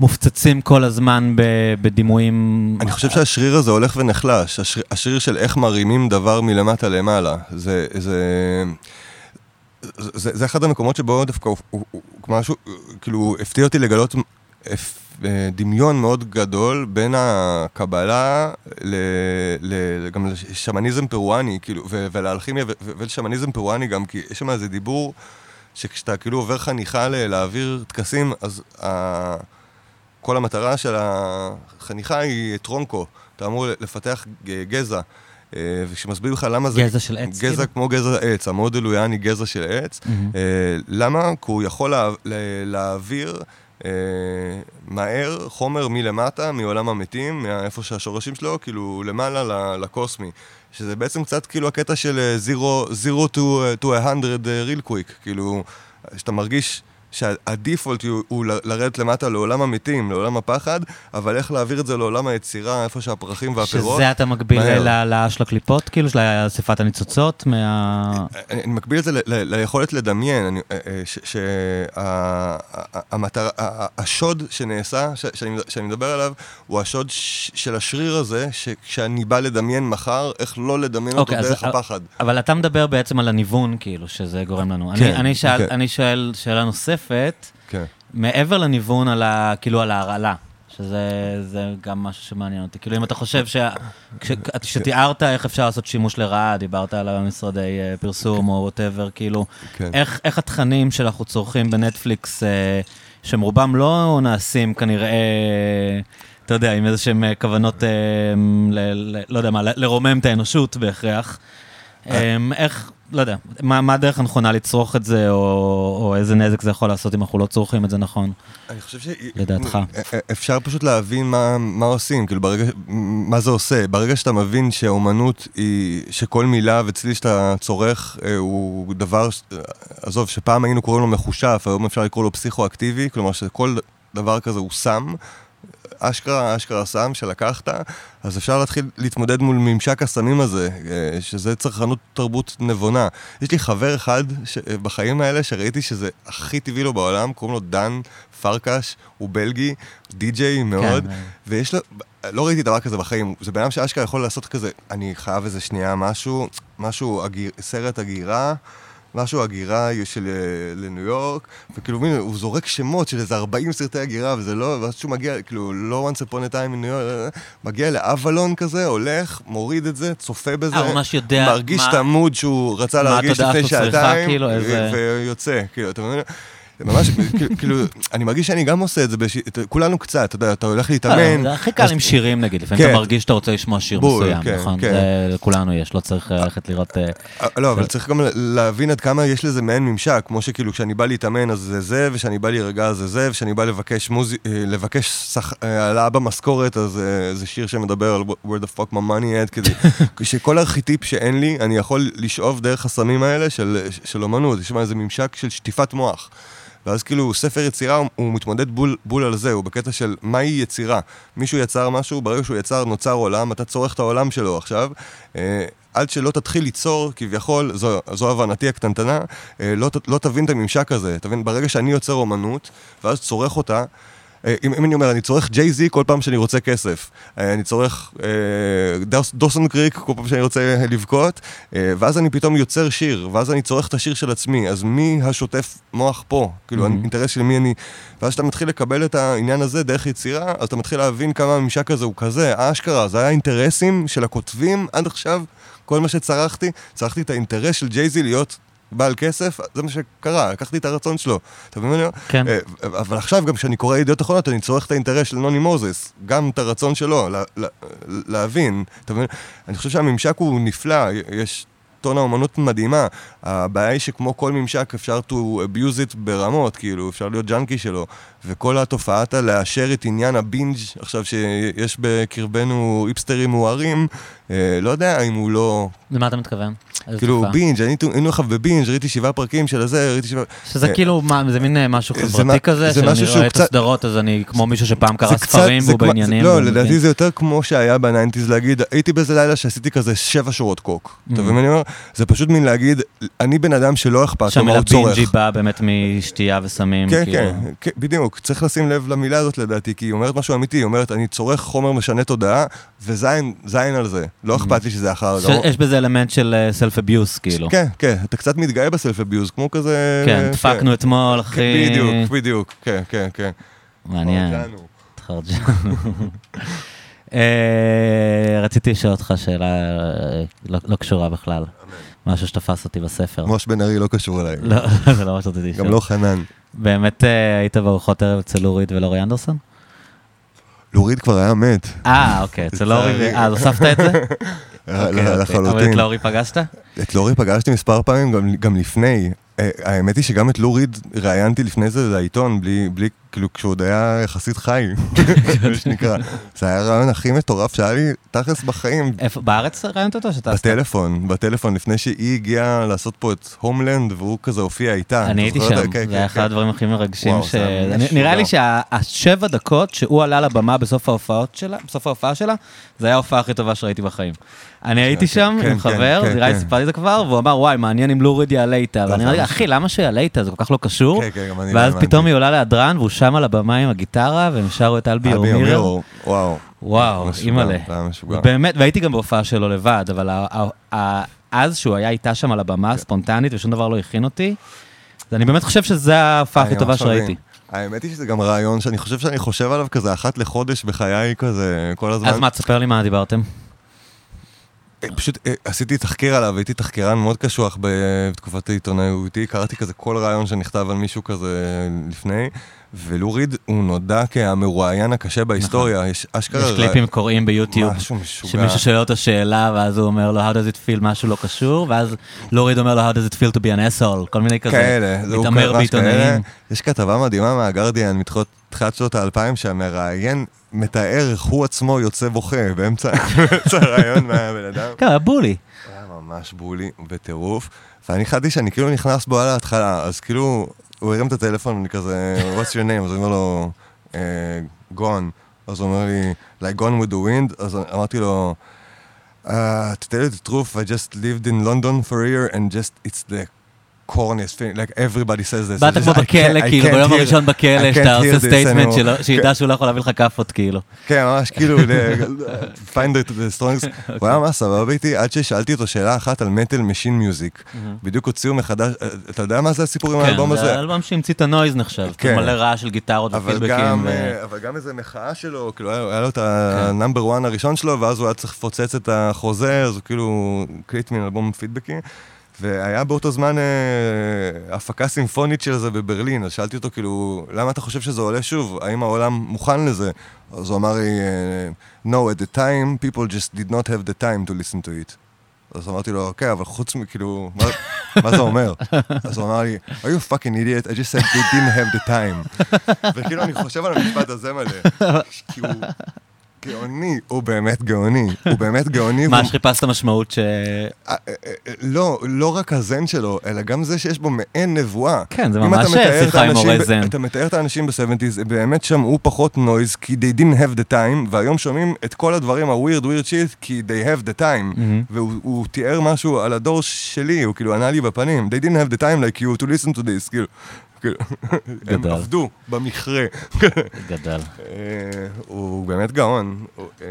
מופצצים כל הזמן בדימויים... אני חושב שהשריר הזה הולך ונחלש, השריר, השריר של איך מרימים דבר מלמטה למעלה. זה, זה, זה, זה אחד המקומות שבו דווקא הוא, הוא, הוא משהו, כאילו, הפתיע אותי לגלות דמיון מאוד גדול בין הקבלה ל, ל, גם לשמניזם פרואני, כאילו, ולאלכימיה ולשמניזם פרואני גם, כי יש שם איזה דיבור שכשאתה כאילו עובר חניכה להעביר טקסים, אז... ה... כל המטרה של החניכה היא טרונקו, אתה אמור לפתח גזע. אה, וכשמסביר לך למה זה... גזע של עץ. גזע כאילו? כמו גזע עץ, המודל הוא יעני גזע של עץ. Mm-hmm. למה? כי הוא יכול לה, להעביר אה, מהר חומר מלמטה, מעולם המתים, מאיפה שהשורשים שלו, כאילו למעלה לקוסמי. שזה בעצם קצת כאילו הקטע של zero, zero to, to a hundred real quick, כאילו, שאתה מרגיש... שהדיפולט הוא, הוא לרדת למטה לעולם המתים, לעולם הפחד, אבל איך להעביר את זה לעולם היצירה, איפה שהפרחים והפירות. שזה אתה מקביל של הקליפות, כאילו, של אספת הניצוצות? מה... אני, אני מקביל את זה ל, ל, ליכולת לדמיין, אני, שהמטרה, השוד שנעשה, ש, שאני, שאני מדבר עליו, הוא השוד ש, של השריר הזה, שכשאני בא לדמיין מחר, איך לא לדמיין אותו אוקיי, דרך אז, הפחד. אבל אתה מדבר בעצם על הניוון, כאילו, שזה גורם לנו. כן, אני, אני, שאל, אוקיי. אני שואל שאלה נוספת. נוספת, כן. מעבר לניוון על ה... כאילו על ההרעלה, שזה גם משהו שמעניין אותי. כאילו, אם אתה חושב ש... כשתיארת איך אפשר לעשות שימוש לרעה, דיברת על המשרדי אה, פרסום או whatever, כאילו, כן. איך, איך התכנים שאנחנו צורכים בנטפליקס אה, שהם רובם לא נעשים כנראה, אתה יודע, עם איזה שהם אה, כוונות, לא יודע מה, לרומם את האנושות בהכרח. אה, איך, לא יודע, מה, מה הדרך הנכונה לצרוך את זה, או, או איזה נזק זה יכול לעשות אם אנחנו לא צורכים את זה נכון? אני חושב ש... לדעתך. אפשר פשוט להבין מה, מה עושים, כאילו ברגע, מה זה עושה. ברגע שאתה מבין שהאומנות היא, שכל מילה וצליל שאתה צורך אה, הוא דבר, עזוב, שפעם היינו קוראים לו מחושף, היום אפשר לקרוא לו פסיכואקטיבי, כלומר שכל דבר כזה הוא סם. אשכרה, אשכרה סם שלקחת, אז אפשר להתחיל להתמודד מול ממשק הסמים הזה, אה, שזה צרכנות תרבות נבונה. יש לי חבר אחד ש... אה, בחיים האלה שראיתי שזה הכי טבעי לו בעולם, קוראים לו דן פרקש, הוא בלגי, די-ג'יי מאוד, כן. ויש לו, לא ראיתי דבר כזה בחיים, זה בן אדם שאשכרה יכול לעשות כזה, אני חייב איזה שנייה משהו, משהו, אגיר, סרט הגירה. משהו הגירה של אה, לניו יורק, וכאילו מין, הוא זורק שמות של איזה 40 סרטי הגירה, וזה לא, ואז שהוא מגיע, כאילו, לא once upon a time in ניו יורק, מגיע לאבלון כזה, הולך, מוריד את זה, צופה בזה, אה, ממש יודע מרגיש מה- את המוד שהוא רצה להרגיש לפני צריכה, שעתיים, כאילו, איזה- ויוצא, כאילו, אתה מבין? ממש, כאילו- אני מרגיש שאני גם עושה את זה, בש... כולנו קצת, אתה יודע, אתה הולך להתאמן. זה הכי קל עם שירים נגיד, לפעמים כן. אתה מרגיש שאתה רוצה לשמוע שיר בול, מסוים, כן, נכון? כן. זה לכולנו יש, לא צריך ללכת לראות... אה, אה, לא, אבל צריך גם להבין עד כמה יש לזה מעין ממשק, כמו שכאילו כשאני בא להתאמן אז זה זה, וכשאני בא להירגע אז זה זה, וכשאני בא לבקש. אה, אה, העלאה במשכורת, אז אה, זה שיר שמדבר על where the fuck my money at, כדי שכל ארכיטיפ שאין לי, אני יכול לשאוב דרך הסמים האלה של, של אומנות, יש שם איזה ממשק של שטיפת מוח. ואז כאילו ספר יצירה הוא- מתמודד בול, בול על זה, הוא בקטע של מהי יצירה. מישהו יצר משהו, ברגע שהוא יצר נוצר עולם, אתה צורך את העולם שלו עכשיו. אה, עד שלא תתחיל ליצור, כביכול, זו, זו הבנתי הקטנטנה, אה, לא, לא תבין את הממשק הזה. תבין, ברגע שאני יוצר אומנות, ואז צורך אותה, אם, אם אני אומר, אני צורך ג'יי-זי כל פעם שאני רוצה כסף. אה, אני צורך אה, דוס, דוסון קריק כל פעם שאני רוצה לבכות, אה, ואז אני פתאום יוצר שיר, ואז אני צורך את השיר של עצמי. אז מי השוטף מוח פה? כאילו, Mhm. האינטרס של מי אני... ואז כשאתה מתחיל לקבל את העניין הזה דרך יצירה, אז אתה מתחיל להבין כמה הממשק הזה הוא כזה, אשכרה, זה היה אינטרסים של הכותבים עד עכשיו, כל מה שצרכתי, צרכתי את האינטרס של ג'יי-זי להיות... בעל כסף, זה מה שקרה, לקחתי את הרצון שלו. אתה מבין מה אני אומר? כן. אה, אבל עכשיו, גם כשאני קורא ידיעות אחרונות, אני צורך את האינטרס של נוני מוזס, גם את הרצון שלו, לה, לה, להבין. אתה מבין? אני חושב שהממשק הוא נפלא, יש טון האומנות מדהימה. הבעיה היא שכמו כל ממשק, אפשר to abuse it ברמות, כאילו, אפשר להיות ג'אנקי שלו. וכל התופעת הלאשר את עניין הבינג' עכשיו שיש בקרבנו היפסטרים מוארים, אה, לא יודע אם הוא לא... למה אתה מתכוון? כאילו? binge, היינו עכשיו ב binge, ראיתי שבעה פרקים של הזה, ראיתי שבעה... שזה אה, כאילו, זה מין אה, משהו חברתי כזה, שאני רואה את הסדרות, אז אני כמו מישהו שפעם קרא ספרים והוא בעניינים. לא, לדעתי. זה יותר כמו שהיה ב nineties להגיד, הייתי באיזה לילה שעשיתי כזה שבע שורות קוק. אתה מבין מה אני אומר? זה פשוט מין להגיד, אני בן אדם שלא אכפת לו מה שהמילה הוא צורך. binge באה באמת משתייה וסמים, כן, כאילו. כן, כן, בדיוק. צריך לשים לב למילה הזאת לדעתי, כי היא אומרת משהו אמיתי, היא אומרת, אני צורך חומר משנה תודעה, וזין זין על זה. לא אכפת לי שזה אחר. יש בזה אלמנט של סלף אביוס, כאילו. כן, כן, אתה קצת מתגאה בסלף אביוז, כמו כזה... כן, דפקנו אתמול, אחי. כן, בדיוק, בדיוק, כן, כן, כן. מעניין. אה, רציתי לשאול אותך שאלה אה, לא לא קשורה בכלל. משהו שתפס אותי בספר. מוש בן ארי לא קשור אליי. לא, זה לא מה שרציתי לשאול. גם לא חנן. באמת אה, היית בארוחות ערב אצל לורית ולאורי אנדרסון? לוריד כבר היה מת. אה, אוקיי, אצל. אה, אז הוספת את זה? ל- אוקיי, אוקיי. אבל לחלוטין. את לאורי פגשת? את לורי פגשתי מספר פעמים, גם, גם לפני. אה, האמת היא שגם את לוריד ראיינתי לפני זה לעיתון, בלי, בלי, כאילו, כשהוא עוד היה יחסית חי, מה שנקרא. זה היה הרעיון הכי מטורף שהיה לי תכלס בחיים. איפה, בארץ ראיינת אותו? שאתה? בטלפון, בטלפון, לפני שהיא הגיעה לעשות פה את הומלנד, והוא כזה הופיע איתה. אני הייתי שם, זה? כן, זה כן, היה כן. אחד הדברים הכי מרגשים ש... נראה לי שהשבע דקות שהוא עלה לבמה בסוף ההופעה שלה, זה היה ההופעה הכי טובה שראיתי בחיים. אני הייתי שם כן, עם כן, חבר, כן, נראה לי כן. סיפרתי את זה כבר, והוא אמר, וואי, מעניין אם לוריד יעלה איתה. ואני אמרתי, ממש- אחי, למה שיעלה איתה? זה כל כך לא קשור. כן, כן, אני ואז. פתאום היא עולה להדרן, והוא שם על הבמה עם הגיטרה, והם שרו את אלבי. אומירו, וואו. וואו, אימא'לה. באמת, והייתי גם בהופעה שלו לבד, אבל אז שהוא היה איתה שם על הבמה, ספונטנית, ושום דבר לא הכין אותי, אז אני באמת חושב שזו ההופעה הכי טובה. שראיתי. האמת היא שזה גם רעיון שאני חושב שאני חושב עליו כזה אחת לחודש בחיי כזה, כל הזמן. אז מה, תספר לי מה דיברתם. פשוט אה, עשיתי תחקיר עליו, הייתי תחקירן מאוד קשוח בתקופת העיתונאותי, קראתי כזה כל רעיון שנכתב על מישהו כזה לפני, ולוריד הוא נודע כהמרואיין הקשה בהיסטוריה, יש אשכרה... יש קליפים קוראים ביוטיוב, משהו משוגע. שמישהו שואל אותו שאלה, ואז הוא אומר לו, How does it feel, משהו לא קשור, ואז לוריד אומר לו, How does it feel to be an asshole, כל מיני כזה, כאלה, זה הוא מתעמר. בעיתונאים. יש כתבה מדהימה מהגרדיאן מתחילת שנות האלפיים, שהמראיין מתאר איך הוא עצמו יוצא בוכה באמצע הרעיון מהבן אדם. כן, היה בולי. היה ממש בולי בטירוף, ואני חשבתי שאני כאילו נכנס בו על ההתחלה, אז כאילו, הוא הרים את הטלפון ואני כזה, what's your name? אז הוא אומר לו, "אה, גון. אז הוא אומר לי, like gone with the wind? אז אמרתי לו, "Uh, to tell you the truth, I just lived in London for a year and just, it's the corniest thing, like everybody says this. באת כמו בכלא, כאילו, ביום הראשון בכלא, שאתה עושה statement שידע שהוא לא יכול להביא לך כאפות, כאילו. כן, ממש כאילו, find it the strongest. הוא היה ממש סבבה איתי, עד ששאלתי אותו שאלה אחת על Metal Machine Music. בדיוק הוציאו מחדש, אה, אתה יודע מה זה הסיפור עם האלבום כן, זה הזה? האלבום שהמציא את ה noise נחשב, כן. מלא רעש של גיטרות ופידבקים. אה, אבל גם איזה מחאה שלו, כאילו היה לו את כן. ה number 1 הראשון שלו, ואז הוא היה צריך לפוצץ את החוזה, אז הוא כאילו הקליט מין אלבום פידבקים. והיה באותו זמן אה, הפקה סימפונית של זה בברלין, אז שאלתי אותו כאילו, למה אתה חושב שזה עולה שוב? האם העולם מוכן לזה? אז הוא אמר לי, אה, no, at the time, people just did not have the time to listen to it. אז אמרתי לו, אוקיי, אבל חוץ מכאילו, מה, מה זה אומר? אז הוא אמר לי, are you fucking idiot? I just said they didn't have the time. וכאילו, אני חושב על המשפט הזה מלא, כי הוא גאוני, הוא באמת גאוני, הוא באמת גאוני. מה שחיפשת משמעות ש... אה, אה, אה, לא, לא רק הזן שלו, אלא גם זה שיש בו מעין נבואה. כן, זה ממש שיחה עם מורה זן. אתה מתאר את האנשים ב-70's, הם באמת שמעו פחות נויז, כי they didn't have the time, והיום שומעים את כל הדברים ה-weird weird shit, כי they have the time. מהמם. והוא הוא תיאר משהו על הדור שלי, הוא כאילו ענה לי בפנים, they didn't have the time like you to listen to this, כאילו. כאילו, הם. עבדו במכרה. גדל. אה, הוא באמת גאון, אה,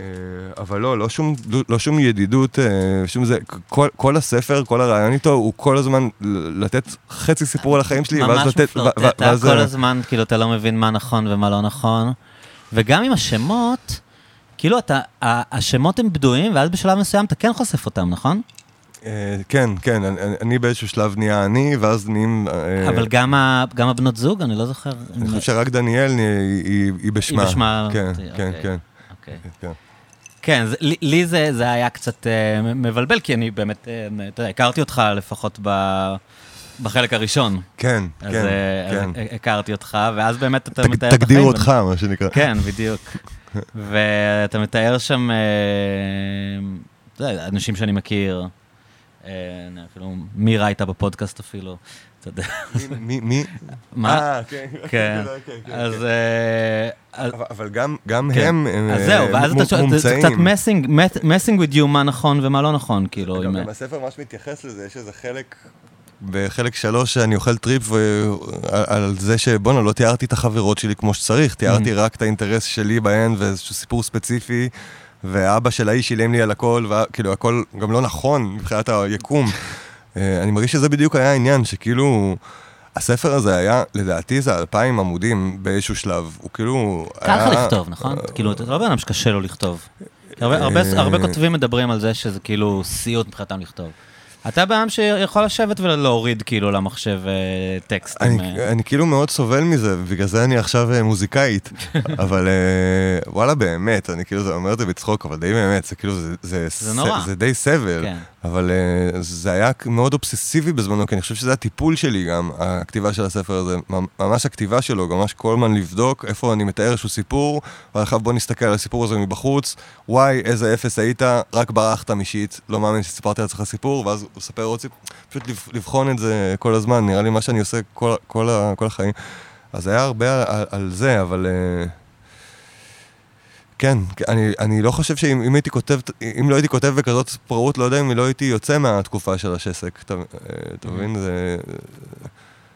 אבל לא, לא שום, לא שום ידידות, אה, שום זה, כל, כל הספר, כל הרעיון איתו, הוא כל הזמן לתת חצי סיפור על החיים שלי, ואז ממש לתת, מפלרטט, אתה ואז... כל הזמן, כאילו, אתה לא מבין מה נכון ומה לא נכון. וגם עם השמות, כאילו, אתה, השמות הם בדויים, ואז בשלב מסוים אתה כן חושף אותם, נכון? אה, כן, כן, אני, אני באיזשהו שלב נהיה אני, ואז נהיים... אה, אבל גם ה- גם הבנות זוג, אני לא זוכר. אני חושב שרק דניאל היא, היא, היא בשמה. בשמה, כן, אוקיי. כן, כן, אוקיי. כן. כן, זה, לי, זה, זה היה קצת אה, מבלבל, כי אני באמת, אתה יודע, הכרתי אותך לפחות ב, בחלק הראשון. כן, אז, כן, אה, כן. אז הכרתי אותך, ואז באמת אתה תג- מתאר את תגדיר החיים. אותך, מה שנקרא. כן, בדיוק. ואתה מתאר שם, אתה יודע, אנשים שאני מכיר, אפילו מירה הייתה בפודקאסט אפילו, אתה יודע. מי, מי? מה? אה, כן. כן. כן, כן, אז... כן. אה, אבל- גם. הם הם, אז אה, זהו, ואז זה- מומצאים. קצת messing with you, מה נכון ומה לא נכון, כאילו. גם הספר ממש מתייחס לזה, יש איזה חלק, בחלק שלוש שאני אוכל trip על- זה שבואנה, לא תיארתי את החברות שלי כמו שצריך, תיארתי Mm. רק את האינטרס שלי בהן ואיזשהו סיפור ספציפי, ואבא של האיש שילם לי על הכל, וכאילו הכל גם לא נכון מבחינת היקום. אה, אני מרגיש שזה בדיוק היה העניין, שכאילו... הספר הזה היה, לדעתי זה אלפיים עמודים באיזשהו שלב, הוא כאילו... קל לך לכתוב, נכון? כאילו, אתה לא בן אדם שקשה לו לכתוב. הרבה- אה, הרבה כותבים מדברים על זה שזה כאילו סיוט מבחינתם לכתוב. אתה אדם שיכול לשבת ולהוריד כאילו למחשב אה, טקסטים. אני, אה. אני כאילו מאוד סובל מזה, ובגלל זה אני עכשיו אה, מוזיקאית. אבל וואלה, באמת, אני כאילו זה- אומר את זה בצחוק, אבל די באמת, זה כאילו, זה, זה, זה נורא. זה די סבל. כן. אבל אה, זה היה מאוד אובססיבי בזמנו, כי אני חושב שזה הטיפול שלי גם, הכתיבה של הספר הזה. ממ- ממש הכתיבה שלו, ממש כל הזמן לבדוק איפה אני מתאר איזשהו סיפור, ועכשיו בוא נסתכל על הסיפור הזה מבחוץ, וואי, איזה אפס היית, רק ברחת משיט, לא מאמין שסיפרתי לעצמך סיפור, ואז הוא מספר עוד סיפור, פשוט לב- לבחון את זה כל הזמן, נראה לי מה שאני עושה כל, כל, כל החיים. אז היה הרבה על, על זה, אבל... אה, כן, אני, אני לא חושב שאם אם הייתי כותב, אם לא הייתי כותב בכזאת פראות, לא יודע אם לא הייתי יוצא מהתקופה של השסק, אתה, אה, אתה מבין? זה,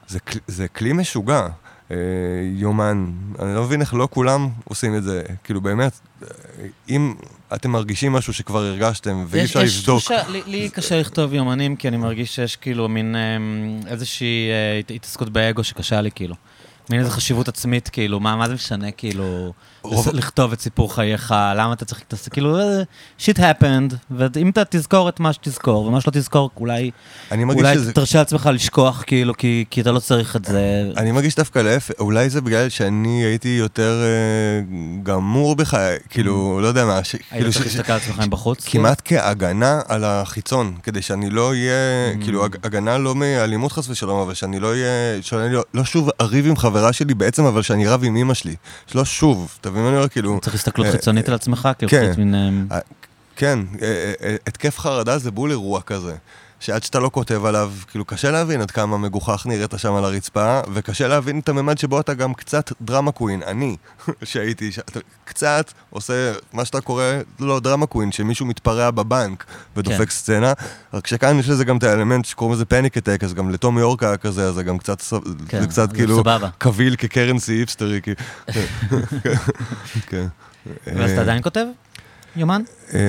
זה, כלי- זה כלי משוגע, אה, יומן. אני לא מבין איך לא כולם עושים את זה. כאילו באמת, אה, אם אתם מרגישים משהו שכבר הרגשתם ואי יש- אפשר יש לבדוק, תחושה- לי- לי קשה לכתוב יומנים, כי אני מרגיש שיש כאילו מין איזושהי הת- התעסקות באגו שקשה לי כאילו. מין איזה חשיבות עצמית, כאילו, מה, מה זה משנה, כאילו, רוב- לכתוב את סיפור חייך, למה אתה צריך להתעסק, כאילו, shit happened, ואם אתה תזכור את מה שתזכור, ומה שלא תזכור, אולי, אולי שזה... תרשה לעצמך לשכוח, כאילו, כי, כי אתה לא צריך את זה. אני מרגיש דווקא להפך, אולי זה בגלל שאני הייתי יותר אה, גמור בחיי, כאילו, לא יודע מה, ש- היית כאילו, צריך להסתכל על עצמך מבחוץ? כמעט כהגנה על החיצון, כדי שאני לא אהיה, Mm. כאילו, הג- הגנה לא מאלימות חס ושלום, אבל שאני לא אהיה, שאני לא, לא שוב אריב עם חברה שלי בעצם, אבל שאני רב עם אמא שלי. שלא שוב, אתה מבין מה אני אומר? כאילו, צריך הסתכלות אה, חיצונית על עצמך, כאילו, כן. אה, כן, אה, אה, התקף חרדה זה בול אירוע כזה. שעד שאתה לא כותב עליו, כאילו קשה להבין עד כמה מגוחך נראית שם על הרצפה, וקשה להבין את הממד שבו אתה גם קצת דרמה קווין, אני, שהייתי, שאתה קצת עושה מה שאתה קורא, לא דרמה קווין, שמישהו מתפרע בבנק ודופק כן. סצנה, רק שכאן יש לזה גם את האלמנט שקוראים לזה פניק אטק, אז גם לתום יורק היה כזה, אז זה גם קצת, כן, זה קצת זה כאילו סבבה. קביל כקרנסי היפסטרי, כאילו. כן. ואז אתה עדיין כותב? יומן? אה,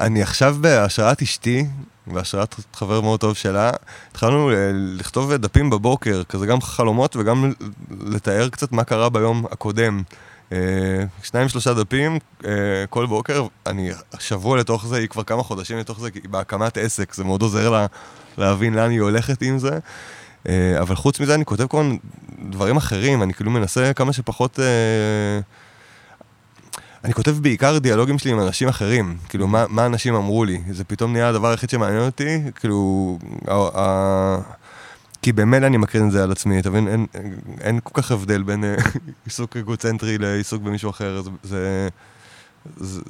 אני עכשיו בהשראת אשתי, בהשראת חבר מאוד טוב שלה, התחלנו ל- לכתוב דפים בבוקר, כזה גם חלומות וגם לתאר קצת מה קרה ביום הקודם. אה, שניים שלושה דפים אה, כל בוקר, אני שבוע לתוך זה, היא כבר כמה חודשים לתוך זה, כי היא בהקמת עסק, זה מאוד עוזר לה להבין לאן היא הולכת עם זה. אה, אבל חוץ מזה אני כותב כל מיני דברים אחרים, אני כאילו מנסה כמה שפחות... אה, אני כותב בעיקר דיאלוגים שלי עם אנשים אחרים, כאילו, מה, מה אנשים אמרו לי. זה פתאום נהיה הדבר היחיד שמעניין אותי, כאילו, ה, ה, כי במילא אני מקרין את זה על עצמי, אתה מבין? אין, אין כל כך הבדל בין אה, עיסוק אגוצנטרי לעיסוק במישהו אחר, זה... זה זה,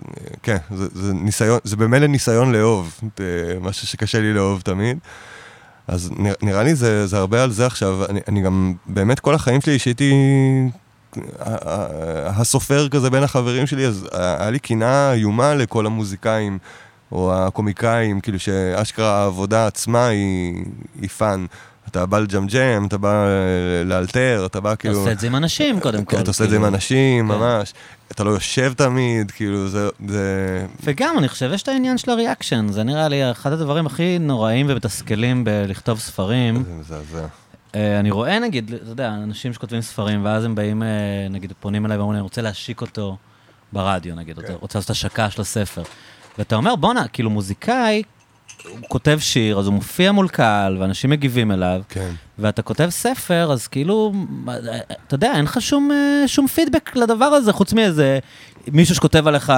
כן, זה, זה ניסיון, זה במילא ניסיון לאהוב, זה משהו שקשה לי לאהוב תמיד. אז נראה, לי זה, זה הרבה על זה עכשיו. אני, אני גם, באמת כל החיים שלי ה- הסופר כזה בין החברים שלי, אז היה לי קנאה איומה לכל המוזיקאים או הקומיקאים, כאילו שאשכרה העבודה עצמה היא, היא fun. אתה בא לג'מג'ם, אתה בא לאלתר, אתה בא אתה כאילו... עושה את זה עם אנשים, קודם כל. אתה עושה את זה עם כאילו. אנשים, כן. ממש. אתה לא יושב תמיד, כאילו, זה... זה... וגם, אני חושב, יש את העניין של ה reaction, זה נראה לי אחד הדברים הכי נוראים ומתסכלים בלכתוב ספרים. זה מזעזע. אה, אני רואה, נגיד, אתה יודע, אנשים שכותבים ספרים, ואז הם באים, אה, נגיד, פונים אליי ואומרים, אני רוצה להשיק אותו ברדיו, נגיד, כן. רוצה- רוצה לעשות השקה של הספר. ואתה אומר, בואנה, כאילו, מוזיקאי, הוא כותב שיר, אז הוא מופיע מול קהל, ואנשים מגיבים אליו, כן. ואתה כותב ספר, אז כאילו, אתה יודע, אין לך שום, אה, שום פידבק לדבר הזה, חוץ מאיזה מישהו שכותב עליך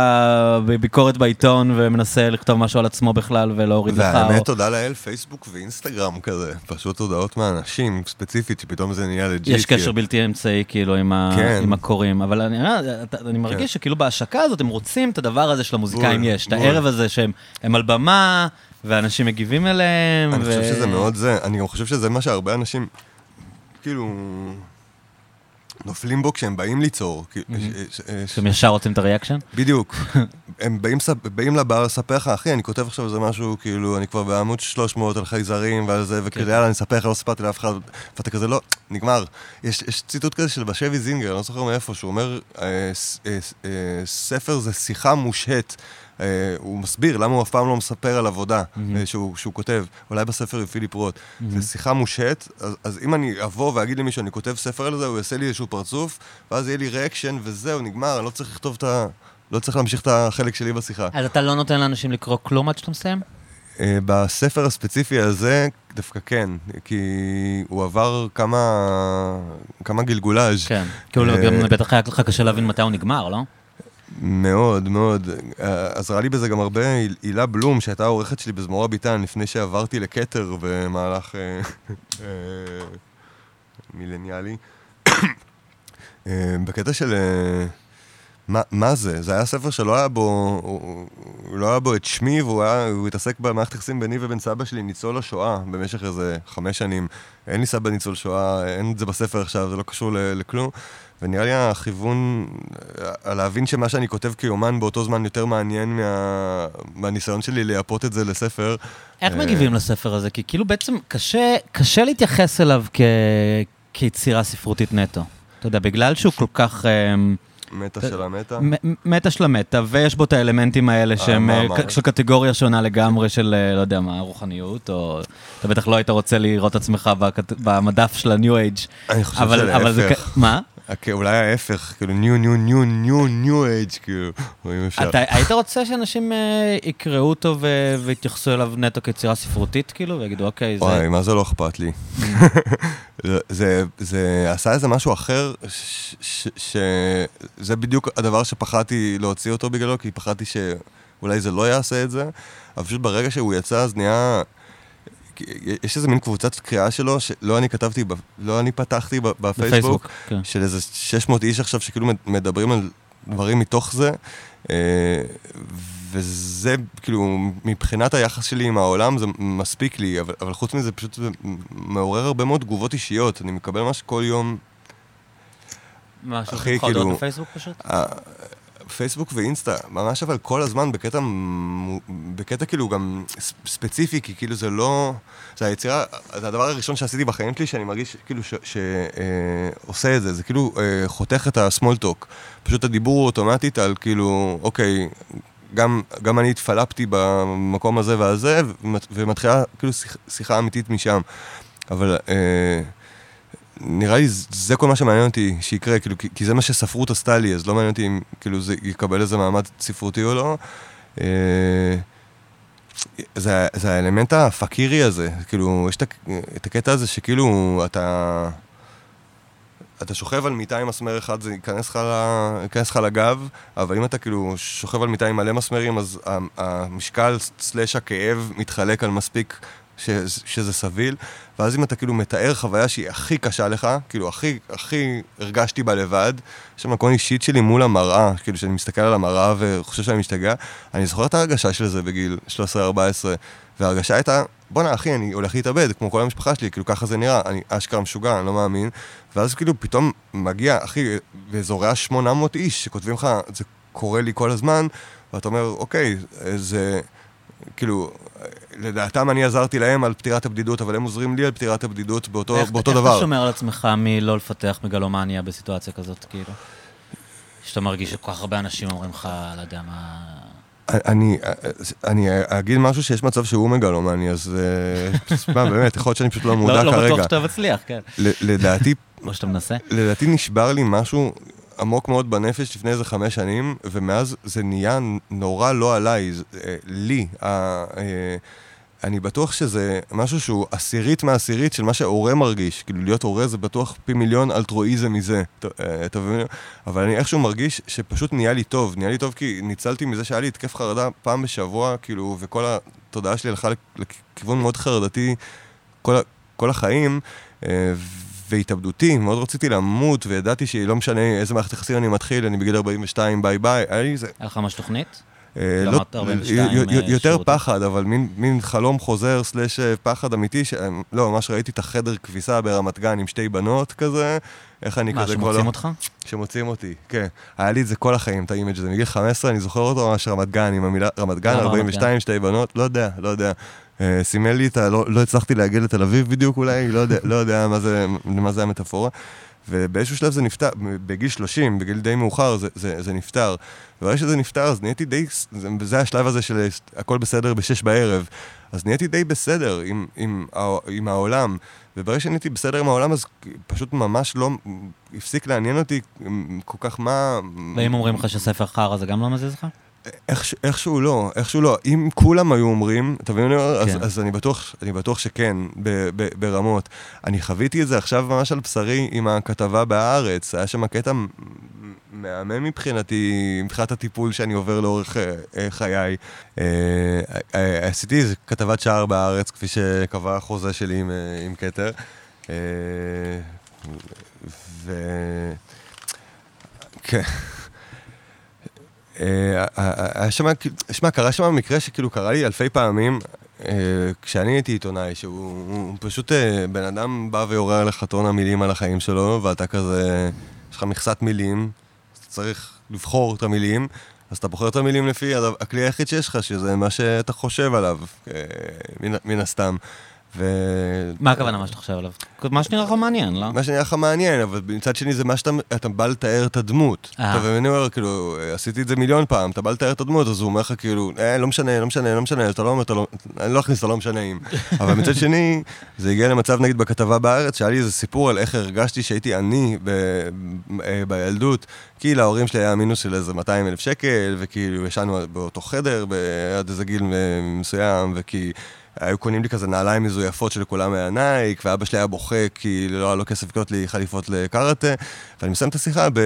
ביקורת בעיתון ומנסה לכתוב משהו על עצמו בכלל ולהוריד לך. והאמת, או... תודה לאל, פייסבוק ואינסטגרם כזה. פשוט הודעות מאנשים, ספציפית, שפתאום זה נהיה legit. יש קשר בלתי אמצעי, כאילו, עם, ה... כן. עם הקוראים. אבל אני, אתה- אני מרגיש כן. שכאילו בהשקה הזאת הם רוצים את הדבר הזה של המוזיקאים יש. את. הערב הזה שהם הם על במה, ואנשים מגיבים אליהם. אני ו... חושב שזה מאוד זה, אני גם חושב שזה מה שהרבה אנשים, כאילו, נופלים בו כשהם באים ליצור. ש- שהם ישר רוצים את הריאקשן? בדיוק. הם באים, באים לבר לספר לך, אחי, אני כותב עכשיו איזה משהו, כאילו, אני כבר בעמוד 300 על חייזרים ועל זה, וכזה, כן. יאללה, אני אספר לך, לא סיפרתי לאף אחד, ואתה כזה, לא, נגמר. יש, יש ציטוט כזה של בשביס זינגר, אני לא זוכר מאיפה, שהוא אומר, אה, אה, אה, ספר זה שיחה מושהית. אה, הוא מסביר למה הוא אף פעם לא מספר על עבודה. אה, שהוא, שהוא כותב, אולי בספר עם פיליפ רוט. זה שיחה מושהית, אז, אז אם אני אבוא ואגיד למישהו, אני כותב ספר על זה, הוא יעשה לי איזשהו פרצוף, ואז יהיה לי reaction, וזהו, נגמר, אני לא צריך לכתוב את ה... לא צריך להמשיך את החלק שלי בשיחה. אז אתה לא נותן לאנשים לקרוא כלום עד שאתה מסיים? אה, בספר הספציפי הזה, דווקא כן, כי הוא עבר כמה, כמה גלגולאז'. כן. כאילו, אה, גם בטח היה לך קשה להבין מתי הוא נגמר, לא? מאוד, מאוד. עזרה לי בזה גם הרבה היל- הילה בלום, שהייתה העורכת שלי בזמור הביטן, לפני שעברתי לכתר במהלך אה, אה, מילניאלי. אה, בקטע של... אה, מה, זה? זה היה ספר שלא היה בו, הוא, לא היה בו את שמי, והוא היה, הוא התעסק במערכת יחסים ביני ובין סבא שלי, ניצול השואה, במשך איזה חמש שנים. אין לי סבא ניצול שואה, אין את זה בספר עכשיו, זה לא קשור לכלום. ונראה לי הכיוון, אה, להבין שמה שאני כותב כיומן באותו זמן יותר מעניין מה, מהניסיון שלי לייפות את זה לספר. איך אה, מגיבים לספר הזה? כי כאילו בעצם קשה, קשה להתייחס אליו כ... כיצירה ספרותית נטו. אתה יודע, בגלל שהוא כל כך... אמ, מטה של המטה? מטה של המטה, ויש בו את האלמנטים האלה שהם אה, של קטגוריה שונה לגמרי של, אה, לא יודע מה, רוחניות, או אתה בטח לא היית רוצה לראות עצמך במדף של ה-new age. אני חושב. שלהפך. מה? אוקיי, אולי ההפך, כאילו ניו ניו ניו ניו ניו אייג' כאילו, אם אפשר. אתה היית רוצה שאנשים אה, יקראו אותו ויתייחסו אליו נטו כיצירה ספרותית, כאילו, ויגידו, אוקיי, זה... וואי, מה זה לא אכפת לי? זה- עשה איזה משהו אחר, שזה בדיוק הדבר שפחדתי להוציא אותו בגללו, כי פחדתי שאולי זה לא יעשה את זה, אבל פשוט ברגע שהוא יצא, אז נהיה... יש איזה מין קבוצת קריאה שלו, שלא אני כתבתי, לא אני פתחתי ב- בפייסבוק, בפייסבוק, כן. של איזה 600 איש עכשיו שכאילו מד- מדברים על דברים מתוך זה, אה, וזה כאילו, מבחינת היחס שלי עם העולם זה מספיק לי, אבל, אבל חוץ מזה פשוט זה מעורר הרבה מאוד תגובות אישיות, אני מקבל ממש כל יום, משהו אחי, לך הודעות כאילו- בפייסבוק פשוט? אה, פייסבוק ואינסטה, ממש אבל כל הזמן בקטע, בקטע כאילו גם ספציפי, כי כאילו זה לא, זה היצירה, זה הדבר הראשון שעשיתי בחיים שלי, שאני מרגיש כאילו שעושה את זה, זה כאילו אה, חותך את ה-small talk. פשוט הדיבור הוא אוטומטית על כאילו, אוקיי, גם, גם אני התפלפתי במקום הזה והזה, ומת- ומתחילה כאילו שיח, שיחה אמיתית משם. אבל אה, נראה לי זה- כל מה שמעניין אותי שיקרה, כאילו, כי, כי זה מה שספרות עשתה לי, אז לא מעניין אותי אם כאילו זה יקבל איזה מעמד ספרותי או לא. אה, זה, זה האלמנט הפקירי הזה, כאילו, יש את, את הקטע הזה שכאילו אתה... אתה שוכב על מיטה עם מסמר אחד, זה ייכנס לך, ייכנס לך לגב, אבל אם אתה כאילו שוכב על מיטה עם מלא מסמרים, אז המשקל סלש הכאב מתחלק על מספיק ש, שזה סביל, ואז אם אתה כאילו מתאר חוויה שהיא הכי קשה לך, כאילו הכי, הכי הרגשתי בה לבד, יש שם כל אישית שלי מול המראה, כאילו שאני מסתכל על המראה וחושב שאני משתגע, אני זוכר את ההרגשה של זה בגיל 13-14, וההרגשה הייתה, בואנה אחי, אני הולך להתאבד, כמו כל המשפחה שלי, כאילו ככה זה נראה, אני אשכרה משוגע, אני לא מאמין, ואז כאילו פתאום מגיע, אחי, וזורע 800 איש שכותבים לך, זה קורה לי כל הזמן, ואתה אומר, אוקיי, זה... כאילו, לדעתם אני עזרתי להם על פטירת הבדידות, אבל הם עוזרים לי על פטירת הבדידות באותו, איך- באותו איך דבר. אתה שומר על עצמך מלא לפתח מגלומניה בסיטואציה כזאת, כאילו? שאתה מרגיש שכל כך הרבה אנשים אומרים לך, לא יודע מה... אני, אני אגיד משהו שיש מצב שהוא מגלומני, אז אה, מה, באמת, יכול להיות שאני פשוט לא מודע לא, לא כרגע. בטוח שאתה מצליח, כן. ל- לדעתי, או שאתה מנסה. לדעתי נשבר לי משהו עמוק מאוד בנפש לפני איזה חמש שנים, ומאז זה נהיה נורא לא עליי, זה, אה, לי. ה- אה, אני בטוח שזה משהו שהוא עשירית מעשירית של מה שהורה מרגיש. כאילו, להיות הורה זה בטוח פי מיליון אלטרואיזם מזה. אה, אתה מבין? אבל אני איכשהו מרגיש שפשוט נהיה לי טוב. נהיה לי טוב כי ניצלתי מזה שהיה לי התקף חרדה פעם בשבוע, כאילו, וכל התודעה שלי הלכה לכ- לכיוון מאוד חרדתי כל, כל החיים. והתאבדותי, מאוד רציתי למות, וידעתי שלא משנה איזה מערכת יחסים אני מתחיל, אני בגיל 42, ביי ביי, היה לי זה... היה לך ממש תוכנית? אה, לא, אמרת 42, י- י- אה, יותר. פחד, אבל מין, מין חלום חוזר slash אה, פחד אמיתי, ש... לא, ממש ראיתי את החדר כביסה ברמת גן עם שתי בנות כזה, איך אני מה, כזה כבר שמוצאים לא... אותך? שמוצאים אותי, כן. היה לי את זה כל החיים, את ה image הזה. מגיל 15 אני זוכר אותו ממש רמת גן, עם המילה רמת גן, למה רמת 42, שתי בנות, לא יודע, לא יודע. אה, סימן לי את ה... לא, לא הצלחתי להגיע לתל אביב בדיוק אולי, לא יודע, לא יודע מה זה, מה זה המטאפורה. ובאיזשהו שלב זה נפתר, בגיל 30, בגיל די מאוחר, זה, זה, זה נפתר. וברגע שזה נפתר, אז נהייתי די, זה, זה השלב הזה של הכל בסדר בשש בערב. אז נהייתי די בסדר עם, עם, עם העולם. וברגע שנהייתי בסדר עם העולם, אז פשוט ממש לא, הפסיק לעניין אותי כל כך מה... ואם אומרים לך שספר חרא זה גם לא מזיז לך? איך, איכשהו לא, איכשהו לא. אם כולם היו אומרים, אתה מבין? כן. אז, אז אני בטוח, אני בטוח שכן, ב, ב, ברמות. אני חוויתי את זה עכשיו ממש על בשרי עם הכתבה בהארץ. היה שם קטע מהמם מבחינתי, מבחינת הטיפול שאני עובר לאורך אה, אה, חיי. אה, אה, עשיתי איזה כתבת שער בהארץ, כפי שקבע החוזה שלי עם, אה, עם כתר. אה, ו... כן. אה, היה שם, שמע, קרה שם מקרה שכאילו קרה לי אלפי פעמים, אה, כשאני הייתי עיתונאי, שהוא הוא פשוט אה, בן אדם בא ויורה עליך טון המילים על החיים שלו, ואתה כזה, יש לך מכסת מילים, אז אתה צריך לבחור את המילים, אז אתה בוחר את המילים לפי הכלי היחיד שיש לך, שזה מה שאתה חושב עליו, אה, מן הסתם. ו... מה הכוונה מה שאתה חושב עליו? מה שנראה לך מעניין, לא? מה שנראה לך מעניין, אבל מצד שני זה מה שאתה אתה בא לתאר את הדמות. אה. אתה מבין, אומר, כאילו, עשיתי את זה מיליון פעם, אתה בא לתאר את הדמות, אז הוא אומר לך כאילו, אה, לא משנה, לא משנה, לא משנה, אתה לא אומר, לא, אני לא אכניס את הלא משנאים. אבל מצד שני, זה הגיע למצב, נגיד, בכתבה בארץ, שהיה לי איזה סיפור על איך הרגשתי שהייתי עני אה, בילדות, כי להורים שלי היה מינוס של איזה 200 אלף שקל, וכאילו ישנו באותו חדר עד איזה גיל אה, מסוים, וכי... היו קונים לי כזה נעליים מזויפות שלכולם היה נייק, ואבא שלי היה בוכה כי לא היה לו כסף לקנות לי חליפות לקראטה, ואני מסיים את השיחה ב...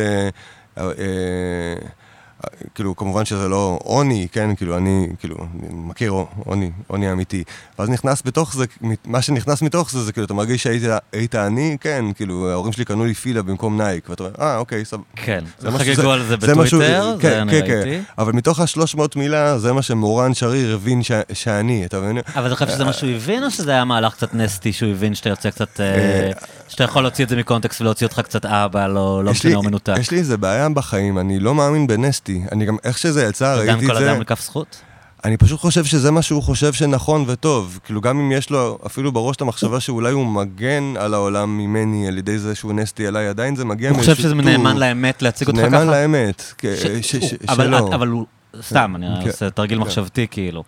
אה, אה, כאילו, כמובן שזה לא עוני, כן, כאילו, אני, כאילו, אני מכיר עוני, עוני אמיתי. ואז נכנס בתוך זה, מה שנכנס מתוך זה, זה כאילו, אתה מרגיש שהיית עני, כן, כאילו, ההורים שלי קנו לי פילה במקום נייק, ואתה אומר, אה, אוקיי, סבבה. כן, חגגו על זה בטוויטר, כן, זה אני כן, כן. ראיתי. אבל מתוך ה-300 מילה, זה מה שמורן שריר הבין ש- שאני, אתה מבין? אבל אתה חושב שזה מה שהוא הבין, או שזה היה מהלך קצת נסטי, שהוא הבין שאתה יוצא קצת... שאתה יכול להוציא את זה מקונטקסט ולהוציא אותך קצת אבא, לא לא משנה, או מנותק. יש לי איזה בעיה בחיים, אני לא מאמין בנסטי. אני גם, איך שזה יצא, ראיתי את כל זה, אדם לכף זכות? אני פשוט חושב שזה מה שהוא חושב שנכון וטוב. כאילו, גם אם יש לו אפילו בראש את המחשבה שאולי הוא מגן על העולם ממני על ידי זה שהוא נסטי עליי, עדיין זה מגיע הוא מאיזשהו חושב שזה. נאמן לאמת להציג אותך ככה? נאמן לאמת, כ- ש- ש- הוא- ש- אבל- שלא. אבל הוא, סתם, אני כן. עושה תרגיל כן. מחשבתי כאילו.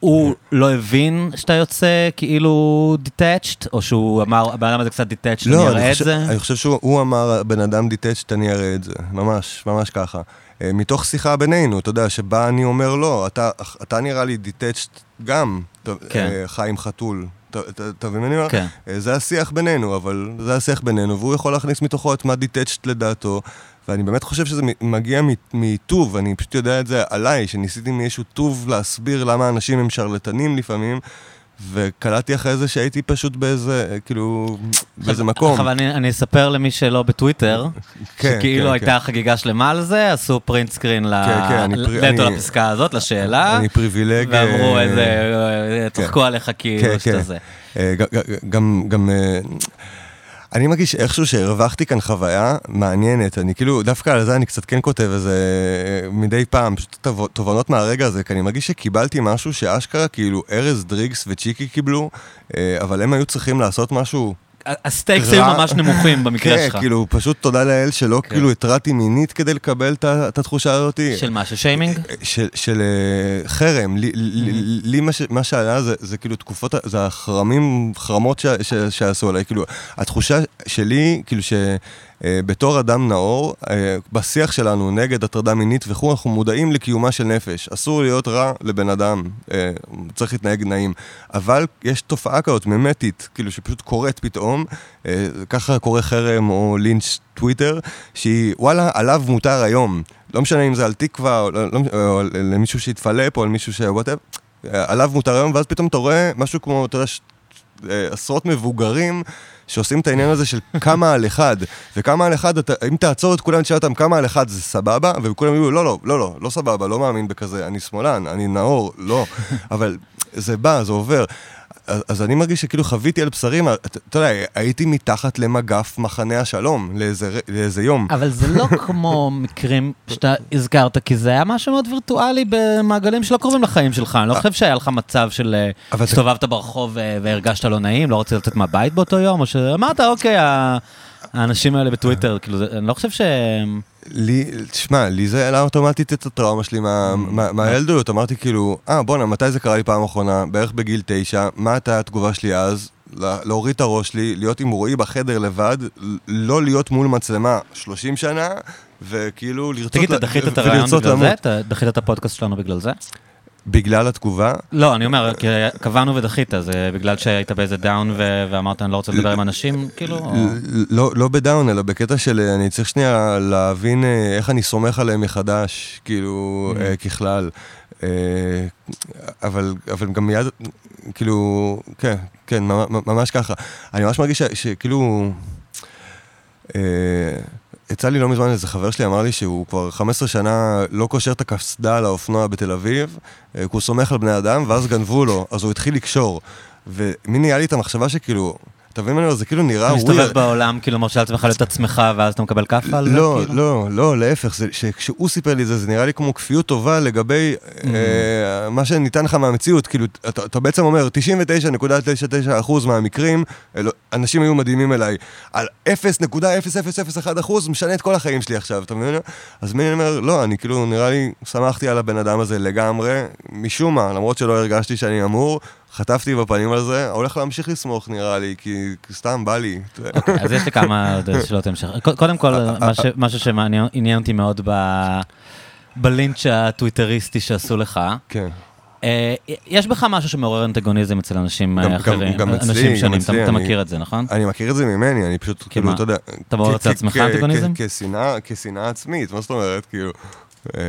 הוא לא הבין שאתה יוצא כאילו detached, או שהוא אמר, הבן אדם הזה קצת אני לא, אראה אני את חושב, זה? אני חושב שהוא הוא אמר, בן אדם detached, אני אראה את זה. ממש, ממש ככה. אה, מתוך שיחה בינינו, אתה יודע, שבה אני אומר לא, אתה, אתה נראה לי detached גם, אתה- כן. אה, חיים חתול. אתה- מבין מה אני אומר? כן. אה, זה השיח בינינו, אבל זה השיח בינינו, והוא יכול להכניס מתוכו את מה detached לדעתו, ואני באמת חושב שזה מגיע מטוב, אני פשוט יודע את זה עליי, שניסיתי מאיזשהו טוב להסביר למה אנשים הם שרלטנים לפעמים, וקלטתי אחרי זה שהייתי פשוט באיזה, כאילו, באיזה מקום. אבל אני, אני אספר למי שלא בטוויטר, כן, שכאילו כן, הייתה חגיגה שלמה על זה, עשו פרינט סקרין ל... כן, כן, נטו אני- לפסקה הזאת, לשאלה, אני פריבילג. ואמרו אה, איזה, אה, צחקו עליך כאילו כן, שאתה כן. זה. אה, גם, גם, אה, אני מרגיש איכשהו שהרווחתי כאן חוויה מעניינת. אני כאילו, דווקא על זה אני קצת כן כותב איזה מדי פעם, פשוט תוב- תובנות מהרגע הזה, כי אני מרגיש שקיבלתי משהו שאשכרה כאילו ארז דריגס וצ'יקי קיבלו, אה, אבל הם היו צריכים לעשות משהו ה stakes היו. ממש נמוכים במקרה כן, שלך. כאילו, פשוט תודה לאל שלא כן. כאילו התרעתי מינית כדי לקבל את התחושה הזאת. של מה, של שיימינג? של, של אה, חרם, לי, לי מה, ש, מה שהיה זה, כאילו תקופות, זה החרמים, חרמות שעשו עליי, כאילו, התחושה שלי, כאילו שבתור אדם נאור, אה, בשיח שלנו נגד הטרדה מינית וכו', אנחנו מודעים לקיומה של נפש. אסור להיות רע לבן אדם, אה, צריך להתנהג נעים. אבל יש תופעה כזאת, ממתית, כאילו שפשוט קורית פתאום, אה, ככה קורה חרם או לינץ' טוויטר, שהיא, וואלה, עליו מותר היום. לא משנה אם זה על תקווה, או, לא, לא, או למישהו שהתפלפ, או על מישהו ש... עליו מותר היום, ואז פתאום אתה רואה משהו כמו, אתה יודע, אה, עשרות מבוגרים שעושים את העניין הזה של כמה על אחד, וכמה על אחד, אתה, אם תעצור את כולם ותשאל אותם כמה על אחד זה סבבה, וכולם יהיו, לא, לא, לא, לא, לא סבבה, לא מאמין בכזה, אני שמאלן, אני נאור, לא, אבל זה בא, זה עובר. אז, אני מרגיש שכאילו חוויתי על בשרים, אתה, אתה יודע, הייתי מתחת למגף מחנה השלום לאיזה, יום. אבל זה לא כמו מקרים שאתה הזכרת, כי זה היה משהו מאוד וירטואלי במעגלים שלא קרובים לחיים שלך. אני לא חושב שהיה לך מצב של אה, הסתובבת ברחוב אה, והרגשת לא נעים, לא רצית לצאת מהבית באותו יום, או שאמרת, אוקיי, האנשים האלה בטוויטר, כאילו, אני לא חושב שהם... לי, תשמע, לי זה העלה אוטומטית את הטראומה שלי מה- מהילדות. אמרתי כאילו, אה, בואנה, מתי זה קרה לי פעם אחרונה? בערך בגיל תשע. מה הייתה התגובה שלי אז? לה- להוריד את הראש שלי, להיות עם רועי בחדר לבד, לא להיות מול מצלמה 30 שנה, וכאילו לרצות... תגיד, אתה דחית את הרעיון בגלל זה? אתה דחית את הפודקאסט שלנו בגלל זה? בגלל התגובה? לא, אני אומר, קבענו ודחית, זה בגלל שהיית באיזה דאון ואמרת, אני לא רוצה לדבר עם אנשים, כאילו? לא, לא בדאון, אלא בקטע של אה, אני צריך שנייה להבין אה, איך אני סומך עליהם מחדש, כאילו, Mm. אה, ככלל. אה, אבל, אבל גם מיד, כאילו, כן, כן, ממ- ממש ככה. אני ממש מרגיש שכאילו... יצא לי לא מזמן איזה חבר שלי אמר לי שהוא כבר 15 שנה לא קושר את הקסדה על האופנוע בתל אביב, אה, כי הוא סומך על בני אדם, ואז גנבו לו, אז הוא התחיל לקשור. ומי נהיה לי את המחשבה שכאילו, אתה מבין מה אני אומר? זה כאילו נראה אתה מסתובב. בעולם, כאילו מרשה לעצמך להיות עצמך, ואז אתה מקבל כאפה על זה? לא, כאילו? לא, לא, להפך, שכשהוא סיפר לי זה, זה נראה לי כמו כפיות טובה לגבי Mm. אה, מה שניתן לך מהמציאות. כאילו, אתה, בעצם אומר, 99.99% מהמקרים, אנשים היו מדהימים אליי. על 0.0001% משנה את כל החיים שלי עכשיו, אתה מבין? אז מי אומר, לא, אני כאילו, נראה לי, שמחתי על הבן אדם הזה לגמרי, משום מה, למרות שלא הרגשתי שאני אמור, חטפתי בפנים על זה, הולך להמשיך לסמוך נראה לי, כי סתם בא לי. אוקיי, אז יש לי כמה שאלות המשך. קודם כל, מה ש- משהו שעניין אותי מאוד בלינץ' הטוויטריסטי שעשו לך. כן. אה, יש בך משהו שמעורר אנטגוניזם אצל אנשים אה, גם- אחרים, גם אצלי, אנשים גם שונים, אצלי, אתה מכיר את זה, נכון? אני מכיר את זה ממני, אני פשוט, כאילו? אתה יודע... אתה מעורר אצל כ- עצמך אנטגוניזם? כשנאה, עצמית, מה זאת אומרת, כאילו... אה,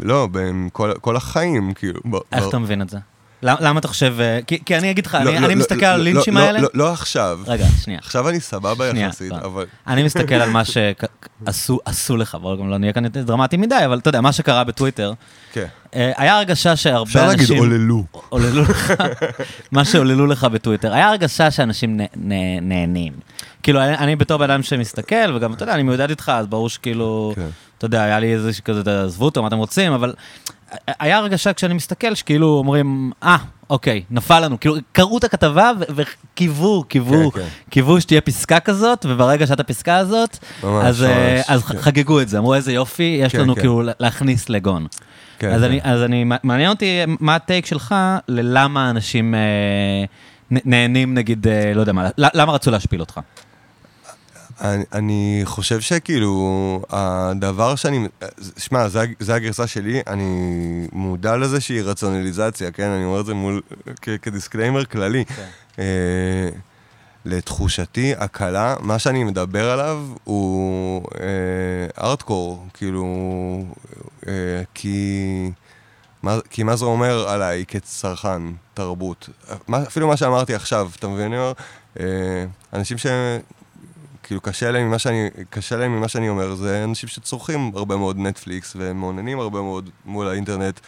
לא, בין כל- כל החיים, כאילו. איך אתה מבין את זה? למ- למה אתה חושב... אה, כי אני אגיד לך, לא, אני לא, אני לא, מסתכל לא, על לא, הלינצ'ים לא, האלה... לא, לא עכשיו. רגע, שנייה. עכשיו אני סבבה יחסית, לא. אבל... אני מסתכל על מה שעשו עשו לך, בואו גם לא נהיה כאן דרמטי מדי, אבל אתה יודע, מה שקרה בטוויטר, כן. אה, היה הרגשה שהרבה אפשר אנשים... להגיד עוללו. עוללו לך, מה שעוללו לך בטוויטר. היה הרגשה שאנשים נה- נה- נהנים. כאילו, אני, אני בתור בן אדם שמסתכל, וגם, אתה יודע, אני מיודד איתך, אז ברור שכאילו, כן. אתה יודע, היה לי איזה כזה, עזבו אותו, מה אתם רוצים, אבל היה הרגשה כשאני מסתכל, שכאילו אומרים, אה, אוקיי, נפל לנו. כאילו, קראו את הכתבה וקיוו, קיוו, כן, כן. קיוו שתהיה פסקה כזאת, וברגע שהייתה פסקה הזאת, ממש, אז, אה, ממש, אז כן. חגגו את זה, אמרו איזה יופי, יש כן, לנו כן. כאילו להכניס לגון. כן, אז, כן. אני, אז אני, מעניין אותי מה הטייק שלך ללמה אנשים אה, נהנים, נגיד, אה, לא יודע מה, למה רצו להשפיל אותך? אני, אני חושב שכאילו, הדבר שאני... שמע, זה, זה הגרסה שלי, אני מודע לזה שהיא רציונליזציה, כן? אני אומר את זה מול... כ- כדיסקליימר כללי. אה, לתחושתי, הקלה, מה שאני מדבר עליו הוא אה, ארטקור, כאילו... אה, כי... מה, כי מה זה אומר עליי כצרכן תרבות? מה, אפילו מה שאמרתי עכשיו, אתה מבין? אני אומר, אה, אנשים ש... כאילו קשה להם ממה שאני, קשה להם ממה שאני אומר, זה אנשים שצורכים הרבה מאוד נטפליקס, והם מעוננים הרבה מאוד מול האינטרנט,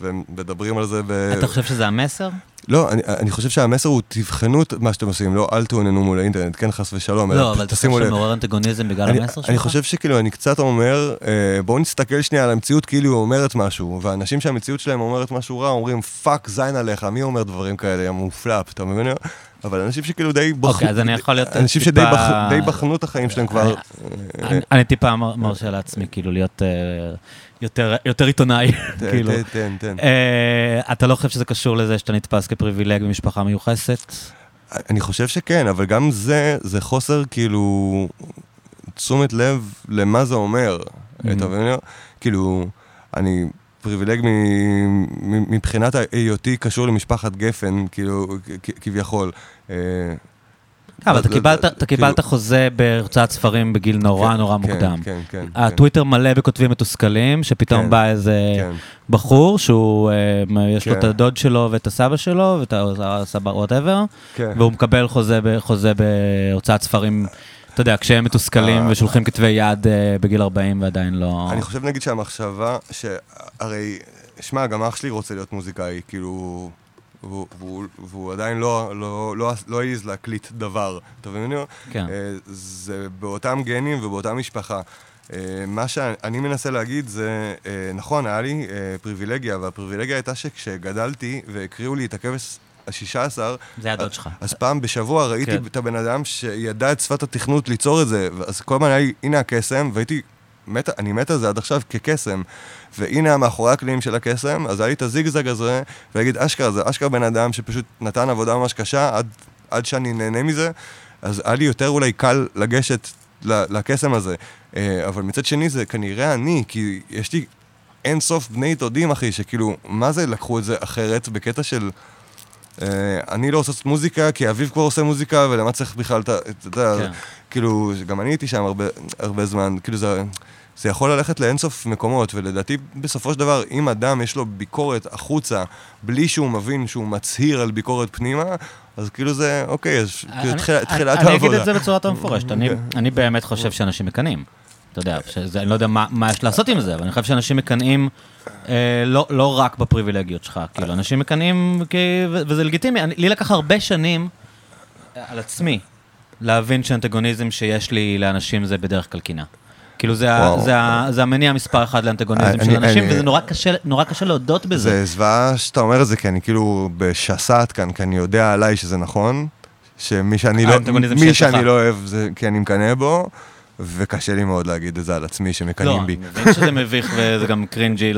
והם מדברים על זה ב... אתה חושב שזה המסר? לא, אני, אני חושב שהמסר הוא, תבחנו את מה שאתם עושים, לא, אל תאוננו מול האינטרנט, כן, חס ושלום, לא, אבל אתה חושב. שמעורר אנטגוניזם בגלל אני, המסר שלך? אני חושב שכאילו, אני קצת אומר, אה, בואו נסתכל שנייה על המציאות כאילו היא אומרת משהו, ואנשים שהמציאות שלהם אומרת משהו רע, אומרים, fuck זין עליך, מי אומר דברים כאלה, יא מפולפל, אתה מבין? אבל אנשים שכאילו די בחנו, אוקיי, אז אני יכול להיות אנשים טיפה- שדי בח, די בחנו את החיים שלהם כבר, אני- אני טיפה מר- מרשה לעצמי, כאילו, להיות אה, יותר- עיתונאי, תן, כאילו. תן, תן, תן. אה, אתה לא חושב שזה קשור לזה שאתה נתפס כפריבילג במשפחה מיוחסת? אני חושב שכן, אבל גם זה, זה חוסר כאילו תשומת לב למה זה אומר. Mhm. אתה מבין? כאילו, אני פריבילג מבחינת היותי קשור למשפחת גפן, כאילו, כביכול. אה, אבל אתה קיבלת- אתה כאילו- קיבלת חוזה בהוצאת ספרים בגיל נורא כן, נורא כן, מוקדם. כן, כן. כן, הטוויטר מלא בכותבים מתוסכלים, שפתאום כן, בא איזה כן. בחור שהוא, אה, יש לו. את הדוד שלו ואת הסבא שלו, ואת הסבא וואטאבר, כן. והוא מקבל חוזה ב- חוזה בהוצאת ספרים, אתה יודע, כשהם מתוסכלים אה. ושולחים כתבי יד בגיל 40 ועדיין לא... אני חושב נגיד שהמחשבה, שהרי, שמע, גם אח שלי רוצה להיות מוזיקאי, כאילו, והוא, והוא, והוא עדיין לא, לא, לא, לא העז להקליט דבר, אתה מבין? כן. אה, זה באותם גנים ובאותה משפחה. אה, מה שאני מנסה להגיד זה, אה, נכון, היה לי פריבילגיה, והפריבילגיה הייתה שכשגדלתי והקריאו לי את הכבש השישה עשר, זה הדוד שלך. אז פעם בשבוע ראיתי כן. את הבן אדם שידע את שפת התכנות ליצור את זה, אז כל הזמן היה לי, הנה הקסם, והייתי, מת, אני מת על זה עד עכשיו כקסם. והנה מאחורי הקלעים של הקסם, אז היה לי את הזיגזג הזה, ולהגיד, אשכרה, זה אשכרה בן אדם שפשוט נתן עבודה ממש קשה עד, עד שאני נהנה מזה, אז היה לי יותר אולי קל לגשת לקסם הזה. אה, אבל מצד שני זה כנראה אני, כי יש לי אין סוף בני דודים, אחי, שכאילו, מה זה לקחו את זה אחרת בקטע של... אה, אני לא עושה מוזיקה, כי אביב כבר עושה מוזיקה, ולמה צריך בכלל את ה... אתה יודע, כן. כאילו, גם אני הייתי שם הרבה, הרבה זמן, כאילו זה, זה יכול ללכת לאינסוף מקומות, ולדעתי בסופו של דבר, אם אדם יש לו ביקורת החוצה, בלי שהוא מבין שהוא מצהיר על ביקורת פנימה, אז כאילו זה, אוקיי, אז כאילו אני- אני- תחילת אני העבודה. אגיד את זה בצורה יותר מפורשת. אני- אני באמת חושב שאנשים מקנאים. אתה יודע, שזה- אני לא יודע מה מה יש לעשות עם זה, אבל אני חושב שאנשים מקנאים אה, לא לא רק בפריבילגיות שלך. כאילו, אנשים מקנאים, כי- וזה לגיטימי. אני- לי לקח הרבה שנים על עצמי, להבין שאנטגוניזם שיש לי לאנשים זה בדרך כלל קינה. כאילו זה, ה, וואו. זה, ה, זה המניע מספר אחד לאנטגוניזם אני- של אנשים, אני- וזה נורא קשה, נורא קשה להודות בזה. זה זוועה שאתה אומר את זה, כי אני כאילו בשסעת כאן, כי אני יודע עליי שזה נכון, שמי שאני לא, מי. שאני לא אוהב זה כי אני מקנא בו, וקשה לי מאוד להגיד את זה על עצמי לא, שמקנאים בי. אני מבין שזה מביך וזה גם קרינג'י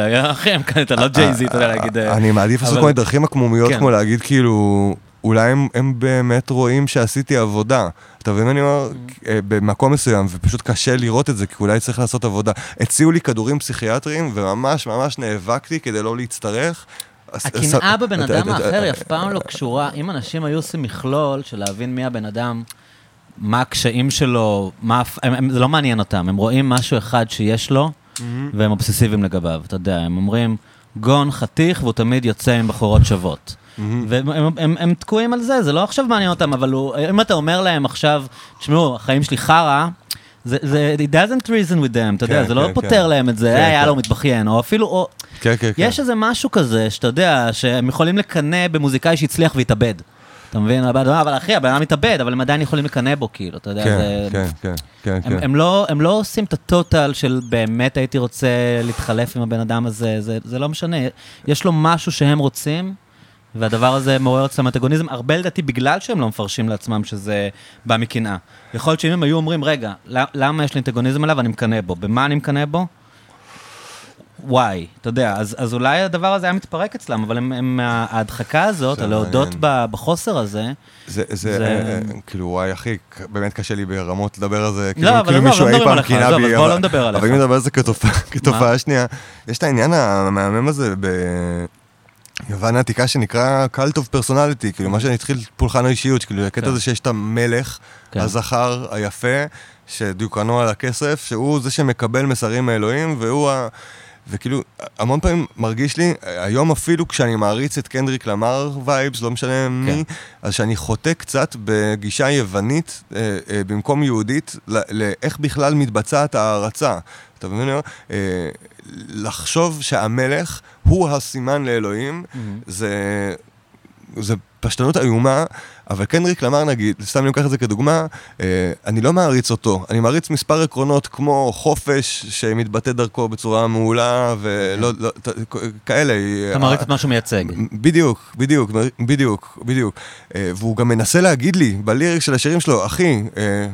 כאן אתה לא ג'ייזי, אתה יודע להגיד... אה, אני מעדיף לעשות אבל- כל מיני דרכים עקמומיות, כן. כמו להגיד כאילו, אולי הם, הם באמת רואים שעשיתי עבודה. אתה מבין אני אומר? Mm. אה, במקום מסוים, ופשוט קשה לראות את זה, כי אולי צריך לעשות עבודה. הציעו לי כדורים פסיכיאטריים, וממש ממש נאבקתי כדי לא להצטרך. הקנאה בבן אתה- אדם אתה- האחר היא אף פעם לא קשורה. אם אנשים היו עושים מכלול של להבין מי הבן אדם, מה הקשיים שלו, מה... הפ- הם- הם- זה לא מעניין אותם, הם רואים משהו אחד שיש לו, והם אובססיביים לגביו. אתה יודע, הם אומרים, גון חתיך, והוא תמיד יוצא עם בחורות שוות. והם הם, הם, הם תקועים על זה, זה לא עכשיו מעניין אותם, אבל הוא, אם אתה אומר להם עכשיו, תשמעו, החיים שלי חרא, זה, זה, it doesn't reason with them, אתה יודע, כן, זה לא כן, פותר כן. להם את זה, כן, "אה, יאללה, כן. הוא מתבכיין, או אפילו, או, כן, כן, כן. יש איזה משהו כזה, שאתה יודע, שהם יכולים לקנא במוזיקאי שהצליח והתאבד. אתה מבין? אבל אחי, הבן אדם מתאבד, אבל הם עדיין יכולים לקנא בו, כאילו, אתה יודע, כן, זה... כן, כן, כן, הם, כן. הם, לא, הם לא עושים את הטוטל של באמת הייתי רוצה להתחלף עם הבן אדם הזה, זה, זה לא משנה. יש לו משהו שהם רוצים, והדבר הזה מעורר אצלם אנטגוניזם, הרבה לדעתי בגלל שהם לא מפרשים לעצמם שזה בא מקנאה. יכול להיות שאם הם היו אומרים, רגע, למה יש לי אנטגוניזם עליו, אני מקנא בו. במה אני מקנא בו? וואי, אתה יודע, אז, אז אולי הדבר הזה היה מתפרק אצלם, אבל הם, הם ההדחקה הזאת, הלהודות. ב- בחוסר הזה, זה, זה, זה- אה, כאילו, וואי, אחי, באמת קשה לי ברמות לדבר על זה, כאילו, לא, אבל כאילו עזוב, מישהו לא אי מדברים פעם קינה בי, אבל- לא נדבר עליך. אבל אם נדבר על זה כתופעה, כתופעה שנייה, יש את העניין המהמם הזה ביוון העתיקה שנקרא cult of personality, כאילו, מה שהתחיל פולחן האישיות, כאילו, הקטע כן. הזה שיש את המלך, כן. הזכר, היפה, שדיוקנו על הכסף, שהוא זה שמקבל מסרים מאלוהים, והוא ה... וכאילו, המון פעמים מרגיש לי, היום אפילו כשאני מעריץ את קנדריק למר וייבס, לא משנה מי, אז שאני חוטא קצת בגישה יוונית אה, אה, במקום יהודית, לאיך בכלל מתבצעת ההערצה. אתה מבין? אה, לחשוב שהמלך הוא הסימן לאלוהים, זה, זה פשטנות איומה, אבל קנדריק למר נגיד, סתם אני לוקח את זה כדוגמה, אה, אני לא מעריץ אותו, אני מעריץ מספר עקרונות כמו חופש שמתבטא דרכו בצורה מעולה, ולא, לא, ת- כאלה. אתה מעריץ את מה שהוא מייצג. בדיוק, בדיוק, בדיוק, בדיוק. אה, והוא גם מנסה להגיד לי, בליריק של השירים שלו, אחי, אה,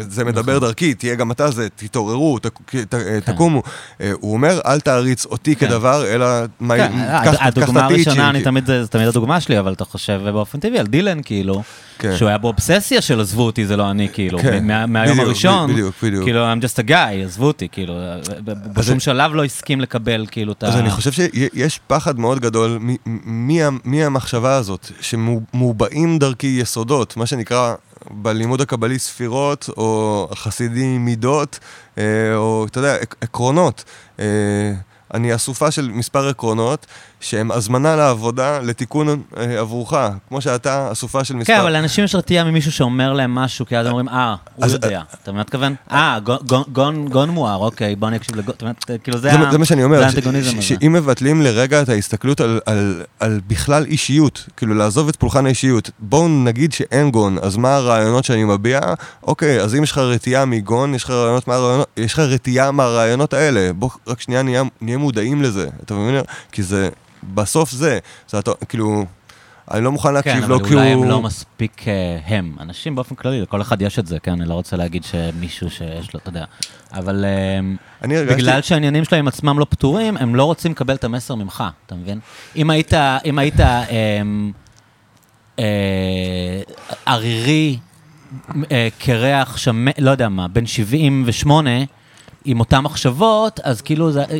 זה מדבר נכון. דרכי, תהיה גם אתה זה, תתעוררו, ת- ת- אה, תקומו. אה, הוא אומר, אל תעריץ אותי כן. כדבר, אלא מה- כן, קח- קח את הדוגמה הראשונה, אני תמיד, זה תמיד הדוגמה שלי, אבל אתה חושב באופן טבעי על דילן, כאילו, כן. שהוא היה באובססיה של עזבו אותי, זה לא אני, כאילו, כן, מה- מהיום בדיוק, הראשון, בדיוק, בדיוק. כאילו, I'm just a guy, עזבו אותי, כאילו, ב- בשום שלב לא הסכים לקבל, כאילו, את ה... אז אני חושב שיש פחד מאוד גדול מהמחשבה הזאת, שמובעים דרכי יסודות, מה שנקרא בלימוד הקבלי ספירות, או החסידי מידות, אה, או אתה יודע, עק- עקרונות. אה, אני אסופה של מספר עקרונות, שהם הזמנה לעבודה, לתיקון אה, עבורך, כמו שאתה אסופה של מספר... כן, אבל לאנשים יש רתיעה ממישהו שאומר להם משהו, כי אז הם אומרים, אה, הוא יודע. אתה מבין מה מתכוון? אה, גון- גון- מואר, אוקיי, בוא אני אקשיב לגון, אתה מבין? כאילו, זה זה, מה- זה מה שאני אומר. שאם מבטלים לרגע את ההסתכלות על, על, על בכלל אישיות, כאילו לעזוב את פולחן האישיות, בואו נגיד שאין גון, אז מה הרעיונות שאני מביע? אוקיי, אז אם יש לך רתיעה מגון, יש לך רתיעה מהרעיונות האלה, בוא רק שנייה נהיה מודעים לזה, אתה מבין? כי זה, בסוף זה, זה אתה, כאילו, אני לא מוכן להקשיב כן, לו אבל כי הוא... אולי הם לא מספיק אה, הם. אנשים באופן כללי, לכל אחד יש את זה, כן? אני לא רוצה להגיד שמישהו שיש לו, אתה יודע. אבל אה, אני הרגשתי... בגלל שהעניינים שלהם עצמם לא פתורים, הם לא רוצים לקבל את המסר ממך, אתה מבין? אם היית, אם היית אה, אה, ערירי, אה, קרח, שמן, לא יודע מה, בן 78, עם אותן מחשבות, אז כאילו זה, אתה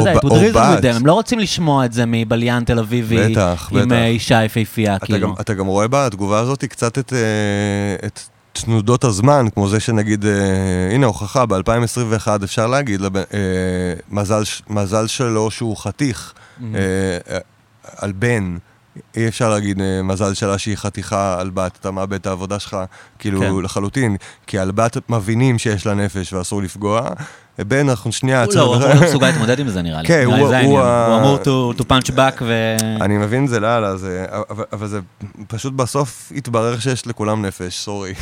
יודע, ב- it would או reason with them, הם לא רוצים לשמוע את זה מבליין תל אביבי, בטח, עם בטח. אה, אישה יפהפייה, אתה כאילו. גם, אתה גם רואה בתגובה הזאת קצת את, אה, את תנודות הזמן, כמו זה שנגיד, אה, הנה הוכחה, ב-2021 אפשר להגיד, לב, אה, מזל, מזל שלו שהוא חתיך Mm. אה, אה, על בן, אי אפשר להגיד אה, מזל שלה שהיא חתיכה על בת, אתה מאבד את העבודה שלך, כאילו כן. לחלוטין. כי על בת מבינים שיש לה נפש ואסור לפגוע. בן, אנחנו שנייה... הוא לא, הוא אמור להיות מסוגל להתמודד עם זה נראה לי. כן, הוא- הוא העניין. ה- הוא אמור to- punch back ו... אני מבין זה לאללה, זה, אבל, זה פשוט בסוף התברר שיש לכולם נפש, סורי.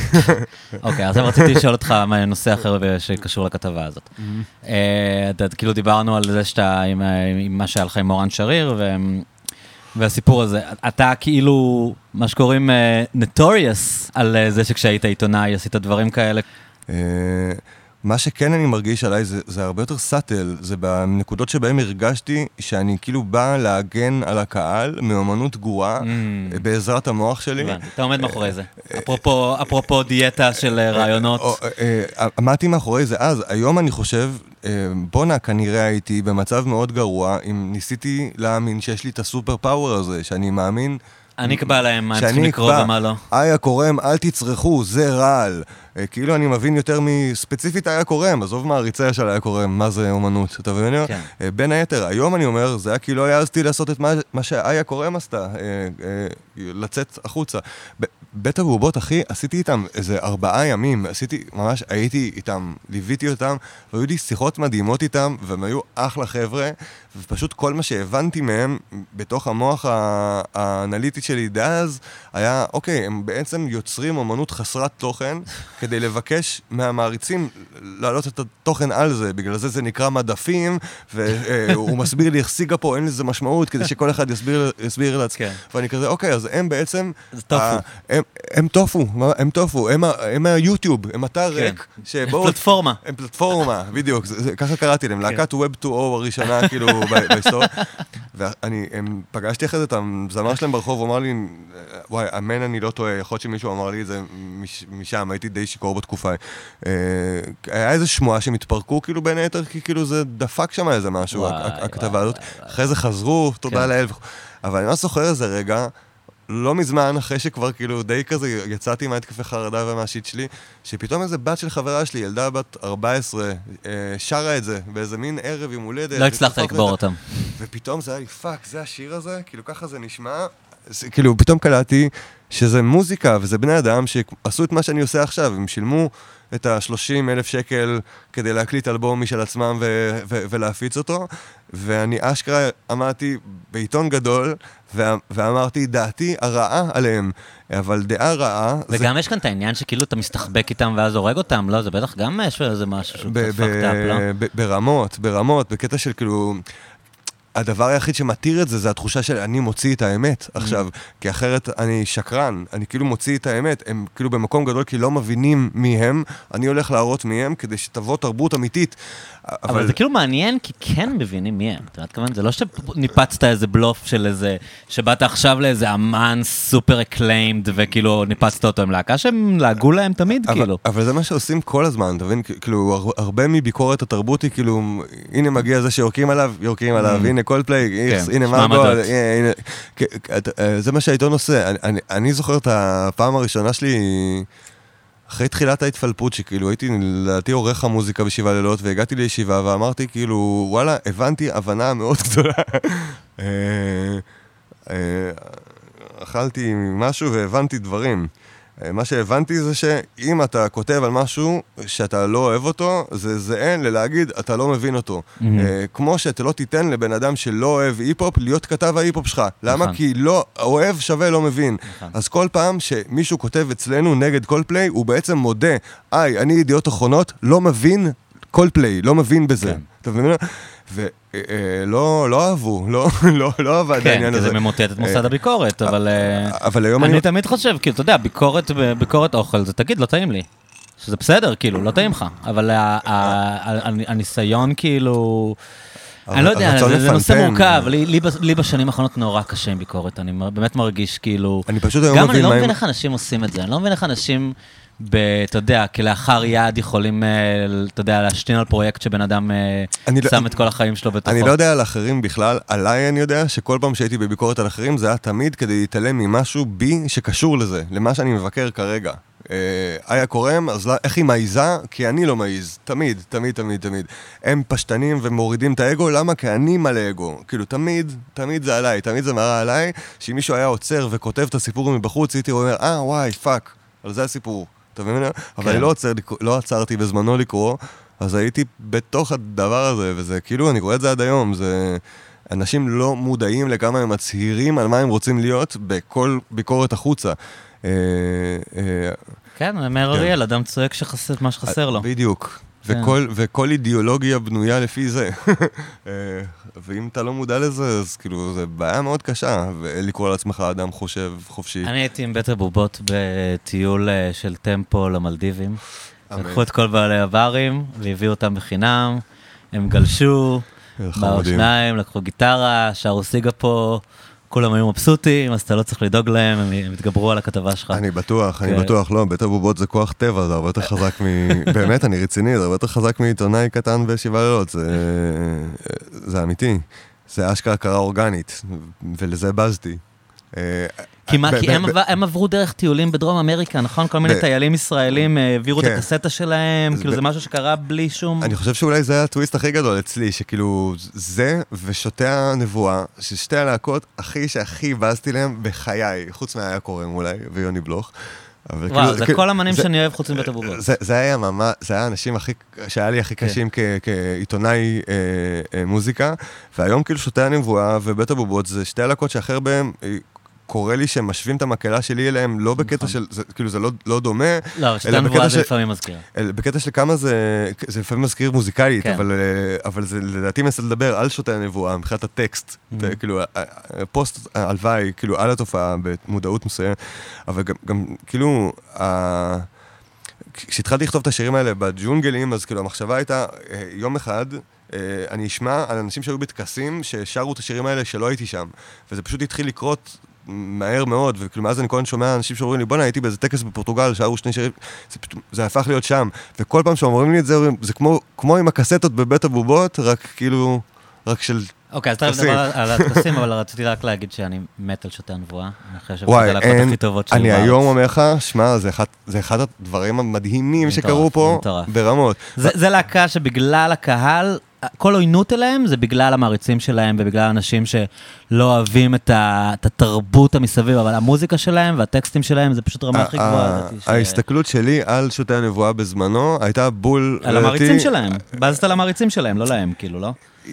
אוקיי, אז רציתי לשאול אותך מה- נושא אחר שקשור לכתבה הזאת. אה, כאילו דיברנו על זה שאתה, עם ה- עם מה שהיה לך עם מורן שריר, ו- והסיפור הזה. אתה כאילו, מה שקוראים נטוריוס על אה, זה שכשהיית עיתונאי עשית דברים כאלה. אה, מה שכן אני מרגיש עליי זה, זה הרבה יותר סאטל, זה בנקודות שבהן הרגשתי שאני כאילו בא להגן על הקהל מאמנות גרועה Mm. בעזרת המוח שלי. אתה עומד מאחורי זה. אפרופו, אפרופו דיאטה של אה, רעיונות. אה, אה, עמדתי מאחורי זה אז, היום אני חושב, אה, בואנה, כנראה הייתי במצב מאוד גרוע אם ניסיתי להאמין שיש לי את הסופר פאוור הזה, שאני מאמין... אני אקבע להם מה הם צריכים לקרוא ומה לא. איה קורם, אל תצרכו, זה רעל. אה, כאילו אני מבין יותר מספציפית איה קורם, עזוב מעריציה של איה קורם, מה זה אומנות, אתה מבין? כן. אה, בין היתר, היום אני אומר, זה היה כי לא העזתי לעשות את מה, מה שאיה קורם עשתה, אה, לצאת החוצה. בית הבובות, אחי, עשיתי איתם איזה ארבעה ימים, עשיתי, ממש הייתי איתם, ליוויתי אותם, והיו לי שיחות מדהימות איתם, והם היו אחלה חבר'ה, ופשוט כל מה שהבנתי מהם, בתוך המוח האנליטי שלי דאז, היה, אוקיי, הם בעצם יוצרים אומנות חסרת תוכן, כדי לבקש מהמעריצים להעלות את התוכן על זה, בגלל זה זה נקרא מדפים, והוא מסביר לי איך סיגה פה, אין לזה משמעות, כדי שכל אחד יסביר, יסביר לעצמי. כן. ואני כזה, אוקיי, אז הם בעצם... זה טופו. הם, הם טופו, הם טופו, הם, היוטיוב, הם אתר כן. ריק, שבואו... פלטפורמה. הם פלטפורמה, בדיוק, זה, זה, ככה קראתי להם, כן. להקת Web 2O הראשונה, כאילו, בהיסטוריה. ואני, הם, פגשתי אחרי זה את הזמר שלהם ברחוב, הוא אמר לי, וואי, אמן אני לא טועה, יכול להיות שמישהו אמר לי את זה מש, משם, הייתי די שיכור בתקופה. אה, היה איזה שמועה שהם התפרקו, כאילו, בין היתר, כי כאילו זה דפק שם איזה משהו, וואי, וואי, הכתבה הזאת. וואי. אחרי זה חזרו, תודה כן. לאל. אבל אני לא זוכר איזה רגע, לא מזמן, אחרי שכבר כאילו די כזה יצאתי מהתקפי חרדה ומה shit שלי, שפתאום איזה בת של חברה שלי, ילדה בת 14, אה, שרה את זה באיזה מין ערב יום הולדת. לא הצלחת לקבור. אותם. ופתאום זה היה לי, fuck, זה השיר הזה? כאילו ככה זה נשמע. זה, כאילו, פתאום קלטתי שזה מוזיקה וזה בני אדם שעשו את מה שאני עושה עכשיו, הם שילמו את ה-30 אלף שקל כדי להקליט אלבום משל עצמם ו- ו- ולהפיץ אותו, ואני אשכרה עמדתי בעיתון גדול ואמרתי, דעתי הרעה עליהם, אבל דעה רעה... זה וגם יש כאן את העניין שכאילו אתה מסתחבק איתם ואז הורג אותם, לא? זה בטח גם יש איזה משהו שהוא קצת fucked up, לא? ברמות, ברמות, בקטע של כאילו... הדבר היחיד שמתיר את זה, זה התחושה של אני מוציא את האמת עכשיו, כי אחרת אני שקרן, אני כאילו מוציא את האמת, הם כאילו במקום גדול כי לא מבינים מי הם, אני הולך להראות מי הם כדי שתבוא תרבות אמיתית. אבל זה כאילו מעניין, כי כן מבינים מי הם. אתה מתכוון, זה לא שניפצת איזה בלוף של איזה, שבאת עכשיו לאיזה אמן סופר acclaimed, וכאילו ניפצת אותו עם להקה שהם לעגו להם תמיד, אבל, כאילו. אבל זה מה שעושים כל הזמן, אתה מבין? כאילו, הר- הרבה מביקורת התרבות היא כאילו, הנה מגיע זה שיורקים עליו, יורקים עליו, הנה כן, הנה שמעו מרגול, עמדות. הנה, הנה. כ- כ- אה, זה מה שהעיתון עושה. אני זוכר את הפעם הראשונה שלי, אחרי תחילת ההתפלפות, שכאילו הייתי לדעתי עורך המוזיקה בשבעה לילות, והגעתי לישיבה ואמרתי כאילו, וואלה, הבנתי הבנה מאוד גדולה. אה, אה, אכלתי משהו והבנתי דברים. אה, מה שהבנתי זה שאם אתה כותב על משהו שאתה לא אוהב אותו, זה זהה ללהגיד, אתה לא מבין אותו. מהמם. אה, כמו שאתה לא תיתן לבן אדם שלא אוהב היפ-הופ להיות כתב ההיפ-הופ שלך. למה? נכון. כי לא, אוהב שווה לא מבין. נכון. אז כל פעם שמישהו כותב אצלנו נגד קולפליי, הוא בעצם מודה, היי, אני ידיעות אחרונות, לא מבין קולפליי, לא מבין בזה. כן. אתה מבין? ולא לא אהבו, לא לא- לא עבד כן, העניין כי הזה. זה ממוטט את מוסד הביקורת, אבל אה, אבל היום אני... אני תמיד חושב, כאילו, אתה יודע, ביקורת ביקורת אוכל, זה תגיד, לא טעים לי. שזה בסדר, כאילו, לא טעים לך. אבל הניסיון, כאילו... אני לא יודע, זה- זה נושא. מורכב, לי- לי לי בשנים האחרונות נורא קשה עם ביקורת, אני באמת מרגיש כאילו... אני פשוט היום גם אני מבין לא מה מבין. איך אנשים עושים את זה, אני לא מבין איך אנשים, ב- אתה יודע, כלאחר יד יכולים, אה, אתה יודע, להשתין על פרויקט שבן אדם אה, לא- שם את כל החיים שלו בתוכו. אני לא יודע על אחרים בכלל, עליי אני יודע שכל פעם שהייתי בביקורת על אחרים זה היה תמיד כדי להתעלם ממשהו בי שקשור לזה, למה שאני מבקר כרגע. אה, איה קורם, אז לא- איך היא מעיזה? כי אני לא מעיז. תמיד, תמיד, תמיד, תמיד. הם פשטנים ומורידים את האגו, למה? כי אני מלא אגו. כאילו, תמיד, תמיד זה עליי, תמיד זה מראה עליי, שאם מישהו היה עוצר וכותב את הסיפור מבחוץ, הייתי אומר, אה, וואי, fuck, על זה הסיפור. אתה מבין? אבל אני לא, עוצר, לקרוא- לא עצרתי בזמנו לקרוא, אז הייתי בתוך הדבר הזה, וזה כאילו, אני רואה את זה עד היום, זה... אנשים לא מודעים לכמה הם מצהירים על מה הם רוצים להיות בכל ביקורת החוצה. אה, אה, כן, אומר כן. אריאל, אדם צועק שחסר מה שחסר לו. בדיוק. כן. וכל, וכל אידיאולוגיה בנויה לפי זה. אה, ואם אתה לא מודע לזה, אז כאילו, זו בעיה מאוד קשה, ולקרוא לעצמך אדם חושב חופשי. אני הייתי עם בית הבובות בטיול אה, של טמפו למלדיבים. לקחו את כל בעלי הברים והביאו אותם בחינם, הם גלשו, באו. שניים, לקחו גיטרה, שרו סיגפו, כולם היו מבסוטים, אז אתה לא צריך לדאוג להם, הם הם התגברו על הכתבה שלך. אני בטוח, אני כן. בטוח, לא, בית הבובות זה כוח טבע, זה הרבה יותר חזק מ... באמת, אני רציני, זה הרבה יותר חזק מעיתונאי קטן בשבעה לילות, זה, זה אמיתי. זה אשכרה קרה אורגנית, ולזה בזתי. כי מה, הם עברו דרך טיולים בדרום אמריקה, נכון? כל מיני טיילים ישראלים אה, העבירו את כן. הקסטה שלהם, כאילו זה משהו שקרה בלי שום... אני חושב שאולי זה הטוויסט הכי גדול אצלי, שכאילו זה ושוטי הנבואה, ששתי הלהקות הכי שהכי בזתי להם בחיי, חוץ מאיה קורם אולי, ויוני בלוך. וואו, כאילו- זה כאילו- כל אמנים זה- שאני אוהב חוץ מבית הבובות. זה, זה היה ממש, זה היה האנשים הכי, שהיה לי הכי כן. קשים כ, כעיתונאי אה, אה, מוזיקה, והיום כאילו שותי הנבואה ובית הבובות זה שתי הלהקות שהכי הרבה אה, קורה לי שהם משווים את המקהלה שלי אליהם, לא בקטע נכון. של, זה, כאילו זה לא, לא דומה, לא, אלא בקטע זה של- לפעמים מזכיר. בקטע של כמה זה, זה לפעמים מזכיר מוזיקלית, כן. אבל, אה, אבל זה לדעתי מנסה לדבר על שותי הנבואה מבחינת הטקסט, Mhm. mm-hmm. כאילו, הפוסט, הלוואי, כאילו, על התופעה במודעות מסוימת, אבל גם, גם כאילו, ה- כשהתחלתי לכתוב את השירים האלה בג'ונגלים, אז כאילו המחשבה הייתה, אה, יום אחד אה, אני אשמע על אנשים שהיו בטקסים ששרו את השירים האלה שלא הייתי שם, וזה פשוט התחיל לקרות מהר מאוד, וכאילו מאז אני כל הזמן שומע אנשים שאומרים לי, בואנה, הייתי באיזה טקס בפורטוגל, שרו שני שירים, זה, זה הפך להיות שם. וכל פעם שאומרים לי את זה, זה כמו, כמו עם הקסטות בבית הבובות, רק כאילו, רק של... אוקיי, אז תכף. נדבר על הטקסים, אבל רציתי רק להגיד שאני מת על שותי הנבואה. אני חושב שזה וואי, הלהקות אין, הכי טובות שלי אני. היום אומר לך, שמע, זה אחד, הדברים המדהימים שקרו פה. ברמות. זה להקה שבגלל הקהל, כל עוינות אליהם זה בגלל המעריצים שלהם ובגלל אנשים שלא אוהבים את, ה, את התרבות המסביב, אבל המוזיקה שלהם והטקסטים שלהם זה פשוט רמה הכי ה- גבוהה. ה- לדעתי, ש- ההסתכלות שלי על שותי הנבואה בזמנו הייתה בול... על המעריצים שלהם. בזת על המעריצים שלהם, לא להם, כאילו, לא?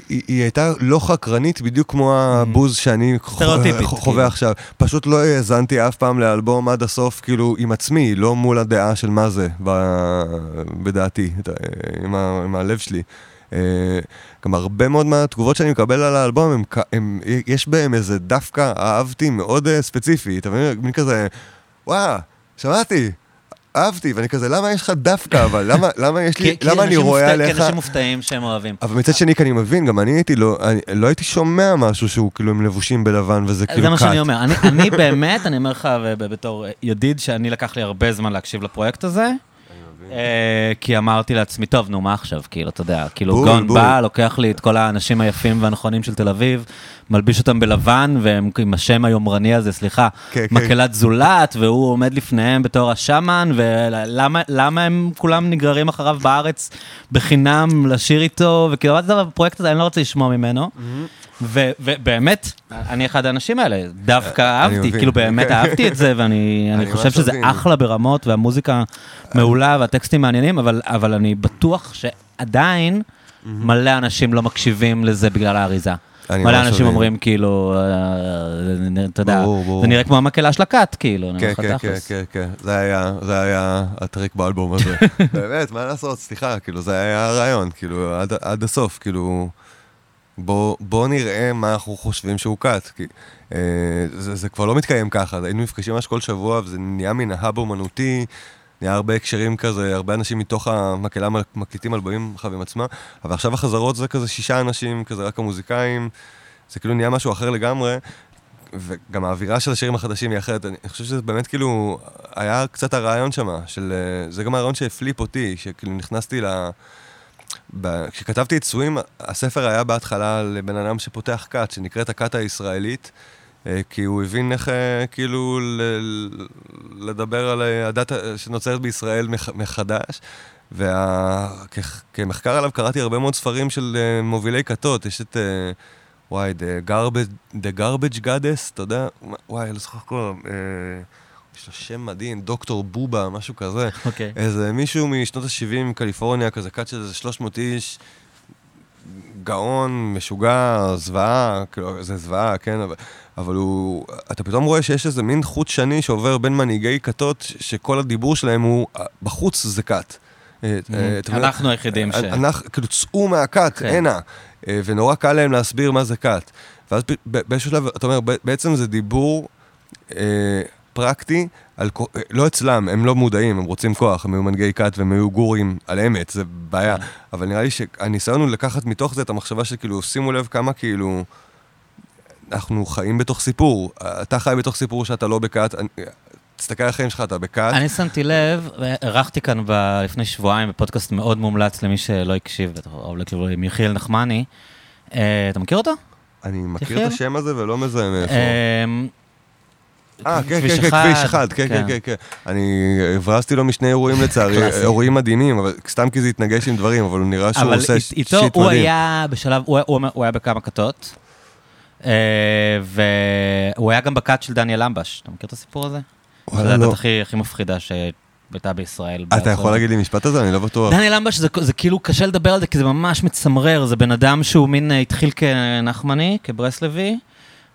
היא, הייתה לא חקרנית בדיוק כמו הבוז שאני ח- סטריאוטיפית, חווה כאילו. עכשיו. פשוט לא האזנתי אף פעם לאלבום עד הסוף, כאילו, עם עצמי, לא מול הדעה של מה זה, בדעתי, עם הלב שלי. אה, גם הרבה מאוד מהתגובות שאני מקבל על האלבום, הם, הם, יש בהם איזה דווקא אהבתי מאוד אה, ספציפי, אתה מבין? מין כזה, וואה, שמעתי. אהבתי, ואני כזה, למה יש לך דווקא, אבל למה, למה יש לי, למה אני רואה מופתע- עליך... כי אנשים מופתעים שהם אוהבים. אבל מצד שני, כי אני מבין, גם אני הייתי לא, אני לא הייתי שומע משהו שהוא כאילו הם לבושים בלבן וזה כאילו זה מה שאני. אומר. אני, אני באמת, אני אומר לך בתור ידיד, שאני לקח לי הרבה זמן להקשיב לפרויקט הזה. אה, כי אמרתי לעצמי, טוב, נו, מה עכשיו? כאילו, אתה יודע, כאילו, גאון. בא, לוקח לי את כל האנשים היפים והנכונים של תל אביב, מלביש אותם בלבן, והם עם השם היומרני הזה, סליחה, כן, כן. מקהלת זולת, והוא עומד לפניהם בתור השאמן, ולמה למה הם כולם נגררים אחריו בארץ בחינם לשיר איתו, וכאילו, מה זה בפרויקט הזה, אני לא רוצה לשמוע ממנו. ובאמת, אני אחד האנשים האלה, דווקא אני אהבתי. כאילו באמת אהבתי את זה, ואני אני אני חושב שזה. אחלה ברמות, והמוזיקה מעולה, והטקסטים מעניינים, אבל אני בטוח שעדיין מלא אנשים לא מקשיבים לזה בגלל האריזה. מלא אנשים. אומרים, כאילו, אה, אתה יודע. זה נראה כמו המקהלה של הכת, כאילו, אני כן, אומר לך כן, כן. כן, כן, זה היה, הטריק באלבום הזה. באמת, מה לעשות, סליחה, כאילו, זה היה הרעיון, כאילו, עד הסוף, כאילו, בוא, בוא נראה מה אנחנו חושבים שהוא קאט, כי אה, זה, זה כבר לא מתקיים ככה, היינו נפגשים ממש כל שבוע, וזה נהיה מן ההאב אומנותי, נהיה הרבה הקשרים כזה, הרבה אנשים מתוך המקהלה מק- מקליטים אלבומים חווים עצמם, אבל עכשיו החזרות זה כזה שישה אנשים, כזה רק המוזיקאים, זה כאילו נהיה משהו אחר לגמרי. וגם האווירה של השירים החדשים היא אחרת. אני חושב שזה באמת כאילו, היה קצת הרעיון שם, של... אה, זה גם הרעיון שהפליפ אותי, שכאילו נכנסתי ל... ב... כשכתבתי את סווים, הספר היה בהתחלה לבן אדם שפותח כת, שנקראת הכת הישראלית, אה, כי הוא הבין איך אה, כאילו לדבר על אה, הדת שנוצרת בישראל מח- מחדש. וכמחקר עליו קראתי הרבה מאוד ספרים של מובילי כתות, יש את, וואי, The Garbage, The Garbage Goddess, אתה יודע? וואי, לא זוכר אה, יש לו שם מדהים, דוקטור בובה, משהו כזה. אוקיי. איזה מישהו משנות ה-70 מקליפורניה, כזה קאט של איזה 300 איש, גאון, משוגע, זוועה, כאילו, זה זוועה, כן, אבל, אבל הוא, אתה פתאום רואה שיש איזה מין חוט שני שעובר בין מנהיגי כתות, שכל הדיבור שלהם הוא, בחוץ זה כת. אה, אה? אנחנו היחידים ש... אנחנו, כאילו, צאו מהכת, כן. הנה. אה, ונורא קל להם להסביר מה זה כת. ואז באיזשהו שלב, אתה אומר, בעצם זה דיבור אה, פרקטי, על, אה, לא אצלם, הם לא מודעים, הם רוצים כוח, הם היו מנהיגי כת והם היו גורים על אמת, זה בעיה. אבל נראה לי שהניסיון הוא לקחת מתוך זה את המחשבה שכאילו, שימו לב כמה כאילו... אנחנו חיים בתוך סיפור. אתה חי בתוך סיפור שאתה לא בכת. תסתכל על החיים שלך, אתה בכת. אני שמתי לב, אירחתי כאן ב- לפני שבועיים בפודקאסט מאוד מומלץ למי שלא הקשיב, או כאילו עם יחיאל נחמני. אה, אתה מכיר אותו? אני מכיר? את השם הזה ולא מזהה מאיפה. אה, אה, כן, כן, כן, כביש אחד, כן, כן, כן, כן. אני הברזתי לו משני אירועים לצערי. אירועים מדהימים, אבל סתם כי זה התנגש עם דברים, אבל הוא נראה שהוא אבל עושה אית- ש- איתו שיט הוא מדהים. היה בשלב, הוא- היה בכמה כתות, אה, והוא היה גם בכת של דניאל למבש. אתה מכיר את הסיפור הזה? וואלה, זו לא. הדת הכי מפחידה שהייתה בישראל. אתה יכול להגיד לי משפט הזה? אני לא בטוח. דניאל למבש זה, כאילו קשה לדבר על זה כי זה ממש מצמרר, זה בן אדם שהוא מין אה, התחיל כנחמני, כברסלבי,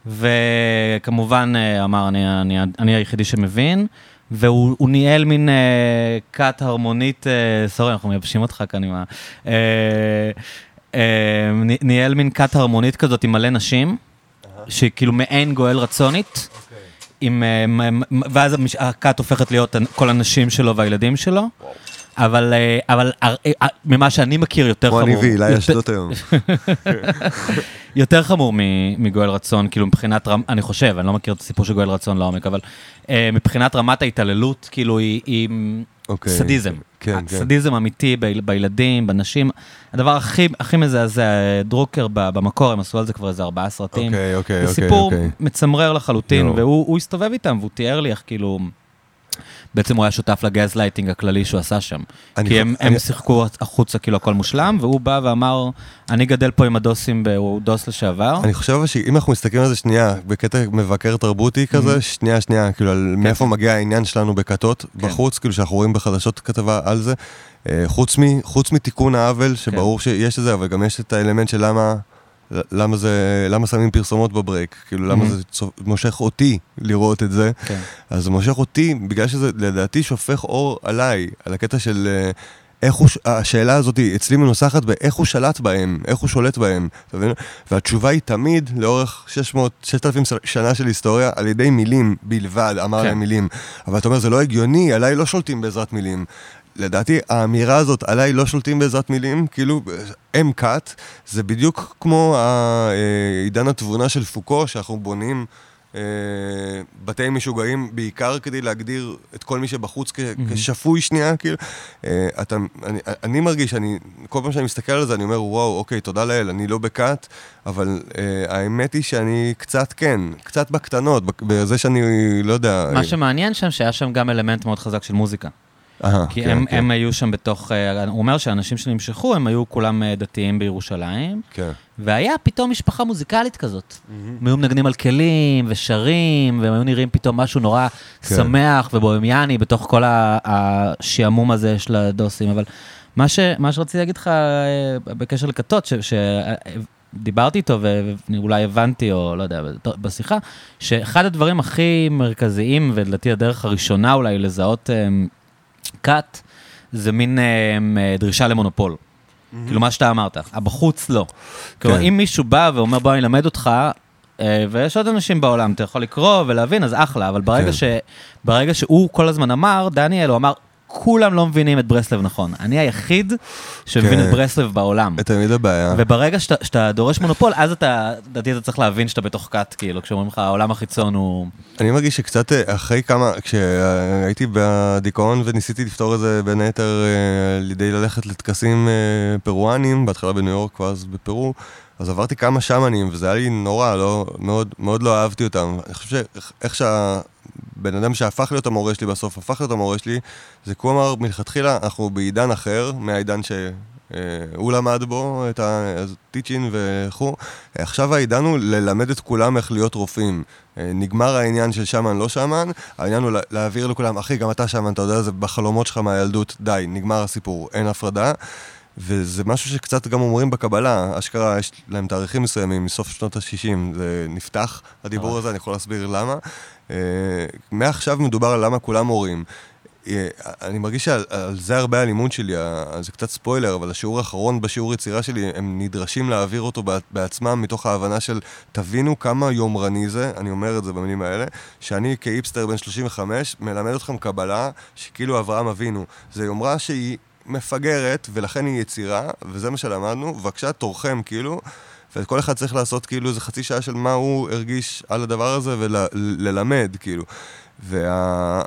וכמובן אה, אמר אני, אני, אני היחידי שמבין, והוא הוא ניהל מין אה, כת הרמונית, אה, סורי אנחנו מייבשים אותך כאן עם ה... אה, אה, ני- ניהל מין כת הרמונית כזאת עם מלא נשים, שהיא כאילו מעין גואל רצונית. עם, אה, ואז הכת הופכת להיות כל הנשים שלו והילדים שלו. אבל, אה, אבל אה, אה, ממה שאני מכיר יותר כמו חמור. אני והילה יותר- אשדות היום. יותר חמור מגואל רצון, כאילו מבחינת, רמ- אני חושב, אני לא מכיר את הסיפור של גואל רצון לעומק, אבל מבחינת רמת ההתעללות, כאילו היא, היא אוקיי. סדיזם. כן, כן. סדיזם אמיתי ב- בילדים, בנשים. הדבר הכי, הכי מזעזע, דרוקר במקור, הם עשו על זה כבר איזה ארבעה סרטים. אוקיי, אוקיי, זה אוקיי. סיפור אוקיי. מצמרר לחלוטין, יואו. והוא הוא הסתובב איתם, והוא תיאר לי איך כאילו... בעצם הוא היה שותף לגז לייטינג הכללי שהוא עשה שם. כי חו- הם, אני- הם שיחקו החוצה כאילו הכל מושלם, והוא בא ואמר, אני גדל פה עם הדוסים, הוא דוס לשעבר. אני חושב שאם אנחנו מסתכלים על זה שנייה, בקטע מבקר תרבותי כזה, שנייה, שנייה, כאילו, על מאיפה מגיע העניין שלנו בכתות כן. בחוץ, כאילו שאנחנו רואים בחדשות כתבה על זה. אה, חוץ מ- חוץ מתיקון העוול, שברור כן. שיש את זה, אבל גם יש את האלמנט של למה... למה זה, למה שמים פרסומות בברייק? כאילו, למה Mhm. זה צו- מושך אותי לראות את זה? כן. אז זה מושך אותי, בגלל שזה לדעתי שופך אור עליי, על הקטע של אה, איך הוא, השאלה הזאת אצלי מנוסחת באיך הוא שלט בהם, איך הוא שולט בהם, אתה מבין? והתשובה היא תמיד, לאורך 600, 6,000 ש- שנה של היסטוריה, על ידי מילים בלבד, אמר כן. להם מילים. אבל אתה אומר, זה לא הגיוני, עליי לא שולטים בעזרת מילים. לדעתי, האמירה הזאת, עליי לא שולטים בעזרת מילים, כאילו, אם כת, זה בדיוק כמו אה, עידן התבונה של פוקו, שאנחנו בונים אה, בתי משוגעים בעיקר כדי להגדיר את כל מי שבחוץ כ- כשפוי שנייה, כאילו. אה, אתה, אני, אני מרגיש, אני, כל פעם שאני מסתכל על זה, אני אומר, וואו, אוקיי, תודה לאל, אני לא בכת, אבל אה, האמת היא שאני קצת כן, קצת בקטנות, בק- בזה שאני, לא יודע... מה שמעניין שם, שהיה שם גם אלמנט מאוד חזק של מוזיקה. כי כן, הם, כן, הם היו שם בתוך, אה, הוא אומר שהאנשים שנמשכו, הם היו כולם אה, דתיים בירושלים, כן. והיה פתאום משפחה מוזיקלית כזאת. הם היו מנגנים על כלים ושרים, והם היו נראים פתאום משהו נורא כן. שמח ובוהמיאני בתוך כל השעמום הזה של הדוסים. אבל מה, ש, מה שרציתי להגיד לך אה, בקשר לכתות, שדיברתי איתו ואולי הבנתי, או לא יודע, בשיחה, שאחד הדברים הכי מרכזיים, ולדעתי הדרך הראשונה אולי לזהות כת, זה מין אה, אה, דרישה למונופול. כאילו מה שאתה אמרת, הבחוץ לא. כלומר, כן. אם מישהו בא ואומר בוא אני אלמד אותך, אה, ויש עוד אנשים בעולם, אתה יכול לקרוא ולהבין, אז אחלה, אבל ברגע, כן. ש, ברגע שהוא כל הזמן אמר, דניאל, הוא אמר, כולם לא מבינים את ברסלב נכון. אני היחיד שמבין כן. את ברסלב בעולם. תמיד הבעיה. וברגע שאתה, שאתה דורש מונופול, אז אתה, לדעתי אתה צריך להבין שאתה בתוך כת, כאילו, כשאומרים לך, העולם החיצון הוא... אני מרגיש שקצת אה, אחרי כמה, כשהייתי בדיכאון וניסיתי לפתור את זה בין היתר אה, על ידי ללכת לטקסים אה, פרואנים, בהתחלה בניו יורק ואז בפרו, אז עברתי כמה שמנים, וזה היה לי נורא, לא, מאוד, מאוד לא אהבתי אותם. אני חושב שאיך שהבן אדם שהפך להיות המורה שלי בסוף, הפך להיות המורה שלי, זה כמו אמר מלכתחילה, אנחנו בעידן אחר, מהעידן ש... אה, הוא למד בו את הטיצ'ין וכו'. עכשיו העידן הוא ללמד את כולם איך להיות רופאים. אה, נגמר העניין של שמן לא שמן, העניין הוא להעביר לכולם, אחי, גם אתה שמן, אתה יודע, זה בחלומות שלך מהילדות, די, נגמר הסיפור, אין הפרדה. וזה משהו שקצת גם אומרים בקבלה, אשכרה יש להם תאריכים מסוימים, מסוף שנות ה-60, זה נפתח, הדיבור הזה, אני יכול להסביר למה. אה, מעכשיו מדובר על למה כולם מורים. אה, אני מרגיש שעל זה הרבה הלימוד שלי, זה קצת ספוילר, אבל השיעור האחרון בשיעור יצירה שלי, הם נדרשים להעביר אותו בעצמם מתוך ההבנה של תבינו כמה יומרני זה, אני אומר את זה במילים האלה, שאני כאיפסטר בן 35 מלמד אתכם קבלה שכאילו אברהם אבינו. זה יומרה שהיא מפגרת, ולכן היא יצירה, וזה מה שלמדנו, בבקשה תורכם כאילו. וכל אחד צריך לעשות כאילו איזה חצי שעה של מה הוא הרגיש על הדבר הזה וללמד, כאילו. וה...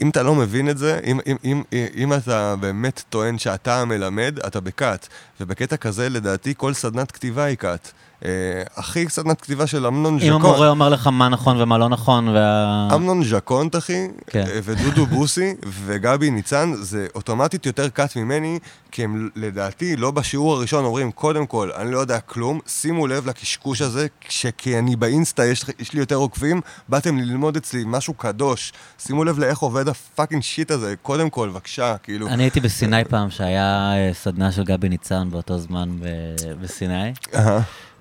אם אתה לא מבין את זה, אם, אם, אם, אם אתה באמת טוען שאתה המלמד, אתה בכת. ובקטע כזה, לדעתי, כל סדנת כתיבה היא כת. אה, הכי סדנת כתיבה של אמנון ז'קון. אם המורה אומר לך מה נכון ומה לא נכון, וה... אמנון ז'קונט, אחי, כן. אה, ודודו בוסי וגבי ניצן, זה אוטומטית יותר cult ממני, כי הם לדעתי לא בשיעור הראשון אומרים, קודם כל, אני לא יודע כלום, שימו לב לקשקוש הזה, כי אני באינסטה, יש, יש לי יותר עוקבים, באתם ללמוד אצלי משהו קדוש, שימו לב לאיך עובד ה fucking shit הזה, קודם כל, בבקשה, כאילו. אני הייתי בסיני פעם, שהיה אה, סדנה של גבי ניצן באותו זמן בסיני.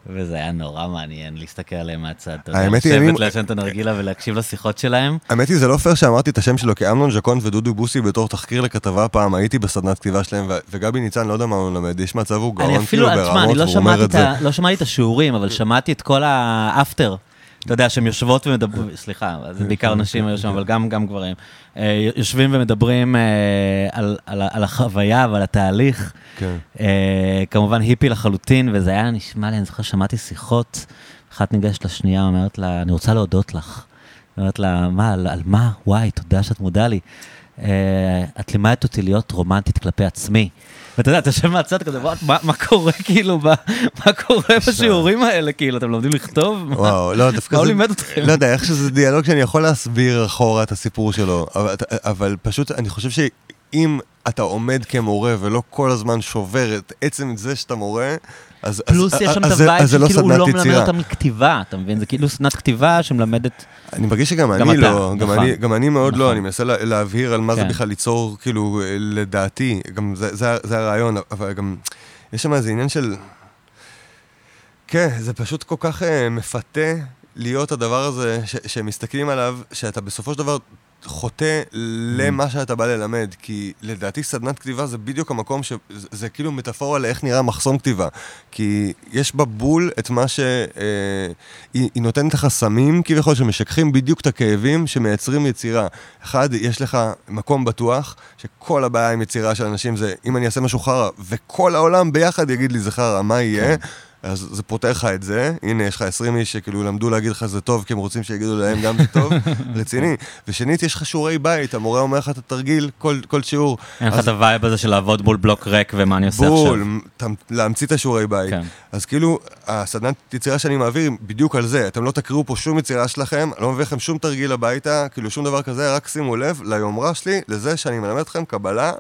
וזה היה נורא מעניין להסתכל עליהם מהצד. האמת היא, אני... לשבת לעשן את הנרגילה ולהקשיב לשיחות שלהם. האמת היא, זה לא פייר שאמרתי את השם שלו, כי אמנון ז'קון ודודו בוסי בתור תחקיר לכתבה פעם, הייתי בסדנת כתיבה שלהם, וגבי ניצן, לא יודע מה הוא מלמד, יש מצב הוא גאון כאילו ברמות, והוא אומר את זה. אני לא שמעתי את השיעורים, אבל שמעתי את כל האפטר. אתה יודע, שהן יושבות ומדברים, סליחה, זה בעיקר נשים היו שם, אבל גם, גם גברים. אה, יושבים ומדברים אה, על, על, על החוויה ועל התהליך. כן. אה, כמובן היפי לחלוטין, וזה היה נשמע לי, אני זוכר, שמעתי שיחות, אחת ניגשת לשנייה, אומרת לה, אני רוצה להודות לך. אומרת לה, מה, על, על מה? וואי, תודה שאת מודה לי. את לימדת אותי להיות רומנטית כלפי עצמי. ואתה יודע, אתה יושב מהצד כזה, מה קורה כאילו, מה קורה בשיעורים האלה, כאילו, אתם לומדים לכתוב? וואו, לא, דווקא זה... מה הוא לימד אתכם? לא יודע, איך שזה דיאלוג שאני יכול להסביר אחורה את הסיפור שלו, אבל פשוט, אני חושב שאם אתה עומד כמורה ולא כל הזמן שובר את עצם זה שאתה מורה, אז, פלוס אז, יש שם את ה vibe שכאילו לא הוא לא מלמד אותם מכתיבה, אתה מבין? זה כאילו סדנת כתיבה שמלמדת... אני מרגיש שגם גם אני אתה, לא, גם, נכון, אני, גם אני מאוד לא, נכון. לא, אני מנסה לה, להבהיר על מה כן. זה בכלל ליצור, כאילו, לדעתי, גם זה, זה, זה הרעיון, אבל גם, יש שם איזה עניין של... כן, זה פשוט כל כך אה, מפתה להיות הדבר הזה, ש, שמסתכלים עליו, שאתה בסופו של דבר חוטא למה שאתה בא ללמד, כי לדעתי סדנת כתיבה זה בדיוק המקום ש... זה כאילו מטאפורה לאיך נראה מחסום כתיבה. כי יש בה בול את מה ש... אה, היא, היא נותנת לך סמים כביכול שמשככים בדיוק את הכאבים שמייצרים יצירה. אחד, יש לך מקום בטוח, שכל הבעיה עם יצירה של אנשים זה אם אני אעשה משהו חרא, וכל העולם ביחד יגיד לי זה חרא, מה יהיה? כן. אז זה פותר לך את זה, הנה יש לך 20 איש שכאילו למדו להגיד לך זה טוב, כי הם רוצים שיגידו להם גם זה טוב, רציני. ושנית, יש לך שיעורי בית, המורה אומר לך את התרגיל כל, כל שיעור. אין לך את ה vibe הזה של לעבוד מול בלוק ריק ומה אני עושה עכשיו. בול, להמציא את השיעורי בית. כן. אז כאילו, הסדנת יצירה שאני מעביר בדיוק על זה, אתם לא תקראו פה שום יצירה שלכם, לא מביא לכם שום תרגיל הביתה, כאילו שום דבר כזה, רק שימו לב ליומרה שלי, לזה שאני מלמד אתכם קבלה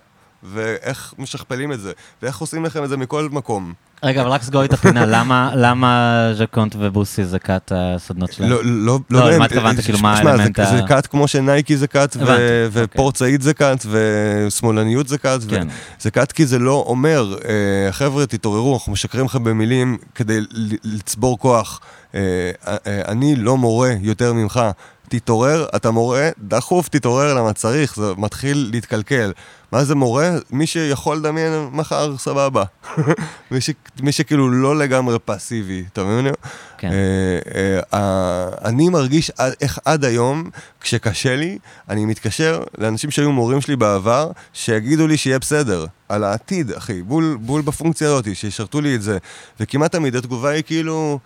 ואיך משכפלים את זה, ואיך עושים לכם את זה מכל מקום. רגע, אבל רק סגור את הפינה, למה ז'קונט ובוסי זה קאט הסדנות שלהם? לא, לא, לא, לא, למה התכוונת, כאילו, מה האלמנט ה... זה קאט כמו שנייקי זה קאט, ופורט סעיד זה קאט, ושמאלניות זה קאט, זה קאט כי זה לא אומר, אה, חבר'ה, תתעוררו, אנחנו משקרים לכם במילים כדי לצבור כוח. אה, אה, אני לא מורה יותר ממך. תתעורר, אתה מורה, דחוף תתעורר למה צריך, זה מתחיל להתקלקל. מה זה מורה? מי שיכול לדמיין מחר, סבבה. מי, ש, מי שכאילו לא לגמרי פסיבי, אתה מבין? כן. אה, אה, אני מרגיש איך עד היום, כשקשה לי, אני מתקשר לאנשים שהיו מורים שלי בעבר, שיגידו לי שיהיה בסדר. על העתיד, אחי, בול, בול בפונקציה הזאת, שישרתו לי את זה. וכמעט תמיד התגובה היא כאילו...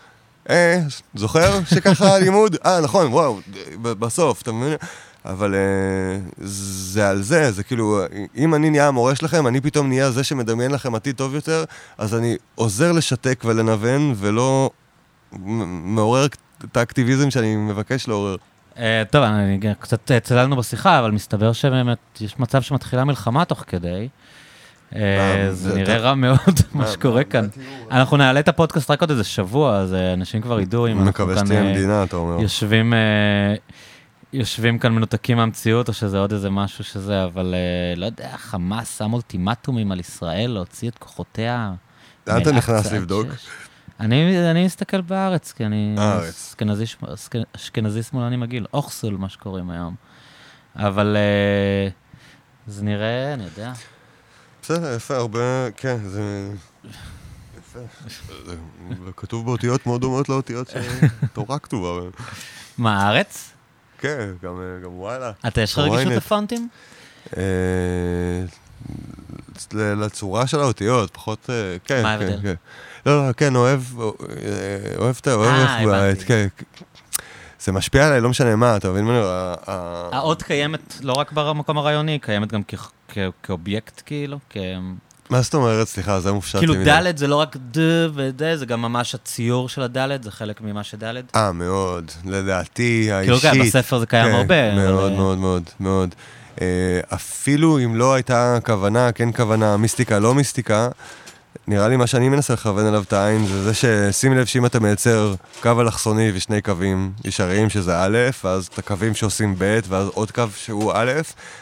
אה, זוכר שככה הלימוד? אה, נכון, וואו, בסוף, אתה מבין? אבל אה, זה על זה, זה כאילו, אם אני נהיה המורה שלכם, אני פתאום נהיה זה שמדמיין לכם עתיד טוב יותר, אז אני עוזר לשתק ולנוון, ולא מעורר את האקטיביזם שאני מבקש לעורר. אה, טוב, אני קצת צללנו בשיחה, אבל מסתבר שבאמת יש מצב שמתחילה מלחמה תוך כדי. אה, זה נראה רע מאוד, מה שקורה כאן. התיאור? אנחנו נעלה את הפודקאסט רק עוד איזה שבוע, אז אה, אנשים כבר ידעו אם אנחנו כאן אה. יושבים, כאן מנותקים מהמציאות, או שזה עוד איזה משהו שזה, אבל לא יודע, חמאס שם אולטימטומים על ישראל להוציא את כוחותיה. לאן אתה נכנס לבדוק? אני, אני מסתכל בארץ, כי אני. אשכנזי, שמ- אשכ- אשכנזי שמאלני מגעיל, אוכסול, מה שקוראים היום. אבל זה נראה, אני יודע. בסדר, יפה, הרבה, כן, זה... יפה. זה כתוב באותיות מאוד דומות לאותיות שתורה כתובה. בהן. מה, הארץ? כן, גם גם וואלה. אתה, יש לך רגישות. לפונטים? אה, לצורה של האותיות, פחות... אה, כן, מה כן, ההבדל? כן. לא, לא, כן, אוהב, אה, אוהב את ה... אוהב אה, איך- הבנתי. כן, כן. זה משפיע עליי, לא משנה מה, אתה מבין? האות קיימת לא רק במקום הרעיוני, היא קיימת גם כאובייקט, כאילו, כ... מה זאת אומרת? סליחה, זה מופשט כאילו. ד' זה לא רק ד וד, זה גם ממש הציור של הד', זה חלק ממה שד'. אה, מאוד. לדעתי, כאילו, האישית. כן, בספר זה קיים כן, הרבה. אבל, מאוד, אה, מאוד, מאוד, מאוד. אה, אפילו אם לא הייתה כוונה, כן כוונה, מיסטיקה, לא מיסטיקה, נראה לי מה שאני מנסה לכוון אליו את העין, זה זה ששים לב שאם אתה מייצר קו אלכסוני ושני קווים ישרים, שזה א', ואז את הקווים שעושים ב', ואז עוד קו שהוא א',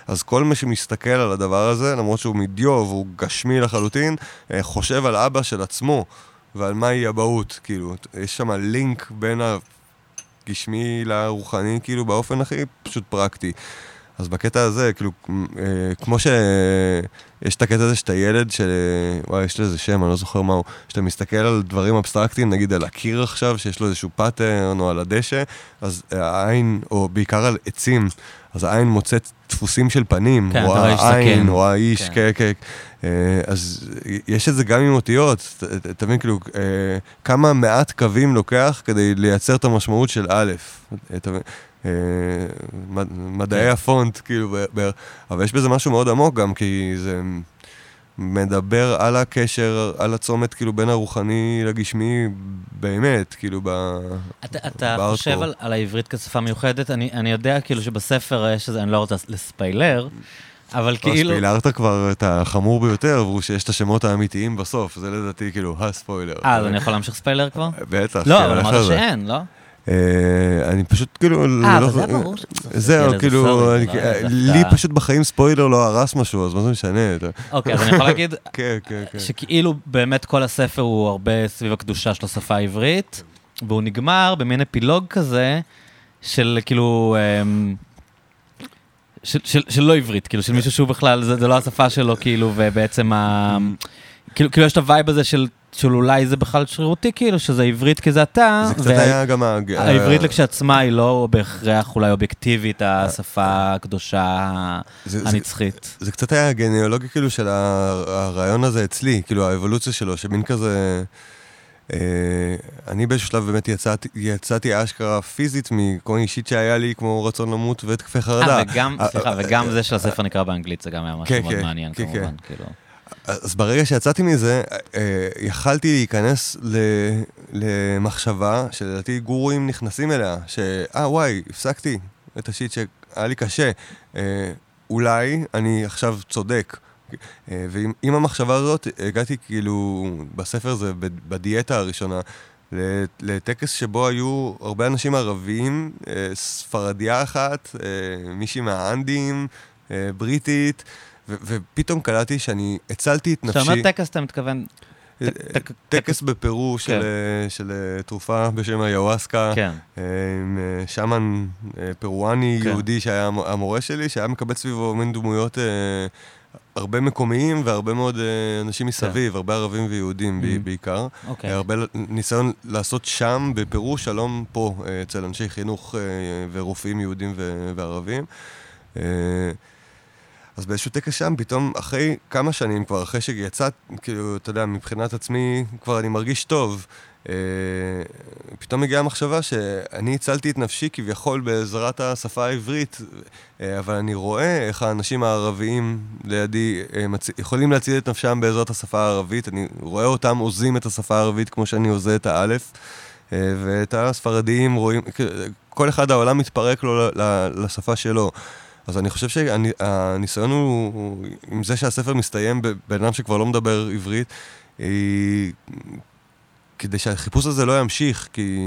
אז כל מי שמסתכל על הדבר הזה, למרות שהוא מדיום והוא גשמי לחלוטין, אה, חושב על אבא של עצמו ועל מהי אבהות, כאילו, יש שם לינק בין הגשמי לרוחני, כאילו, באופן הכי פשוט פרקטי. אז בקטע הזה, כאילו, אה, כמו שיש את הקטע הזה שאתה ילד, של... וואי, יש לזה שם, אני לא זוכר מהו, שאתה מסתכל על דברים אבסטרקטיים, נגיד על הקיר עכשיו, שיש לו איזשהו pattern, או על הדשא, אז העין, או בעיקר על עצים, אז העין מוצאת דפוסים של פנים, כן, או העין. או האיש, כן. כן, כן. אה, אז יש את זה גם עם אותיות, אתה מבין, כאילו, אה, כמה מעט קווים לוקח כדי לייצר את המשמעות של א', אתה מבין? אה, מד- מדעי. הפונט, כאילו, אבל יש בזה משהו מאוד עמוק גם, כי זה מדבר על הקשר, על הצומת, כאילו, בין הרוחני לגשמי, באמת, כאילו, ב... אתה, אתה בארטקור. חושב על, על העברית כשפה מיוחדת? אני, אני יודע כאילו שבספר יש איזה, אני לא רוצה לספיילר, אבל כאילו... כאילו... ספילרת כבר את החמור ביותר, והוא שיש את השמות האמיתיים בסוף, זה לדעתי, כאילו, הספוילר. אה, אז אני יכול להמשיך ספיילר כבר? בטח, לא, אבל אמרת. שאין, לא? אה, אני פשוט כאילו... אה, לא- אבל זה היה ברור זהו, זה, כאילו, לא לי הפתעה. פשוט בחיים ספוילר לא הרס משהו, אז מה זה משנה? אתה- אוקיי, אז אני יכול להגיד כן, כן, כן. שכאילו באמת כל הספר הוא הרבה סביב הקדושה של השפה העברית, והוא נגמר במין אפילוג כזה של כאילו... אמ, של, של, של לא עברית, כאילו של מישהו שהוא בכלל, זה, זה לא השפה שלו, כאילו, ובעצם ה... כאילו, כאילו יש את ה vibe הזה של, של אולי זה בכלל שרירותי, כאילו, שזה עברית כי זה אתה, זה קצת היה גם... העברית ה- לכשעצמה היא לא בהכרח אולי אובייקטיבית, השפה הקדושה זה- זה- הנצחית. זה קצת היה הגניאולוגיה כאילו של הרעיון הזה אצלי, כאילו האבולוציה שלו, שמין כזה... אה, אני באיזשהו שלב באמת יצאתי, יצאתי אשכרה פיזית מכל מיני אישית שהיה לי, כמו רצון למות והתקפי חרדה. אה, וגם, סליחה, וגם זה שהספר נקרא באנגלית, זה גם היה משהו כן, מאוד כן, מעניין, כן, כמובן, כאילו. אז ברגע שיצאתי מזה, אה, יכלתי להיכנס למחשבה שלדעתי גורואים נכנסים אליה, שאה וואי, הפסקתי את השיט שהיה לי קשה. אה, אולי אני עכשיו צודק. אה, ועם עם המחשבה הזאת הגעתי כאילו, בספר זה בדיאטה הראשונה, לטקס שבו היו הרבה אנשים ערבים, ספרדיה אחת, מישהי מהאנדים, בריטית, ו- ופתאום קלטתי שאני הצלתי את כשאתה נפשי. אומר טקס, אתה מתכוון... אה, טק- טקס בפרו של, אה, של אה, תרופה בשם היוואסקה, כן. עם שמן פרואני כן. יהודי שהיה המ- המורה שלי, שהיה מקבץ סביבו מין דמויות, הרבה מקומיים והרבה מאוד אנשים מסביב, הרבה ערבים ויהודים Mhm. בעיקר. אוקיי. הרבה ניסיון לעשות שם, בפרו, שלום פה, אצל אנשי חינוך ורופאים יהודים וערבים. אה, אז באיזשהו טקס שם, פתאום אחרי כמה שנים כבר, אחרי שיצאת, כאילו, אתה יודע, מבחינת עצמי, כבר אני מרגיש טוב. פתאום הגיעה המחשבה שאני הצלתי את נפשי כביכול בעזרת השפה העברית, אבל אני רואה איך האנשים הערביים לידי יכולים להציל את נפשם בעזרת השפה הערבית, אני רואה אותם עוזים את השפה הערבית כמו שאני עוזה את האלף. ואת הספרדיים רואים, כל אחד העולם מתפרק לו לשפה שלו. אז אני חושב שהניסיון הוא, עם זה שהספר מסתיים בבן אדם שכבר לא מדבר עברית, היא, כדי שהחיפוש הזה לא ימשיך, כי,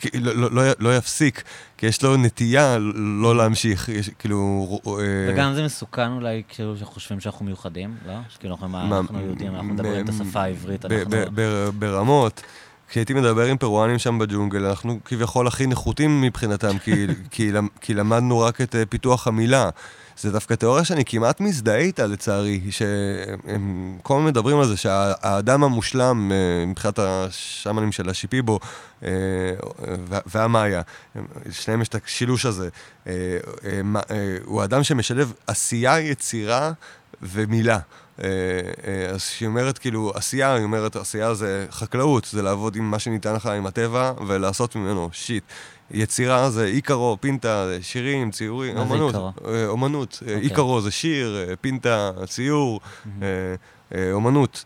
כי לא, לא, לא, לא יפסיק, כי יש לו נטייה לא להמשיך, יש, כאילו... וגם זה מסוכן אולי, כאילו, שחושבים שאנחנו מיוחדים, לא? שכאילו אנחנו, אנחנו יהודים, אנחנו מדברים את השפה העברית, אנחנו... ברמות. כשהייתי מדבר עם פרואנים שם בג'ונגל, אנחנו כביכול הכי נחותים מבחינתם, כי, כי, כי למדנו רק את אה, פיתוח המילה. זה דווקא תיאוריה שאני כמעט מזדהה איתה, לצערי, שהם כל הזמן מדברים על זה שהאדם המושלם, אה, מבחינת השמנים של השיפיבו אה, והמאיה, שניהם יש את השילוש הזה, הוא אדם שמשלב עשייה, יצירה ומילה. אה, אה, אז שהיא אומרת, כאילו, עשייה, היא אומרת, עשייה זה חקלאות, זה לעבוד עם מה שניתן לך, עם הטבע, ולעשות ממנו שיט. יצירה זה איקרו, פינטה, שירים, ציורים, אומנות. מה זה איקרו? אומנות. Okay. איקרו זה שיר, פינטה, ציור, mm-hmm. אומנות.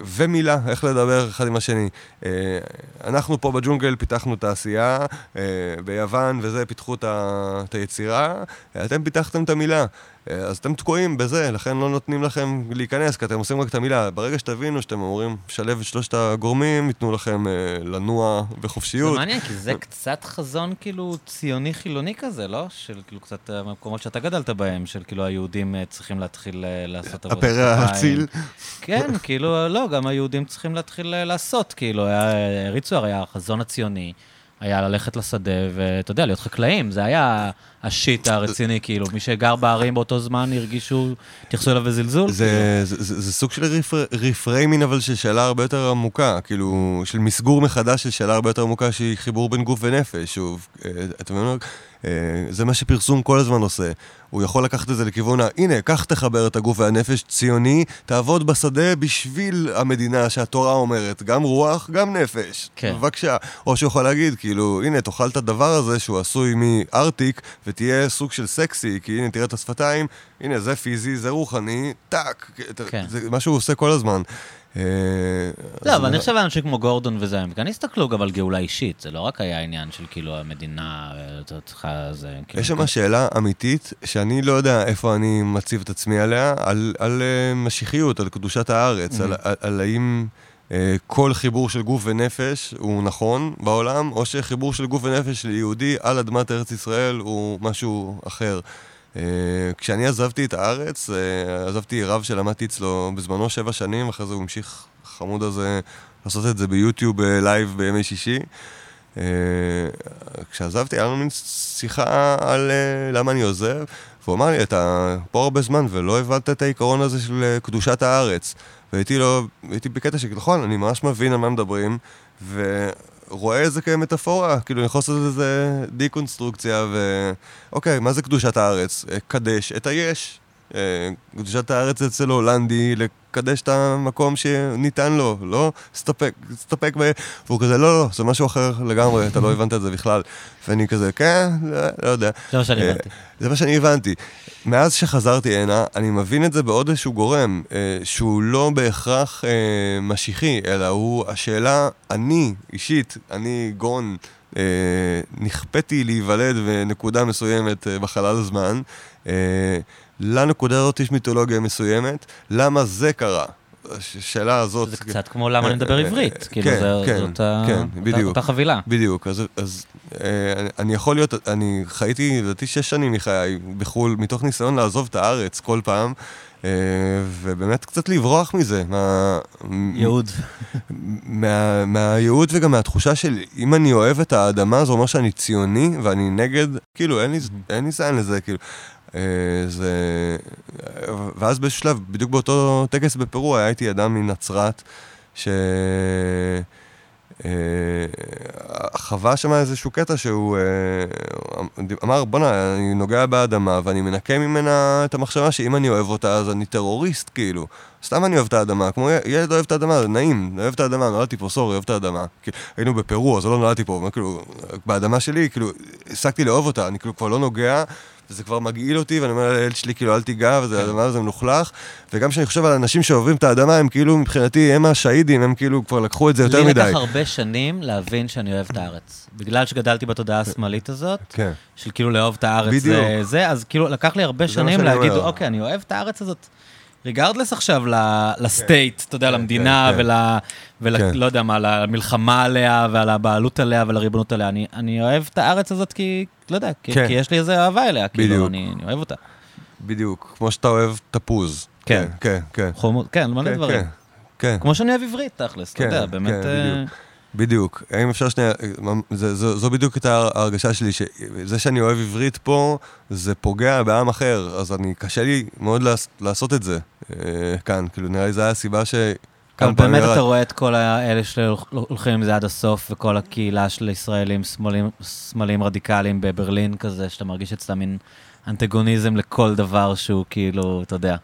ומילה, איך לדבר אחד עם השני. אנחנו פה בג'ונגל פיתחנו תעשייה, ביוון וזה פיתחו את היצירה, אתם פיתחתם את המילה. אז אתם תקועים בזה, לכן לא נותנים לכם להיכנס, כי אתם עושים רק את המילה. ברגע שתבינו שאתם אמורים לשלב את שלושת הגורמים, ייתנו לכם אה, לנוע בחופשיות. זה מעניין, כי זה קצת חזון כאילו ציוני-חילוני כזה, לא? של כאילו קצת המקומות שאתה גדלת בהם, של כאילו היהודים אה, צריכים להתחיל אה, לעשות עבודת כפיים. הפרא האציל. כן, כאילו, לא, גם היהודים צריכים להתחיל אה, לעשות, כאילו, הריצו הרי החזון הציוני. היה ללכת לשדה ואתה יודע, להיות חקלאים, זה היה השיט הרציני, כאילו, מי שגר בערים באותו זמן הרגישו, התייחסו אליו בזלזול. זה, כאילו. זה, זה, זה סוג של רפריימין, אבל של שאלה הרבה יותר עמוקה, כאילו, של מסגור מחדש של שאלה הרבה יותר עמוקה, שהיא חיבור בין גוף ונפש, שוב, אה, אתה מבין? אה, זה מה שפרסום כל הזמן עושה. הוא יכול לקחת את זה לכיוון ה... הנה, קח תחבר את הגוף והנפש, ציוני, תעבוד בשדה בשביל המדינה שהתורה אומרת, גם רוח, גם נפש. כן. בבקשה. או שהוא יכול להגיד, כאילו, הנה, תאכל את הדבר הזה שהוא עשוי מארטיק, ותהיה סוג של סקסי, כי הנה, תראה את השפתיים, הנה, זה פיזי, זה רוחני, טאק. כן. זה מה שהוא עושה כל הזמן. אה, לא, אבל אני חושב שאנשים כמו גורדון וזה, הם כן הסתכלו גם על גאולה אישית, זה לא רק היה עניין של כאילו המדינה אה, צריכה זה. כאילו, יש שם שאלה אמיתית, שאני לא יודע איפה אני מציב את עצמי עליה, על אה, משיחיות, על קדושת הארץ, על האם... כל חיבור של גוף ונפש הוא נכון בעולם, או שחיבור של גוף ונפש של יהודי על אדמת ארץ ישראל הוא משהו אחר. Uh, כשאני עזבתי את הארץ, uh, עזבתי רב שלמדתי אצלו בזמנו שבע שנים, אחרי זה הוא המשיך, החמוד הזה, לעשות את זה ביוטיוב live בימי שישי. כשעזבתי, היה לנו מין שיחה על למה אני עוזב, והוא אמר לי, אתה פה הרבה זמן ולא הבנת את העיקרון הזה של קדושת הארץ. והייתי לו, הייתי בקטע שכנכון, אני ממש מבין על מה מדברים, ו... רואה את זה כמטאפורה, כאילו אני יכול לעשות איזה דיקונסטרוקציה ו... אוקיי, מה זה קדושת הארץ? אה, קדש את היש. אה, קדושת הארץ אצל הולנדי, לקדש את המקום שניתן לו, לא סתפק, סתפק ב... והוא כזה, לא, לא, זה משהו אחר לגמרי, אתה לא הבנת את זה בכלל. ואני כזה, כן, לא, לא יודע. זה מה שאני אה, הבנתי. זה מה שאני הבנתי. מאז שחזרתי הנה, אני מבין את זה בעוד איזשהו גורם, אה, שהוא לא בהכרח אה, משיחי, אלא הוא השאלה, אני, אישית, אני גון, אה, נכפתי להיוולד בנקודה מסוימת אה, בחלל הזמן. אה, לנקודה הזאת יש מיתולוגיה מסוימת, למה זה קרה? השאלה הזאת... זה קצת כמו למה אני מדבר עברית, כאילו זאת אותה חבילה. בדיוק, אז אני יכול להיות, אני חייתי לדעתי שש שנים מחיי בחו"ל, מתוך ניסיון לעזוב את הארץ כל פעם. ובאמת קצת לברוח מזה, מה... ייעוד. מה, מהייעוד וגם מהתחושה של אם אני אוהב את האדמה, זה אומר שאני ציוני ואני נגד, כאילו אין לי, אין לי זין לזה, כאילו. אה, זה... ואז באיזשהו שלב, בדיוק באותו טקס בפרו, היה איתי אדם מנצרת, ש... אה, חווה שם איזשהו קטע שהוא אמר, בואנה, אני נוגע באדמה ואני מנקה ממנה את המחשבה שאם אני אוהב אותה אז אני טרוריסט, כאילו. סתם אני אוהב את האדמה, כמו ילד אוהב את האדמה, זה נעים, אוהב את האדמה, נולדתי פה, סורי, אוהב את האדמה. היינו בפרו, אז לא נולדתי פה, כאילו, באדמה שלי, כאילו, הפסקתי לאהוב אותה, אני כאילו כבר לא נוגע. וזה כבר מגעיל אותי, ואני אומר לילד שלי, כאילו, אל תיגע, וזה האדמה כן. הזה מלוכלך. וגם כשאני חושב על אנשים שאוהבים את האדמה, הם כאילו, מבחינתי, הם השהידים, הם כאילו כבר לקחו את זה יותר מדי. לי לקח הרבה שנים להבין שאני אוהב את הארץ. בגלל שגדלתי בתודעה השמאלית הזאת, כן. של כאילו לאהוב את הארץ זה, זה, אז כאילו לקח לי הרבה שנים להגיד, אוקיי, אני אוהב את הארץ הזאת. ריגרדלס עכשיו לסטייט, אתה יודע, כן, למדינה כן, ול... לא יודע מה, למלחמה עליה ועל הבעלות עליה ולריבונות עליה. אני אוהב את הארץ הזאת כי, לא יודע, כי יש לי איזה אהבה אליה, כאילו, אני אוהב אותה. בדיוק, כמו שאתה אוהב תפוז. כן, כן, כן. חומות, כן, מלא דברים. כן. כמו שאני אוהב עברית, תכלס, אתה יודע, באמת... בדיוק. האם אפשר שנייה, זו, זו בדיוק את ההרגשה שלי, שזה שאני אוהב עברית פה, זה פוגע בעם אחר, אז אני, קשה לי מאוד לעשות את זה אה, כאן. כאילו, נראה לי זו הייתה הסיבה ש... גם באמת אתה רואה את כל האלה שהולכים עם זה עד הסוף, וכל הקהילה של ישראלים שמאליים רדיקליים בברלין כזה, שאתה מרגיש אצלם מין אנטגוניזם לכל דבר שהוא כאילו, אתה יודע.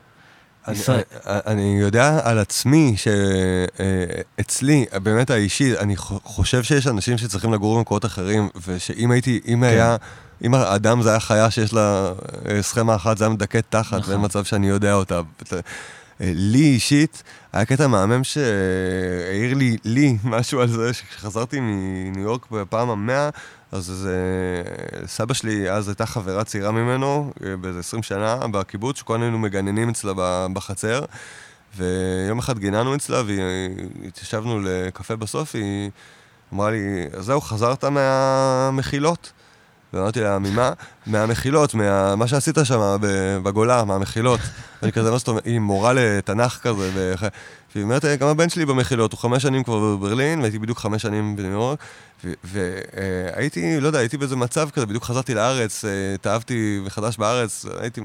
אני, אני יודע על עצמי שאצלי, באמת האישי, אני חושב שיש אנשים שצריכים לגור במקומות אחרים, ושאם הייתי, אם כן. היה, אם האדם זה היה חיה שיש לה אה, סכמה אחת, זה היה מדכא תחת, נכון. ואין מצב שאני יודע אותה. לי אישית, היה קטע מהמם שהעיר לי, לי משהו על זה, שכשחזרתי מניו יורק בפעם המאה, אז זה, סבא שלי אז הייתה חברה צעירה ממנו, אה, באיזה 20 שנה, בקיבוץ, שכולנו היינו מגננים אצלה בחצר. ויום אחד גיננו אצלה והתיישבנו לקפה בסוף, היא אמרה לי, זהו, חזרת מהמחילות? ואמרתי לה, ממה? מהמחילות, מה שעשית שם בגולה, מהמחילות. ואני כזה, מה זאת אומרת, היא מורה לתנ"ך כזה, והיא אומרת, גם הבן שלי במחילות, הוא חמש שנים כבר בברלין, והייתי בדיוק חמש שנים בניו יורק, והייתי, לא יודע, הייתי באיזה מצב כזה, בדיוק חזרתי לארץ, אה, התאהבתי מחדש בארץ, הייתי...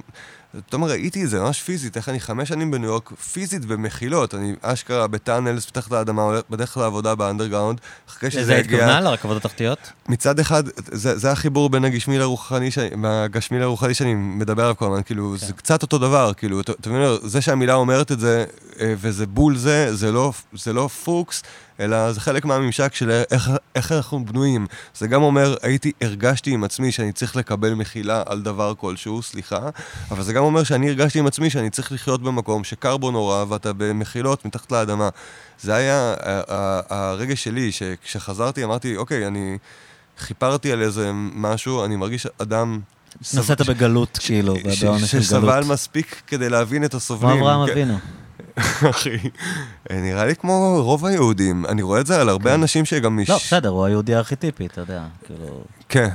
פתאום ראיתי את זה ממש פיזית, איך אני חמש שנים בניו יורק, פיזית במחילות, אני אשכרה בטאנלס, פתח את האדמה, בדרך לעבודה באנדרגראונד, אחרי שזה הגיע... איזה התכוונה לרכבות התחתיות? מצד אחד, זה, זה החיבור בין הגשמי לרוחני, מהגשמי לרוחני שאני מדבר עליו כל הזמן, כאילו, כן. זה קצת אותו דבר, כאילו, אתה מבין, זה שהמילה אומרת את זה, אה, וזה בול זה, זה לא, זה לא פוקס, אלא זה חלק מהממשק של איך, איך אנחנו בנויים. זה גם אומר, הייתי, הרגשתי עם עצמי שאני צריך לקבל מחילה על דבר כלשהו, סליחה, אבל זה גם אומר שאני הרגשתי עם עצמי שאני צריך לחיות במקום שקר בו נורא ואתה במחילות מתחת לאדמה. זה היה הרגש שלי, שכשחזרתי אמרתי, אוקיי, אני חיפרתי על איזה משהו, אני מרגיש אדם... נסעת בגלות, כאילו, בעונש של גלות. שסבל מספיק כדי להבין את הסובלים. כמו אברהם אבינו. אחי, נראה לי כמו רוב היהודים. אני רואה את זה על הרבה כן. אנשים שגם... לא, בסדר, הוא היהודי הארכיטיפי, אתה יודע, כאילו... כן.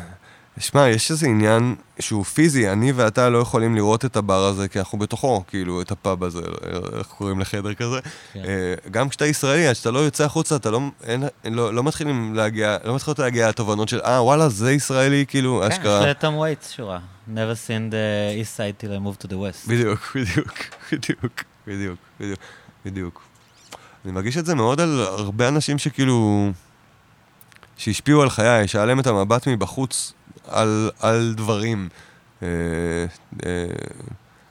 שמע, יש איזה עניין שהוא פיזי, אני ואתה לא יכולים לראות את הבר הזה, כי אנחנו בתוכו, כאילו, את הפאב הזה, איך קוראים לחדר כזה. כן. אה, גם כשאתה ישראלי, עד שאתה לא יוצא החוצה, אתה לא, אין, לא, לא מתחילים להגיע, לא מתחילות להגיע לתובנות של, אה, וואלה, זה ישראלי, כאילו, כן, אשכרה. כן, יש לתום וייטס שורה. never seen the east side till I moved to the west. בדיוק, בדיוק, בדיוק. בדיוק, בדיוק, בדיוק. אני מרגיש את זה מאוד על הרבה אנשים שכאילו... שהשפיעו על חיי, שהיה להם את המבט מבחוץ על, על דברים. אה, אה,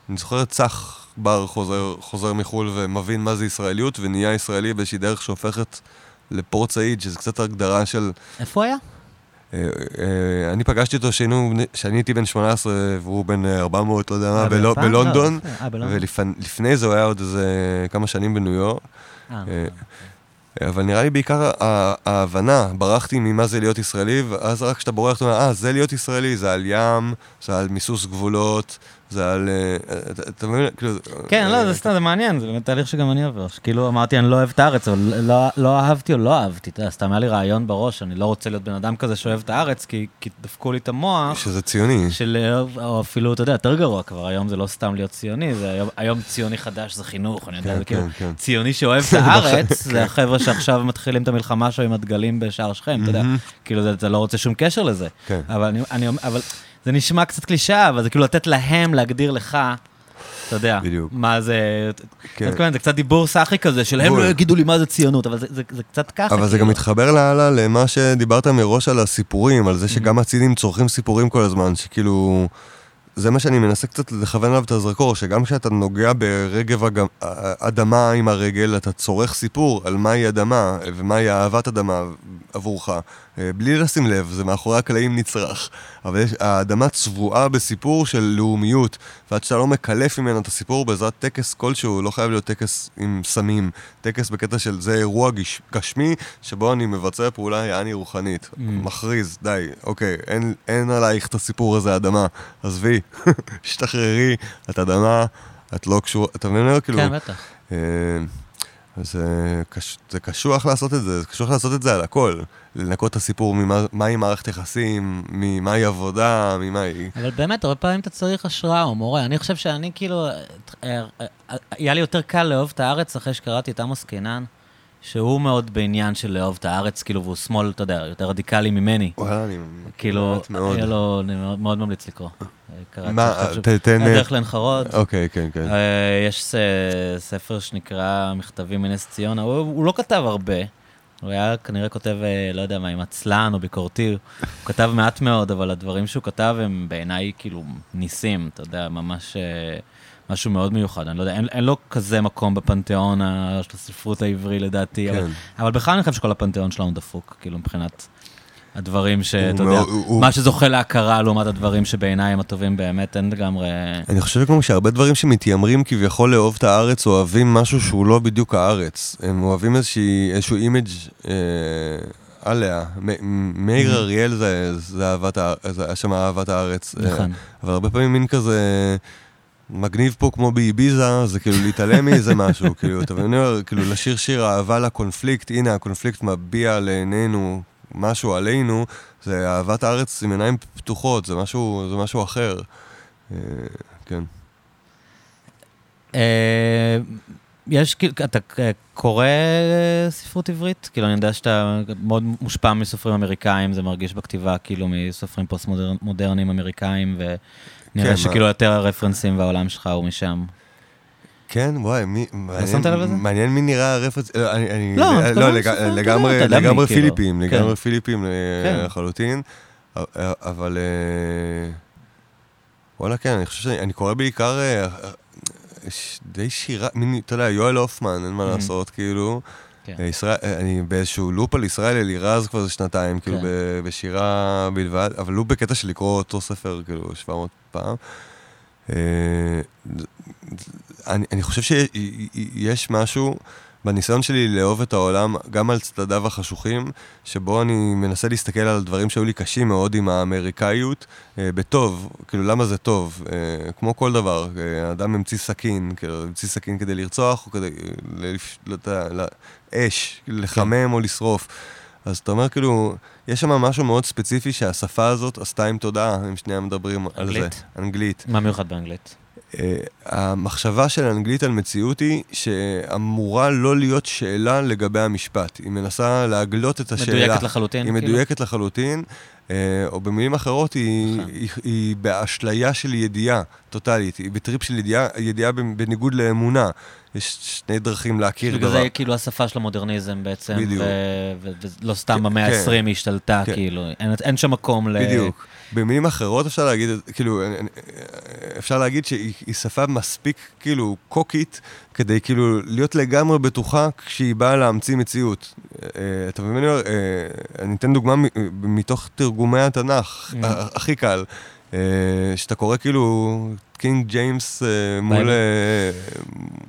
אני זוכר את צח בר חוזר, חוזר מחו"ל ומבין מה זה ישראליות, ונהיה ישראלי באיזושהי דרך שהופכת לפורט סעיד, שזה קצת הגדרה של... איפה היה? אה, אה, אני פגשתי אותו כשאני הייתי בן 18 והוא בן 400, לא יודע מה, בלונדון, ולפני זה הוא היה עוד איזה כמה שנים בניו יורק. אה, אבל נראה לי בעיקר ההבנה, ברחתי ממה זה להיות ישראלי, ואז רק כשאתה בורח, אתה אומר, אה, זה להיות ישראלי, זה על ים, זה על מיסוס גבולות, זה על... אה, אתה מבין? כאילו... כן, לא, זה אה, סתם, זה מעניין, זה באמת תהליך שגם אני עובר. כאילו אמרתי, אני לא אוהב את הארץ, אבל לא, לא אהבתי או לא אהבתי, אתה יודע, סתם היה לי רעיון בראש, אני לא רוצה להיות בן אדם כזה שאוהב את הארץ, כי, דפקו לי את המוח. שזה ציוני. של, או אפילו, אתה יודע, יותר גרוע כבר, היום זה לא סתם להיות ציוני, זה היום, ציוני חדש זה חינוך, אני יודע, כן, זה כאילו, כן, כן. ציוני שאוהב את הארץ, זה החבר'ה שעכשיו מתחילים את המלחמה שלו עם הדגלים בשער שכם, אתה יודע, כאילו, אתה לא רוצה שום קשר לזה. כן. אבל אני, אני, אבל... זה נשמע קצת קלישאה, אבל זה כאילו לתת להם להגדיר לך אתה יודע, בדיוק. מה זה, כן. כן. זה קצת דיבור סאחי כזה, של הם. לא יגידו לי מה זה ציונות, אבל זה- זה זה קצת ככה. אבל זה גם כאילו. מתחבר לאללה למה שדיברת מראש על הסיפורים, על זה שגם הצינים צורכים סיפורים כל הזמן, שכאילו... זה מה שאני מנסה קצת לכוון עליו את הזרקור, שגם כשאתה נוגע ברגב אג- אדמה עם הרגל, אתה צורך סיפור על מהי אדמה ומהי אהבת אדמה עבורך. אה, בלי לשים לב, זה מאחורי הקלעים נצרך. אבל יש, האדמה צבועה בסיפור של לאומיות, ועד שאתה לא מקלף ממנו את הסיפור בעזרת טקס כלשהו, לא חייב להיות טקס עם סמים, טקס בקטע של זה אירוע גש, גשמי, שבו אני מבצע פעולה יעני רוחנית. Mm. מכריז, די, אוקיי, אין, אין עלייך את הסיפור הזה, אדמה. עזבי, השתחררי, את אדמה, את לא קשורה, אתה מבין? כאילו, כן, בטח. זה, קש, זה קשוח לעשות את זה, זה קשוח לעשות את זה על הכל. לנקות את הסיפור ממה- מהי מערכת יחסים, ממהי עבודה, ממהי... אבל באמת, הרבה פעמים אתה צריך השראה או מורה. אני חושב שאני כאילו, אה, אה, אה, היה לי יותר קל לאהוב את הארץ אחרי שקראתי את עמוס קינן, שהוא מאוד בעניין של לאהוב את הארץ, כאילו, והוא שמאל, אתה יודע, יותר רדיקלי ממני. וואלה, אני... כאילו, מאוד. היה לו, אני מאוד מאוד ממליץ לקרוא. מה, עכשיו ת- תן... הדרך לעין חרוד. אוקיי, כן, כן. אה, יש ספר שנקרא מכתבים מנס ציונה, הוא, הוא לא כתב הרבה, הוא היה כנראה כותב, אה, לא יודע מה, עם עצלן או ביקורתי, הוא כתב מעט מאוד, אבל הדברים שהוא כתב הם בעיניי כאילו ניסים, אתה יודע, ממש אה, משהו מאוד מיוחד, אני לא יודע, אין, אין לו כזה מקום בפנתיאון של הספרות העברי לדעתי, אבל, כן. אבל בכלל אני חושב שכל הפנתיאון שלנו דפוק, כאילו מבחינת הדברים שאתה יודע, הוא- מה שזוכה להכרה לעומת הדברים שבעיניי הם הטובים באמת, אין לגמרי... אני חושב כמו שהרבה דברים שמתיימרים כביכול לאהוב את הארץ, אוהבים משהו שהוא לא בדיוק הארץ. הם אוהבים איזושהי, איזשהו image אה, עליה. מאיר Mhm. אריאל זה, זה אהבת הארץ, זה היה שם אהבת הארץ. אה, נכון. אבל הרבה פעמים מין כזה... מגניב פה כמו באביזה, זה כאילו להתעלם מאיזה משהו, כאילו, אתה מבין? כאילו לשיר שיר אהבה לקונפליקט, הנה הקונפליקט מביע לעינינו משהו עלינו, זה אהבת הארץ עם עיניים פתוחות, זה משהו, זה משהו אחר. אה, כן. אה, יש, כאילו, אתה קורא ספרות עברית? כאילו, אני יודע שאתה מאוד מושפע מסופרים אמריקאים, זה מרגיש בכתיבה, כאילו, מסופרים פוסט-מודרניים אמריקאים, ונראה כן, שכאילו יותר הרפרנסים והעולם שלך הוא משם. כן, וואי, מי... מעניין- שמת לב לזה? מעניין מי נראה הרפרנס... אה, אני- אני- לא, אה, אתה לא, יודע, לג- לגמרי לגמרי כאילו. פיליפים, כן. לגמרי פיליפים אה, כן. לחלוטין. אה, אה, אבל... אה, וואלה, כן, אני חושב שאני קורא בעיקר... אה, אה, די שירה, מין, אתה יודע, יואל הופמן, אין מה. לעשות, כאילו. כן. אה, ישראל, אה, אני באיזשהו לופ על ישראל אלירז כבר שנתיים, כאילו, כן. בשירה בלבד, אבל לופ בקטע של לקרוא אותו ספר, כאילו, 700 פעם. אה, אני, אני חושב שיש משהו בניסיון שלי לאהוב את העולם, גם על צדדיו החשוכים, שבו אני מנסה להסתכל על דברים שהיו לי קשים מאוד עם האמריקאיות, אה, בטוב, כאילו למה זה טוב, אה, כמו כל דבר, אה, האדם המציא סכין, כאילו המציא סכין כדי לרצוח, או כדי, לפ- לא יודע, אש, לחמם או לשרוף. אז אתה אומר כאילו, יש שם משהו מאוד ספציפי שהשפה הזאת עשתה עם תודעה, אם שנייה מדברים על זה. אנגלית? אנגלית. מה מיוחד באנגלית? אה, המחשבה של האנגלית על מציאות היא שאמורה לא להיות שאלה לגבי המשפט. היא מנסה להגלות את השאלה. מדויקת לחלוטין? היא כאילו? מדויקת לחלוטין, אה, או במילים אחרות, היא, נכון. היא, היא באשליה של ידיעה טוטאלית. היא בטריפ של ידיעה, ידיעה בניגוד לאמונה. יש שני דרכים להכיר דבר. זה כאילו השפה של המודרניזם בעצם, בדיוק. ולא סתם במאה כן. ה-20 היא השתלטה, כן. כאילו, אין- שם מקום ל... בדיוק. במילים אחרות אפשר להגיד, כאילו, אפשר להגיד שהיא היא שפה מספיק, כאילו, קוקית, כדי כאילו להיות לגמרי בטוחה כשהיא באה להמציא מציאות. אה, אתה מבין? אה, אני אתן דוגמה מתוך תרגומי התנ"ך, Mm. הכי קל. אה, שאתה קורא כאילו King James אה, מול. אה,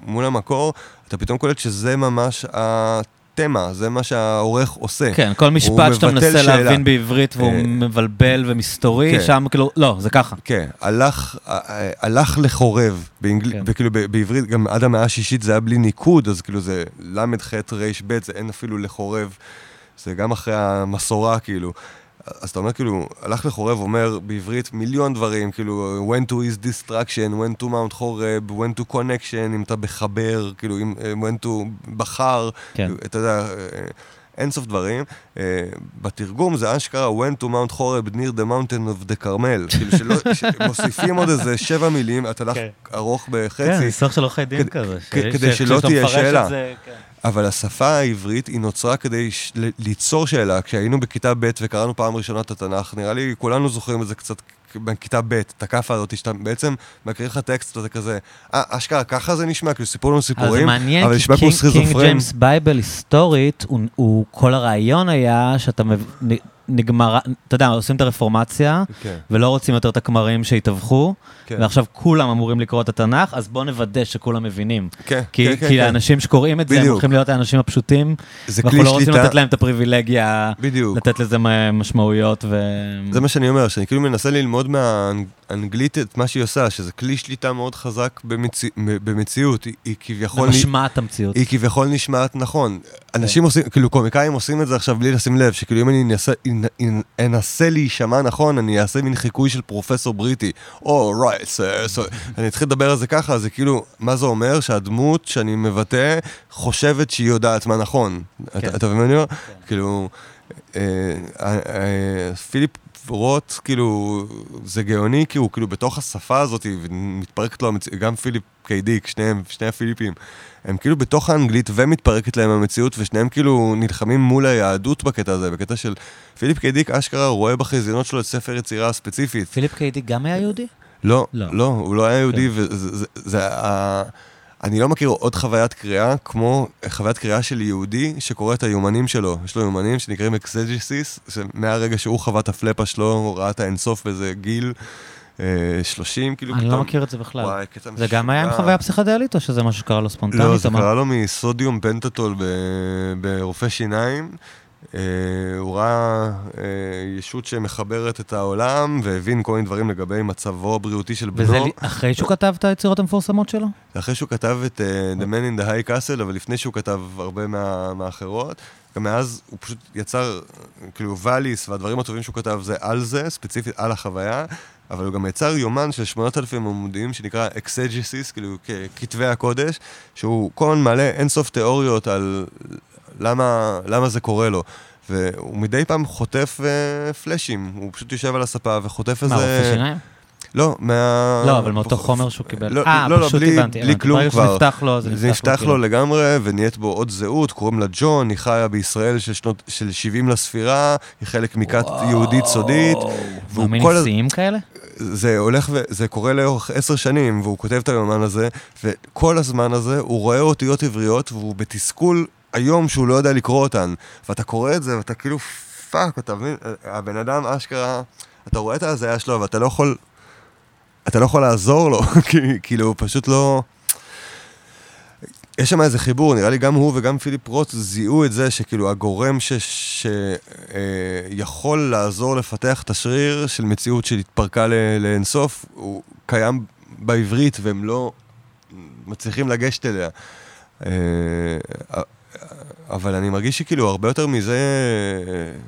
מול המקור, אתה פתאום קולט שזה ממש התמה, זה מה שהעורך עושה. כן, כל משפט שאתה מנסה שאלה. להבין בעברית והוא אה, מבלבל ומסתורי, כן. שם כאילו, לא, זה ככה. כן, הלך, הלך לחורב, באנגל... כן. וכאילו בעברית, גם עד המאה השישית זה היה בלי ניקוד, אז כאילו זה ל"ח ר"ב, זה אין אפילו לחורב, זה גם אחרי המסורה, כאילו. אז אתה אומר, כאילו, הלך לחורב אומר בעברית מיליון דברים, כאילו, when to is destruction, when to mount חורב, when to connection, אם אתה בחבר, כאילו, אם, אה, when to בחר, כן. אתה יודע, אה, אינסוף דברים. אה, בתרגום זה אשכרה went to Mount Horeb near the mountain of the Carmel. כאילו שלא, מוסיפים עוד איזה שבע מילים, התנ"ך כן. ארוך בחצי. כן, ניסוח של עורכי דין כזה. כדי שלא תהיה שאלה. אבל השפה העברית היא נוצרה כדי ש... ליצור שאלה. כשהיינו בכיתה ב' וקראנו פעם ראשונה את התנ"ך, נראה לי כולנו זוכרים את זה קצת בכיתה ב', את הכאפה הזאת, שאתה בעצם מקריא לך טקסט ואתה כזה, אה, אשכרה, ככה זה נשמע, כאילו סיפרו לנו אז סיפורים, מעניין, אבל כי נשמע כמו King- King סכיזופרן. James בייבל היסטורית, הוא- הוא, כל הרעיון היה שאתה נגמר, אתה יודע, עושים את הרפורמציה, כן, ולא רוצים יותר את הכמרים שהתווכו, כן. ועכשיו כולם אמורים לקרוא את התנ"ך, אז בואו נוודא שכולם מבינים. כן, כי, כן, כי כן. האנשים שקוראים את זה, הם בדיוק. הולכים להיות האנשים הפשוטים, ואנחנו לא רוצים לתת להם את הפריבילגיה, בדיוק. לתת לזה משמעויות ו... זה מה שאני אומר, שאני כאילו מנסה ללמוד מהאנגלית את מה שהיא עושה, שזה כלי שליטה מאוד חזק במציא, במציאות, היא, היא כביכול... משמעת המציאות. היא כביכול נשמעת נכון. אנשים עושים, כאילו קומיקאים עושים את זה עכשיו בלי לשים לב, שכאילו אם אני אנסה, אנ- אנסה להישמע נכון, אני אעשה מין חיקוי של פרופסור בריטי. או, רייט, אני אתחיל לדבר על זה ככה, זה כאילו, מה זה אומר? שהדמות שאני מבטא חושבת שהיא יודעת מה נכון. כן. אתה אתה מבין מה אני אומר? כאילו, אה, אה, אה, פיליפ רוט, כאילו, זה גאוני, כי הוא כאילו בתוך השפה הזאת, ומתפרקת לו המציאות, גם פיליפ קיידיק, שניהם, שני הפיליפים, הם כאילו בתוך האנגלית ומתפרקת להם המציאות, ושניהם כאילו נלחמים מול היהדות בקטע הזה, בקטע של פיליפ קיי דיק אשכרה רואה בחזיונות שלו את ספר יצירה הספציפית. פיליפ קיי דיק גם היה יהודי? לא, לא. לא, הוא לא היה יהודי, כן. וזה, זה, זה, ה- אני לא מכיר עוד חוויית קריאה כמו חוויית קריאה של יהודי שקורא את היומנים שלו. יש לו יומנים שנקראים Exegesis, שמהרגע שהוא חווה את הפלאפה שלו, הוא ראה את האינסוף באיזה גיל אה, 30, כאילו אני לא מכיר את זה בכלל. וואי, קטע זה גם היה עם משוגע. חוויה פסיכדלית, או שזה משהו שקרה לו ספונטנית? לא, זה? קרה לו מסודיום פנטטול ב- ברופא שיניים. אה, הוא ראה אה, ישות שמחברת את העולם, והבין כל מיני דברים לגבי מצבו הבריאותי של בנו. וזה אחרי שהוא כתב את היצירות המפורסמות שלו? אחרי שהוא כתב את uh, The Man in the High Castle, אבל לפני שהוא כתב הרבה מה, מהאחרות. גם מאז הוא פשוט יצר, כאילו, VALIS והדברים הטובים שהוא כתב זה על זה, ספציפית על החוויה, אבל הוא גם יצר יומן של 8,000 עמודים שנקרא Exegesis, כאילו, כתבי הקודש, שהוא כל הזמן מעלה אינסוף תיאוריות על למה, למה זה קורה לו. והוא מדי פעם חוטף uh, flash-ים, הוא פשוט יושב על הספה וחוטף איזה... מה, רופא שיניים? לא, מה... לא, אבל מאותו חומר שהוא קיבל. לא, אה, לא, לא, פשוט בלי, הבנתי, בלי. כלום ברגע כבר. שנפתח לו, זה זה נפתח כאילו. לו לגמרי, ונהיית בו עוד זהות, קוראים לה ג'ון, היא חיה בישראל של שנות, של 70 לספירה, היא חלק מכת יהודית סודית. והוא כל נשיאים כאלה? זה הולך ו... זה קורה לאורך עשר שנים, והוא כותב את היומן הזה, וכל הזמן הזה הוא רואה אותיות עבריות, והוא בתסכול היום שהוא לא יודע לקרוא אותן. ואתה קורא את זה, ואתה כאילו, fuck, אתה מבין? הבן אדם אשכרה, אתה רואה את ההזיה שלו, ואתה לא יכול... אתה לא יכול לעזור לו, כאילו, הוא פשוט לא... יש שם איזה חיבור, נראה לי גם הוא וגם פיליפ רוט זיהו את זה שכאילו הגורם שיכול לעזור לפתח את השריר של מציאות שהתפרקה ל- לאינסוף, הוא קיים בעברית והם לא מצליחים לגשת אליה. אה, אבל אני מרגיש שכאילו הרבה יותר מזה אה,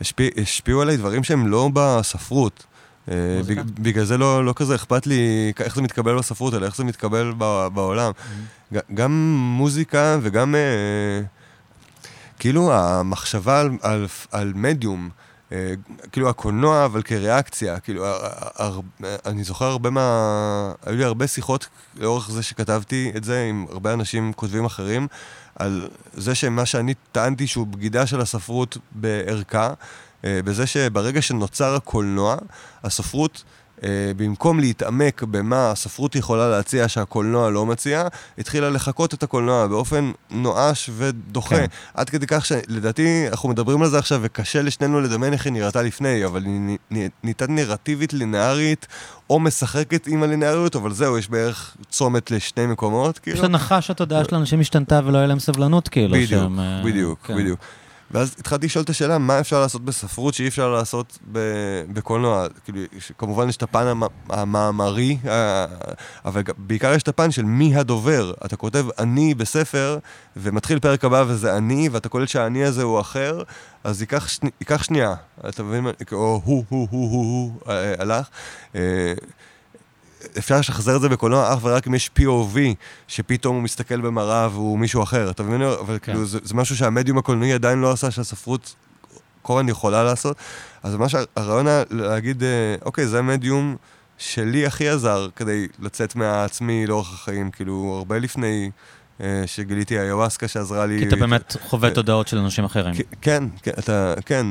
השפיע, השפיעו עליי דברים שהם לא בספרות. אה, מוזיקה? בג- בגלל זה לא, לא כזה אכפת לי איך זה מתקבל בספרות, אלא איך זה מתקבל בעולם. ג- גם מוזיקה וגם אה, כאילו המחשבה על, על, על מדיום, אה, כאילו הקולנוע, אבל כריאקציה, כאילו, הר, הר, אני זוכר הרבה מה... היו לי הרבה שיחות לאורך זה שכתבתי את זה עם הרבה אנשים כותבים אחרים, על זה שמה שאני טענתי שהוא בגידה של הספרות בערכה, אה, בזה שברגע שנוצר הקולנוע, הספרות... Uh, במקום להתעמק במה הספרות יכולה להציע שהקולנוע לא מציע, התחילה לחקות את הקולנוע באופן נואש ודוחה. כן. עד כדי כך שלדעתי אנחנו מדברים על זה עכשיו וקשה לשנינו לדמיין איך היא נראתה לפני, אבל היא נ- נ- נהייתה נרטיבית לינארית או משחקת עם הלינאריות, אבל זהו, יש בערך צומת לשני מקומות, כאילו. יש הנחה שהתודעה של אנשים השתנתה ולא היה להם סבלנות, כאילו. בדיוק, שהם, אה, בדיוק, כן. בדיוק. ואז התחלתי לשאול את השאלה, מה אפשר לעשות בספרות שאי אפשר לעשות בקולנוע? כאילו, כמובן יש את הפן המ- המאמרי, אה, אבל בעיקר יש את הפן של מי הדובר. אתה כותב אני בספר, ומתחיל פרק הבא וזה אני, ואתה קולט שהאני הזה הוא אחר, אז ייקח, שני, ייקח שנייה. אתה מבין? או הוא, הוא, הוא, הוא, הוא, אה, הלך. אפשר לשחזר את זה בקולנוע אך ורק אם יש POV, שפתאום הוא מסתכל במראה והוא מישהו אחר, אתה מבין? אבל כן. כאילו, זה, זה משהו שהמדיום הקולנועי עדיין לא עשה, שהספרות קורן יכולה לעשות. אז מה שהרעיון להגיד, אה, אוקיי, זה המדיום שלי הכי עזר כדי לצאת מהעצמי לאורך החיים, כאילו, הרבה לפני אה, שגיליתי ayahuasca שעזרה לי. כי אתה באמת חווה תודעות של אנשים אחרים. כן, כן, אתה, כן,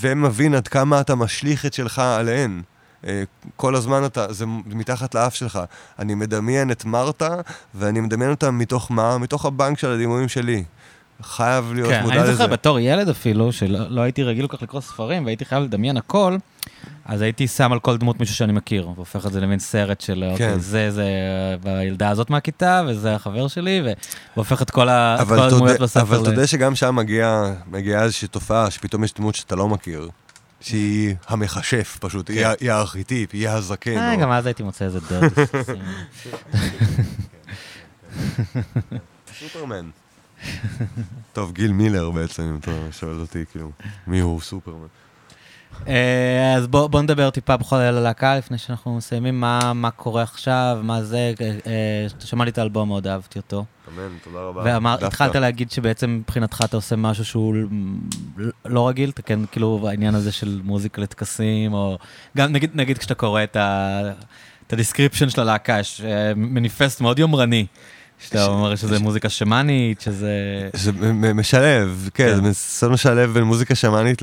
ומבין עד כמה אתה משליך את שלך עליהן. אה, כל הזמן אתה, זה מתחת לאף שלך. אני מדמיין את מרתה, ואני מדמיין אותה מתוך מה? מתוך הבנק של הדימויים שלי. חייב להיות כן, מודע אני לזה. זוכר בתור ילד אפילו, שלא לא הייתי רגיל כל כך לקרוא ספרים, והייתי חייב לדמיין הכל, אז הייתי שם על כל דמות מישהו שאני מכיר, והופך את זה למין סרט של, כן. אוקיי, זה, זה הילדה הזאת מהכיתה, וזה החבר שלי, והופך את כל ה- את כל הדמויות בספר. אבל ל- תודה שגם שם מגיעה מגיעה איזושהי תופעה, שפתאום יש דמות שאתה לא מכיר, שהיא המכשף פשוט, היא ה- היא הארכיטיפ, היא הזקן. אה, או- גם אז הייתי מוצא איזה דוד. סופרמן. טוב, גיל מילר בעצם, אם אתה שואל אותי, כאילו, מי הוא סופרמן? אה, אז בוא בוא נדבר טיפה בכל על הלהקה לפני שאנחנו מסיימים, מה מה קורה עכשיו, מה זה, אה, שמעתי את האלבום, מאוד אהבתי אותו. אמן, תודה רבה. והתחלת להגיד שבעצם מבחינתך אתה עושה משהו שהוא לא רגיל, אתה כן, כאילו העניין הזה של מוזיקה לטקסים, או גם נגיד, נגיד כשאתה קורא את ה description של הלהקה, יש אה, מניפסט מאוד יומרני, שאתה ש- אומר שזה ש- מוזיקה שמאנית, שזה... זה משלב, כן, כן. זה מנסה משלב בין מוזיקה שמאנית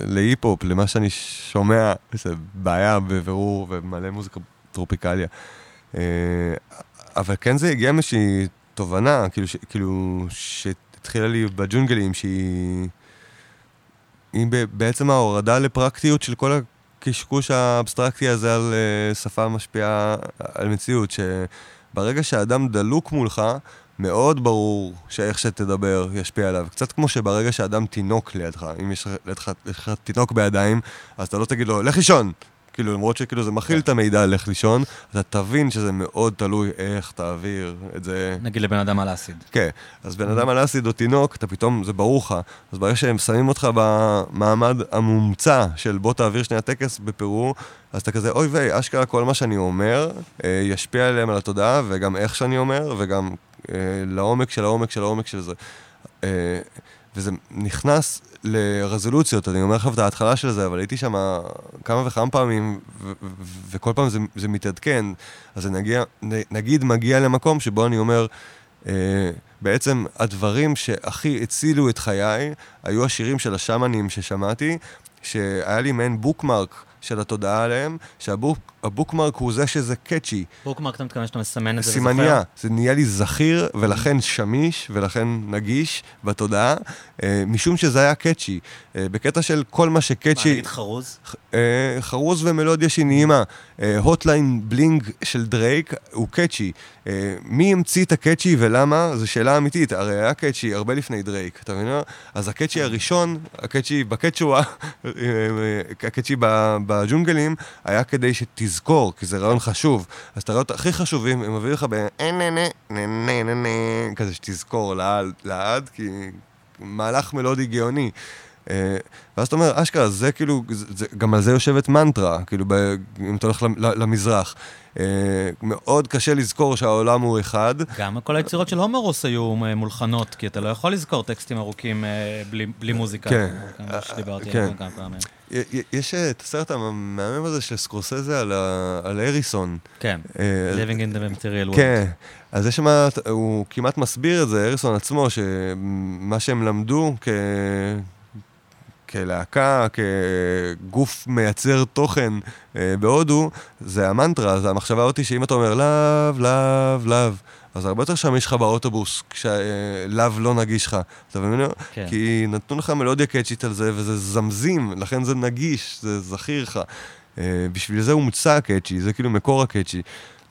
להיפ-הופ, למה שאני שומע, זה בעיה בבירור ומלא מוזיקה טרופיקליה. אה, אבל כן זה הגיע מאיזושהי תובנה, כאילו, ש- כאילו, שהתחילה לי בג'ונגלים, שהיא היא בעצם ההורדה לפרקטיות של כל הקשקוש האבסטרקטי הזה על אה, שפה משפיעה על מציאות, שברגע שהאדם דלוק מולך, מאוד ברור שאיך שתדבר ישפיע עליו. קצת כמו שברגע שאדם תינוק לידך, אם יש לך תינוק בידיים, אז אתה לא תגיד לו, לך לישון! כאילו, למרות שכאילו זה מכיל את המידע לך לישון, אתה תבין שזה מאוד תלוי איך תעביר את זה. נגיד לבן אדם על אסיד. כן, אז בן אדם על אסיד או תינוק, אתה פתאום, זה ברור לך. אז ברגע שהם שמים אותך במעמד המומצא של בוא תעביר שנייה טקס בפירור, אז אתה כזה, אוי ויי, אשכרה כל מה שאני אומר אה, ישפיע עליהם על התודעה, וגם איך שאני אומר, וגם אה, לעומק של העומק של העומק של זה. וזה נכנס לרזולוציות, אני אומר לך את ההתחלה של זה, אבל הייתי שם כמה וכמה פעמים, וכל פעם זה, זה מתעדכן. אז נגיע, נגיד מגיע למקום שבו אני אומר, אה, בעצם הדברים שהכי הצילו את חיי, היו השירים של השמאנים ששמעתי, שהיה לי מעין bookmark של התודעה עליהם, שה bookmark הוא זה שזה catchy. bookmark אתה מתכוון שאתה מסמן את זה וזוכר? סימניה, זה נהיה לי זכיר ולכן שמיש ולכן נגיש בתודעה, אה, משום שזה היה catchy. אה, בקטע של כל מה מה, ש catchy, נגיד חרוז? אה, חרוז ומלודיה שהיא נעימה. Hotline Bling של דרייק הוא catchy. מי המציא את ה catchy ולמה? זו שאלה אמיתית. הרי היה catchy הרבה לפני דרייק, אתה מבין? אז הקאצ'י הראשון, הקאצ'י בקאצ'ואה, אה, אה, הקאצ'י בג'ונגלים, היה כדי שתזכור, כי זה רעיון חשוב. אז את הרעיונות הכי חשובים, הם מביאים לך ב... כזה שתזכור לעד, כי מהלך מלודי גאוני. אה, ואז אתה אומר, אשכרה, זה כאילו, זה, גם על זה יושבת מנטרה, כאילו, ב, אם אתה הולך למזרח. אה, מאוד קשה לזכור שהעולם הוא אחד. גם כל היצירות של הומרוס היו אה, מולחנות, כי אתה לא יכול לזכור טקסטים ארוכים בלי, בלי מוזיקה. כן. כמו שדיברתי כן. עליו כמה פעמים. יש את הסרט המהמם הזה של סקורסזה על, ה- על אריסון. כן, אה, Living in the Material World. כן, אז יש שם, הוא כמעט מסביר את זה, אריסון עצמו, שמה שהם למדו כ... כלהקה, כגוף מייצר תוכן אה, בהודו, זה המנטרה, זה המחשבה אותי שאם אתה אומר לאו, לאו, לאו, אז הרבה יותר שם יש לך באוטובוס, כשלאו לא נגיש לך, אתה מבין? כן. כי נתנו לך מלודיה קאצ'ית על זה, וזה זמזים, לכן זה נגיש, זה זכיר לך. אה, בשביל זה הומצא הקאצ'י, זה כאילו מקור הקאצ'י.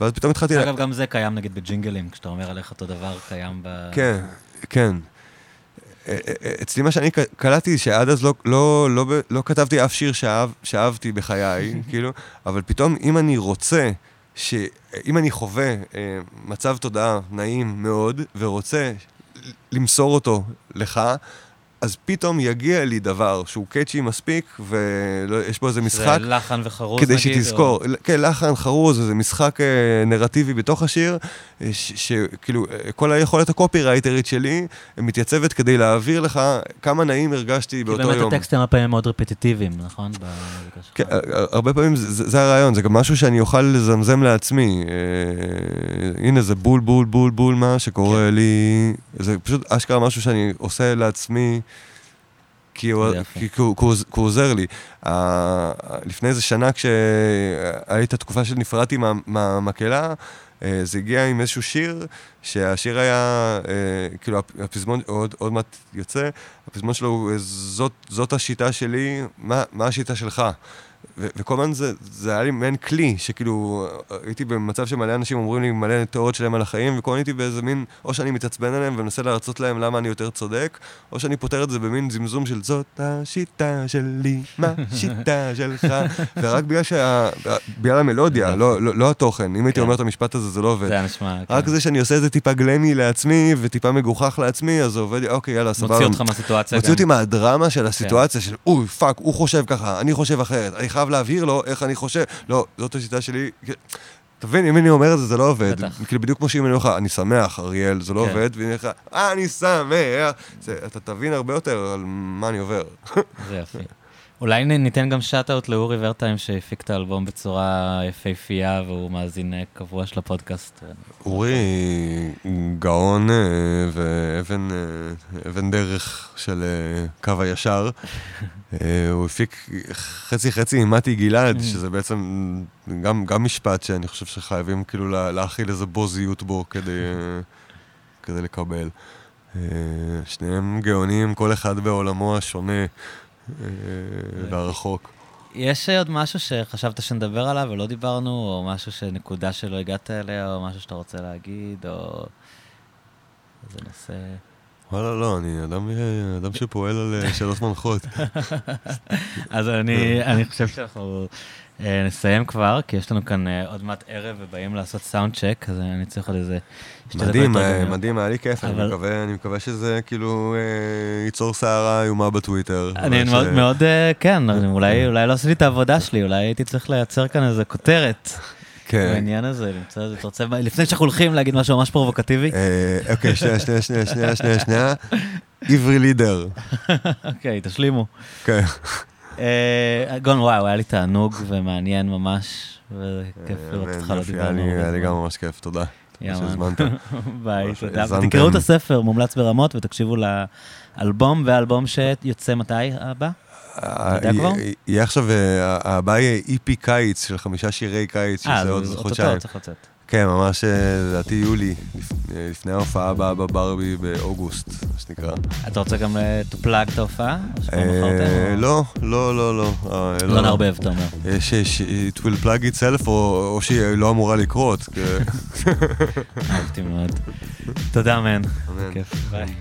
ואז פתאום התחלתי... לה- אגב, גם זה קיים נגיד בג'ינגלים, כשאתה אומר עליך אותו דבר, קיים ב... כן, כן. אה, אה, אצלי מה שאני קלטתי, שעד אז לא, לא, לא, לא כתבתי אף שיר שאהב, שאהבתי בחיי, כאילו, אבל פתאום אם אני רוצה, ש... אם אני חווה אה, מצב תודעה נעים מאוד, ורוצה למסור אותו לך, אז פתאום יגיע לי דבר שהוא קאצ'י מספיק, ויש בו איזה משחק. זה לחן וחרוז כדי נגיד? שתזכור, או... כן, לחן, חרוז, זה משחק אה, נרטיבי בתוך השיר, אה, שכאילו, אה, כל היכולת הקופירייטרית שלי מתייצבת כדי להעביר לך כמה נעים הרגשתי באותו יום. כי באמת הטקסטים הרבה פעמים מאוד רפטיטיביים, נכון? כן, הרבה פעמים זה, זה הרעיון, זה גם משהו שאני אוכל לזמזם לעצמי. הנה, זה בול, בול, בול, בול, מה שקורה כן. לי, זה פשוט אשכרה משהו שאני עושה לעצמי. כי הוא, כי, כי, הוא, כי הוא עוזר לי. Uh, לפני איזה שנה, כשהייתה תקופה שנפרדתי מהמקהלה, מה, uh, זה הגיע עם איזשהו שיר, שהשיר היה, uh, כאילו, הפזמון עוד, עוד מעט יוצא, הפזמון שלו הוא, זאת, זאת השיטה שלי, מה, מה השיטה שלך? וכל הזמן זה, זה היה לי מעין כלי, שכאילו, הייתי במצב שמלא אנשים אומרים לי מלא תיאוריות שלהם על החיים, וכל הייתי באיזה מין, או שאני מתעצבן עליהם ומנסה להרצות להם למה אני יותר צודק, או שאני פותר את זה במין זמזום של זאת השיטה שלי, מה השיטה שלך, ורק בגלל, שה, בגלל המלודיה, לא, לא, לא התוכן, אם הייתי כן. אומר את המשפט הזה זה לא עובד. זה נשמע, רק כן. זה שאני עושה את זה טיפה גלמי לעצמי, וטיפה מגוחך לעצמי, אז זה עובד, אוקיי, יאללה, סבבה. מוציא אותך מהסיטואציה מוציא אותי מהדרמה של הסיטואציה, של אוי, fuck, הוא חושב ככה, אני חושב אחרת, אני חייב להבהיר לו איך אני חושב. לא, זאת השיטה שלי. אתה מבין, אם אני אומר את זה, זה לא עובד. כאילו, בדיוק כמו שאם אני אומר לך, אני שמח, אריאל, זה לא כן. עובד, ואם אני אומר לך, אני שמח, אתה תבין הרבה יותר על מה אני עובר. זה יפה. אולי ניתן גם שאט-אאוט לאורי ורטיים שהפיק את האלבום בצורה יפהפייה והוא מאזין אה, קבוע של הפודקאסט. אורי גאון אה, ואבן אה, דרך של קו הישר. הוא הפיק חצי-חצי עם מתי גלעד, mm. שזה בעצם גם, גם משפט שאני חושב שחייבים כאילו להכיל איזה בוזיות בו כדי, כדי לקבל. שניהם גאונים, כל אחד בעולמו השונה. והרחוק. יש עוד משהו שחשבת שנדבר עליו ולא דיברנו, או משהו שנקודה שלא הגעת אליה, או משהו שאתה רוצה להגיד, או... איזה נושא... וואלה, לא, אני אדם, אדם שפועל על אה, שאלות מנחות. אז אני, אני חושב שאנחנו אה, נסיים כבר, כי יש לנו כאן אה, עוד מעט ערב ובאים לעשות סאונד צ'ק, אז אני צריך עוד איזה... מדהים, אה, מדהים, היה לי כיף. אני, מקווה, אני מקווה שזה כאילו אה, ייצור סערה איומה בטוויטר. אני מאוד, אה, כן, אולי, אולי לא עשיתי את העבודה שלי, אולי הייתי צריך לייצר כאן איזה כותרת. כן. בעניין הזה, למצוא את זה, אתה רוצה, לפני שאנחנו הולכים להגיד משהו ממש פרובוקטיבי? אוקיי, שנייה, שנייה, שנייה, שנייה, שנייה. עברי לידר. אוקיי, תשלימו. כן. גון, וואו, היה לי תענוג ומעניין ממש, וכיף לראות אותך, לא דיברנו. היה לי גם ממש כיף, תודה. שהזמנת. ביי, תודה. תקראו את הספר, מומלץ ברמות, ותקשיבו לאלבום, והאלבום שיוצא מתי הבא? אה, יהיה עכשיו, אה, הבא יהיה איפי קיץ של חמישה שירי קיץ, שזה עוד חודשיים. אה, זה צריך לצאת. כן, ממש לדעתי יולי, לפני ההופעה הבאה בברבי באוגוסט, מה שנקרא. אתה רוצה גם to plug את ההופעה? לא, לא, לא, לא. לא נערבב, אתה אומר. יש, it will plug itself, או שהיא לא אמורה לקרות. אהבתי מאוד. תודה, מן. ביי.